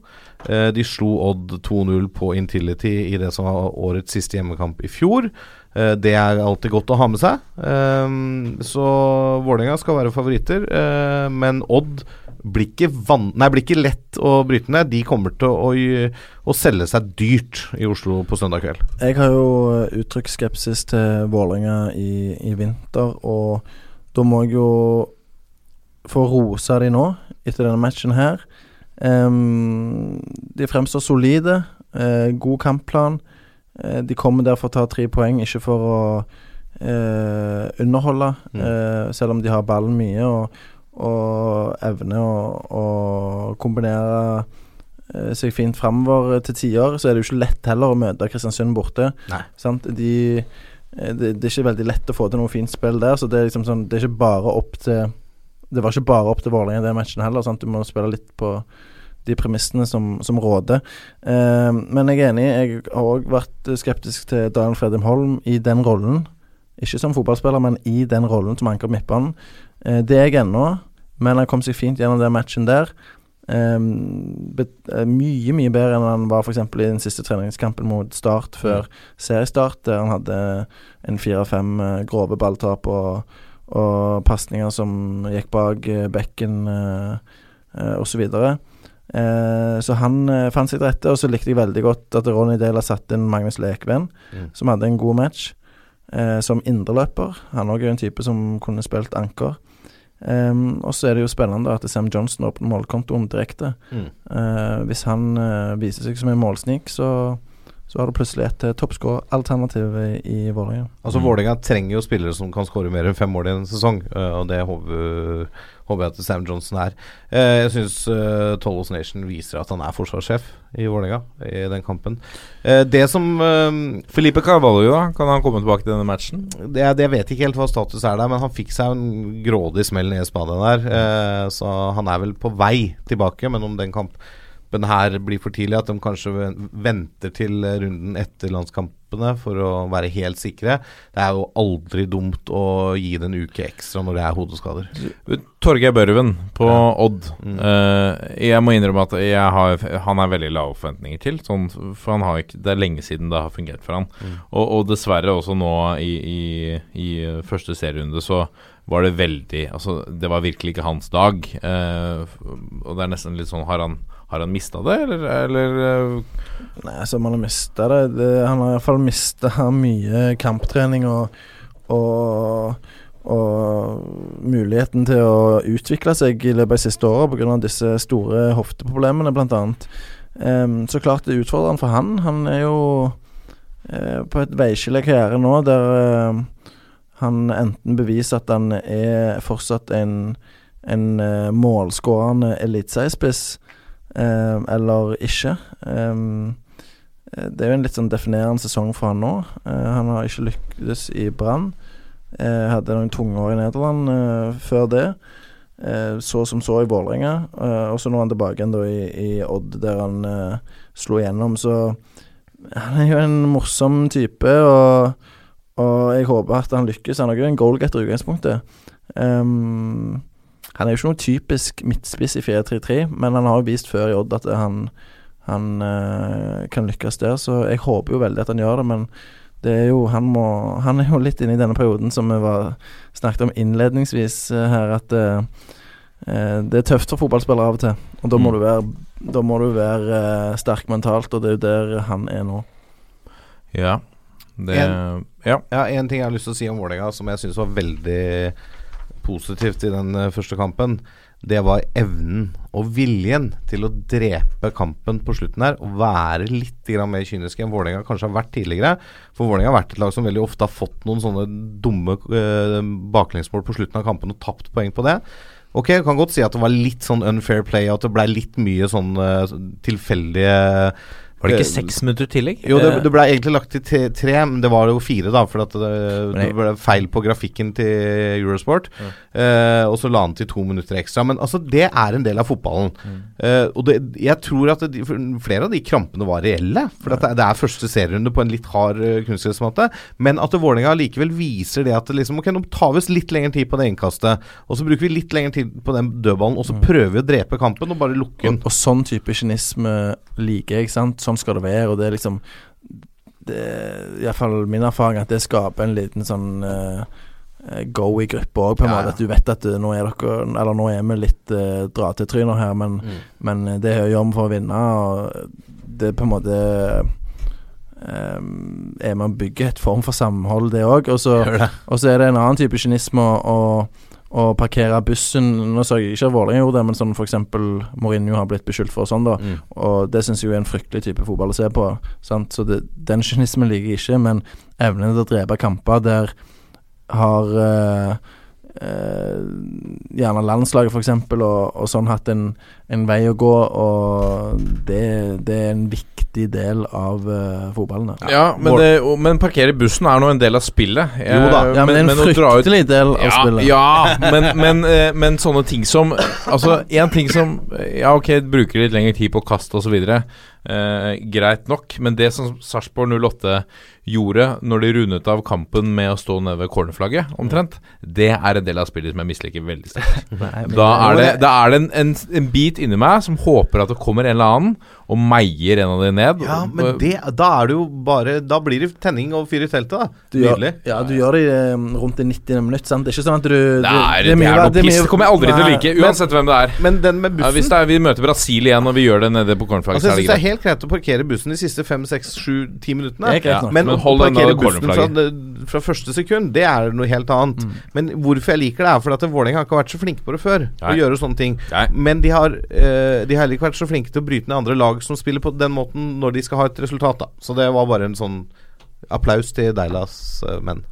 Speaker 6: Uh, de slo Odd 2-0 på Intility i det som var årets siste hjemmekamp i fjor. Eh, det er alltid godt å ha med seg. Eh, så Vålerenga skal være favoritter, eh, men Odd blir ikke, van nei, blir ikke lett å bryte ned. De kommer til å, å, å selge seg dyrt i Oslo på søndag kveld.
Speaker 7: Jeg har jo uttrykt skepsis til Vålerenga i, i vinter, og da må jeg jo få rose de nå, etter denne matchen her. Um, de fremstår solide, uh, god kampplan. Eh, de kommer der for å ta tre poeng, ikke for å eh, underholde,
Speaker 6: Mm.
Speaker 7: eh, selv om de har ballen mye og, og evner å, å kombinere eh, seg fint framover til tider, så er det jo ikke lett heller å møte Kristiansund borte. Sant? De, eh, det, det er ikke veldig lett å få til noe fint spill der, så det er liksom sånn Det er ikke bare opp til Det var ikke bare opp til Vålerenga i den matchen heller. Sant? Du må spille litt på de premissene som, som råder. Eh, men jeg er enig. Jeg har òg vært skeptisk til Daniel Fredheim Holm i den rollen. Ikke som fotballspiller, men i den rollen som anker midtbanen. Eh, det er jeg ennå, men han kom seg fint gjennom den matchen der. Um, bet, uh, mye, mye bedre enn han var f.eks. i den siste treningskampen mot Start før seriestart, der han hadde en fire-fem eh, grove balltap og, og pasninger som gikk bak uh, bekken uh, uh, osv. Uh, så han eh, fant seg til rette, og så likte jeg veldig godt at Ronny Dale satte satt inn Magnus Lekven,
Speaker 6: Mm.
Speaker 7: som hadde en god match eh, som indreløper. Han òg er en type som kunne spilt anker. Ehm, og så er det jo spennende at Sam Johnson åpner målkontoen direkte.
Speaker 6: Mm.
Speaker 7: Eh, hvis han eh, viser seg som en målsnik, så, så har du plutselig et uh, toppskåralternativ i, i Vålerenga.
Speaker 6: Altså
Speaker 5: Mm.
Speaker 6: Vålerenga trenger jo spillere som kan skåre mer enn fem mål i en sesong, øh, og det håper, håper jeg at Sam Johnson er. Eh, jeg syns uh, Tollos Nation viser at han er forsvarssjef i Vålerenga i den kampen. Eh, det som
Speaker 5: Felipe Carvalho, da? Kan han komme tilbake til denne matchen?
Speaker 6: det, det Jeg vet ikke helt hva status er der, men han fikk seg en grådig smell ned i spaden der. Eh, så han er vel på vei tilbake, men om den kampen her blir for tidlig, at de kanskje venter til runden etter landskampene for å være helt sikre. Det er jo aldri dumt å gi det en uke ekstra når det er hodeskader.
Speaker 5: Torgeir Børven på Odd.
Speaker 6: Mm.
Speaker 5: Uh, jeg må innrømme at jeg har, han er veldig lave forventninger til. Sånn, for han har ikke, Det er lenge siden det har fungert for han.
Speaker 6: Mm.
Speaker 5: Og, og dessverre også nå i, i, i første serierunde så var det veldig Altså, det var virkelig ikke hans dag. Uh, og det er nesten litt sånn Har han, har han mista det, eller, eller eh,
Speaker 7: Nei, altså, man har mista det. det. Han har iallfall mista mye kamptrening og, og og muligheten til å utvikle seg i løpet av de siste åra pga. disse store hofteproblemene, bl.a. Um, så klart det er utfordrende for han. Han er jo uh, på et veiskille i karrieren nå der uh, han enten beviser at han er fortsatt en, en uh, målskårende eliteseriespiss, eller ikke. Um, eh, det er jo en litt sånn definerende sesong for han nå. Eh, han har ikke lyktes i Brann. Eh, hadde noen tunge år i Nederland eh, før det. Så som så i Vålerenga. Og så nå er han tilbake igjen i, i Odd, der han slo igjennom. Så han er jo en morsom type, og, og jeg håper at han lykkes. Han er jo en goalgetter i utgangspunktet. Um, han er jo ikke noe typisk midtspiss i 4-3-3, men han har jo vist før i Odd at han, han eh, kan lykkes der, så jeg håper jo veldig at han gjør det, men det er jo, han, må, han er jo litt inne i denne perioden som vi var, snakket om innledningsvis eh, her, at eh, det er tøft for fotballspillere av og til. Og da må
Speaker 5: Mm.
Speaker 7: du være, da må du være eh, sterk mentalt, og det er jo der han er nå.
Speaker 5: Ja. Det Ja.
Speaker 6: Ja, En ting jeg har lyst til å si om Vålerenga som jeg syns var veldig positivt i den eh, første kampen, det var evnen og viljen til å drepe kampen på slutten her og være litt mer kyniske enn Vålerenga kanskje har vært tidligere. For Vålerenga har vært et lag som veldig ofte har fått noen sånne dumme eh, baklengsmål på slutten av kampen og tapt poeng på det. Ok, jeg kan godt si at det var litt sånn unfair play, at det ble litt mye sånn eh, tilfeldige
Speaker 5: Var det ikke
Speaker 6: eh,
Speaker 5: seks minutter tillegg?
Speaker 6: jo, det,
Speaker 5: Eh,
Speaker 6: det ble egentlig lagt til tre, men det var jo fire, da. For det, det ble feil på grafikken til Eurosport. Eh, og så la han til to minutter ekstra. Men altså, det er en del av fotballen. Eh, og det, jeg tror at det, flere av de krampene var reelle. For det, det er første serierunde på en litt hard uh, kunstgressmatte. Men at Vålerenga likevel viser det at liksom, ok, nå tar vi oss litt lengre tid på det innkastet. Og så bruker vi litt lengre tid på den dødballen, og så prøver vi å drepe kampen og bare lukke den.
Speaker 7: Og, og sånn type kynisme liker jeg, ikke sant. Sånn skal det være. Og det er liksom det er Iallfall min erfaring at det skaper en liten sånn eh, go i gruppa òg, på en
Speaker 6: Ja,
Speaker 7: måte. At du vet at eh, nå er dere Eller nå er vi litt uh, dra-til-tryner her, men,
Speaker 6: Mm.
Speaker 7: men det gjør vi for å vinne. Og det er på en måte eh, er med å bygge et form for samhold, det òg. Og så og så er det en annen type kynisme å, å, parkere bussen Nå sa jeg ikke at Vålerenga gjorde det, men sånn f.eks. Mourinho har blitt beskyldt for sånn, da.
Speaker 6: Mm.
Speaker 7: Og det syns jeg jo er en fryktelig type fotball å se på. Sant? Så det, den kynismen liker jeg ikke, men evnen til å drepe kamper der har eh, gjerne landslaget f.eks. Og, og sånn hatt en, en vei å gå, og det, det er en viktig del av uh, fotballen. da.
Speaker 5: Ja, men, det, men parkere bussen er nå en del av spillet.
Speaker 7: Jo da, ja, men, det er en
Speaker 5: fryktelig ut-
Speaker 7: del av
Speaker 5: ja,
Speaker 7: spillet.
Speaker 5: Ja, men, men, eh, men sånne ting som Altså, én ting som Ja, ok, bruker litt lengre tid på å kaste osv. Uh, greit nok, men det som Sarpsborg 08 gjorde når de rundet av kampen med å stå nede ved cornerflagget, omtrent, det er en del av spillet som jeg misliker veldig sterkt. Da er det, da er det en, en, en bit inni meg som håper at det kommer en eller annen og meier en av de ned.
Speaker 6: Ja, men det, da er det jo bare Da blir det tenning og fyr i teltet, da.
Speaker 7: Du gjør, ja, du gjør det eh, rundt det 90. minutt, sant? Det er ikke sånn at du
Speaker 5: Det er, det er, noe piss. Det kommer jeg aldri til å
Speaker 7: like,
Speaker 5: like,
Speaker 7: men-
Speaker 5: uansett hvem det er.
Speaker 6: Men den med
Speaker 5: Ja, hvis det er, vi møter Brasil igjen og vi gjør det nede på cornerflagget,
Speaker 6: Altså,
Speaker 5: så
Speaker 6: jeg
Speaker 5: synes
Speaker 6: syns
Speaker 5: det
Speaker 6: det er helt greit å parkere bussen de siste fem, seks, sju, ti minuttene.
Speaker 7: Det
Speaker 5: Ja.
Speaker 6: Men,
Speaker 5: Men
Speaker 6: å
Speaker 5: hold
Speaker 6: parkere bussen fra, fra første sekund, det er noe helt annet. Men hvorfor jeg liker det, er fordi at Vålerenga har ikke vært så flinke på det før.
Speaker 5: Nei.
Speaker 6: Å gjøre sånne ting.
Speaker 5: Nei.
Speaker 6: Men de har, eh, de har heller ikke vært så flinke til å bryte ned andre lag som spiller på den måten når de skal ha et resultat. da Så det var bare en sånn applaus til Deilas uh, menn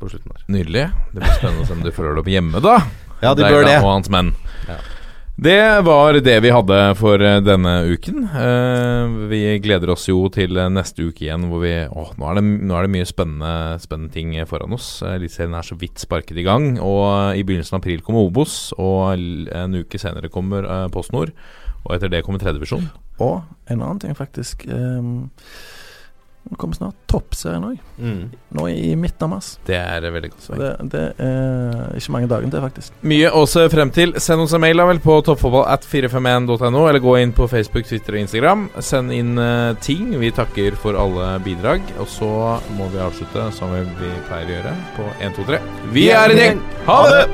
Speaker 6: på slutten der.
Speaker 5: Nydelig. Det blir spennende å se om du følger det opp hjemme, da.
Speaker 6: Ja, de
Speaker 5: Deila
Speaker 6: bør det.
Speaker 5: Og hans menn.
Speaker 6: Ja.
Speaker 5: Det var det vi hadde for eh, denne uken. Eh, vi gleder oss jo til eh, neste uke igjen, hvor vi Å, nå er det, nå er det mye spennende, spennende ting foran oss. Eliteserien er så vidt sparket i gang. Og i begynnelsen av april kommer Obos, og en uke senere kommer PostNord. Og etter det kommer tredjevisjon.
Speaker 7: Og en annen ting, faktisk. Um, nå kommer snart toppserien òg. Nå i midten av mars.
Speaker 5: Det er veldig godt.
Speaker 7: Det, det er ikke mange dagene til, faktisk.
Speaker 5: Mye å se frem til. Send oss en mail vel på toppfotballat451.no, eller gå inn på Facebook, Twitter og Instagram. Send inn uh, ting. Vi takker for alle bidrag. Og så må vi avslutte som vi pleier å gjøre, på 1, 2, 3. Vi er i gjeng! Ha det!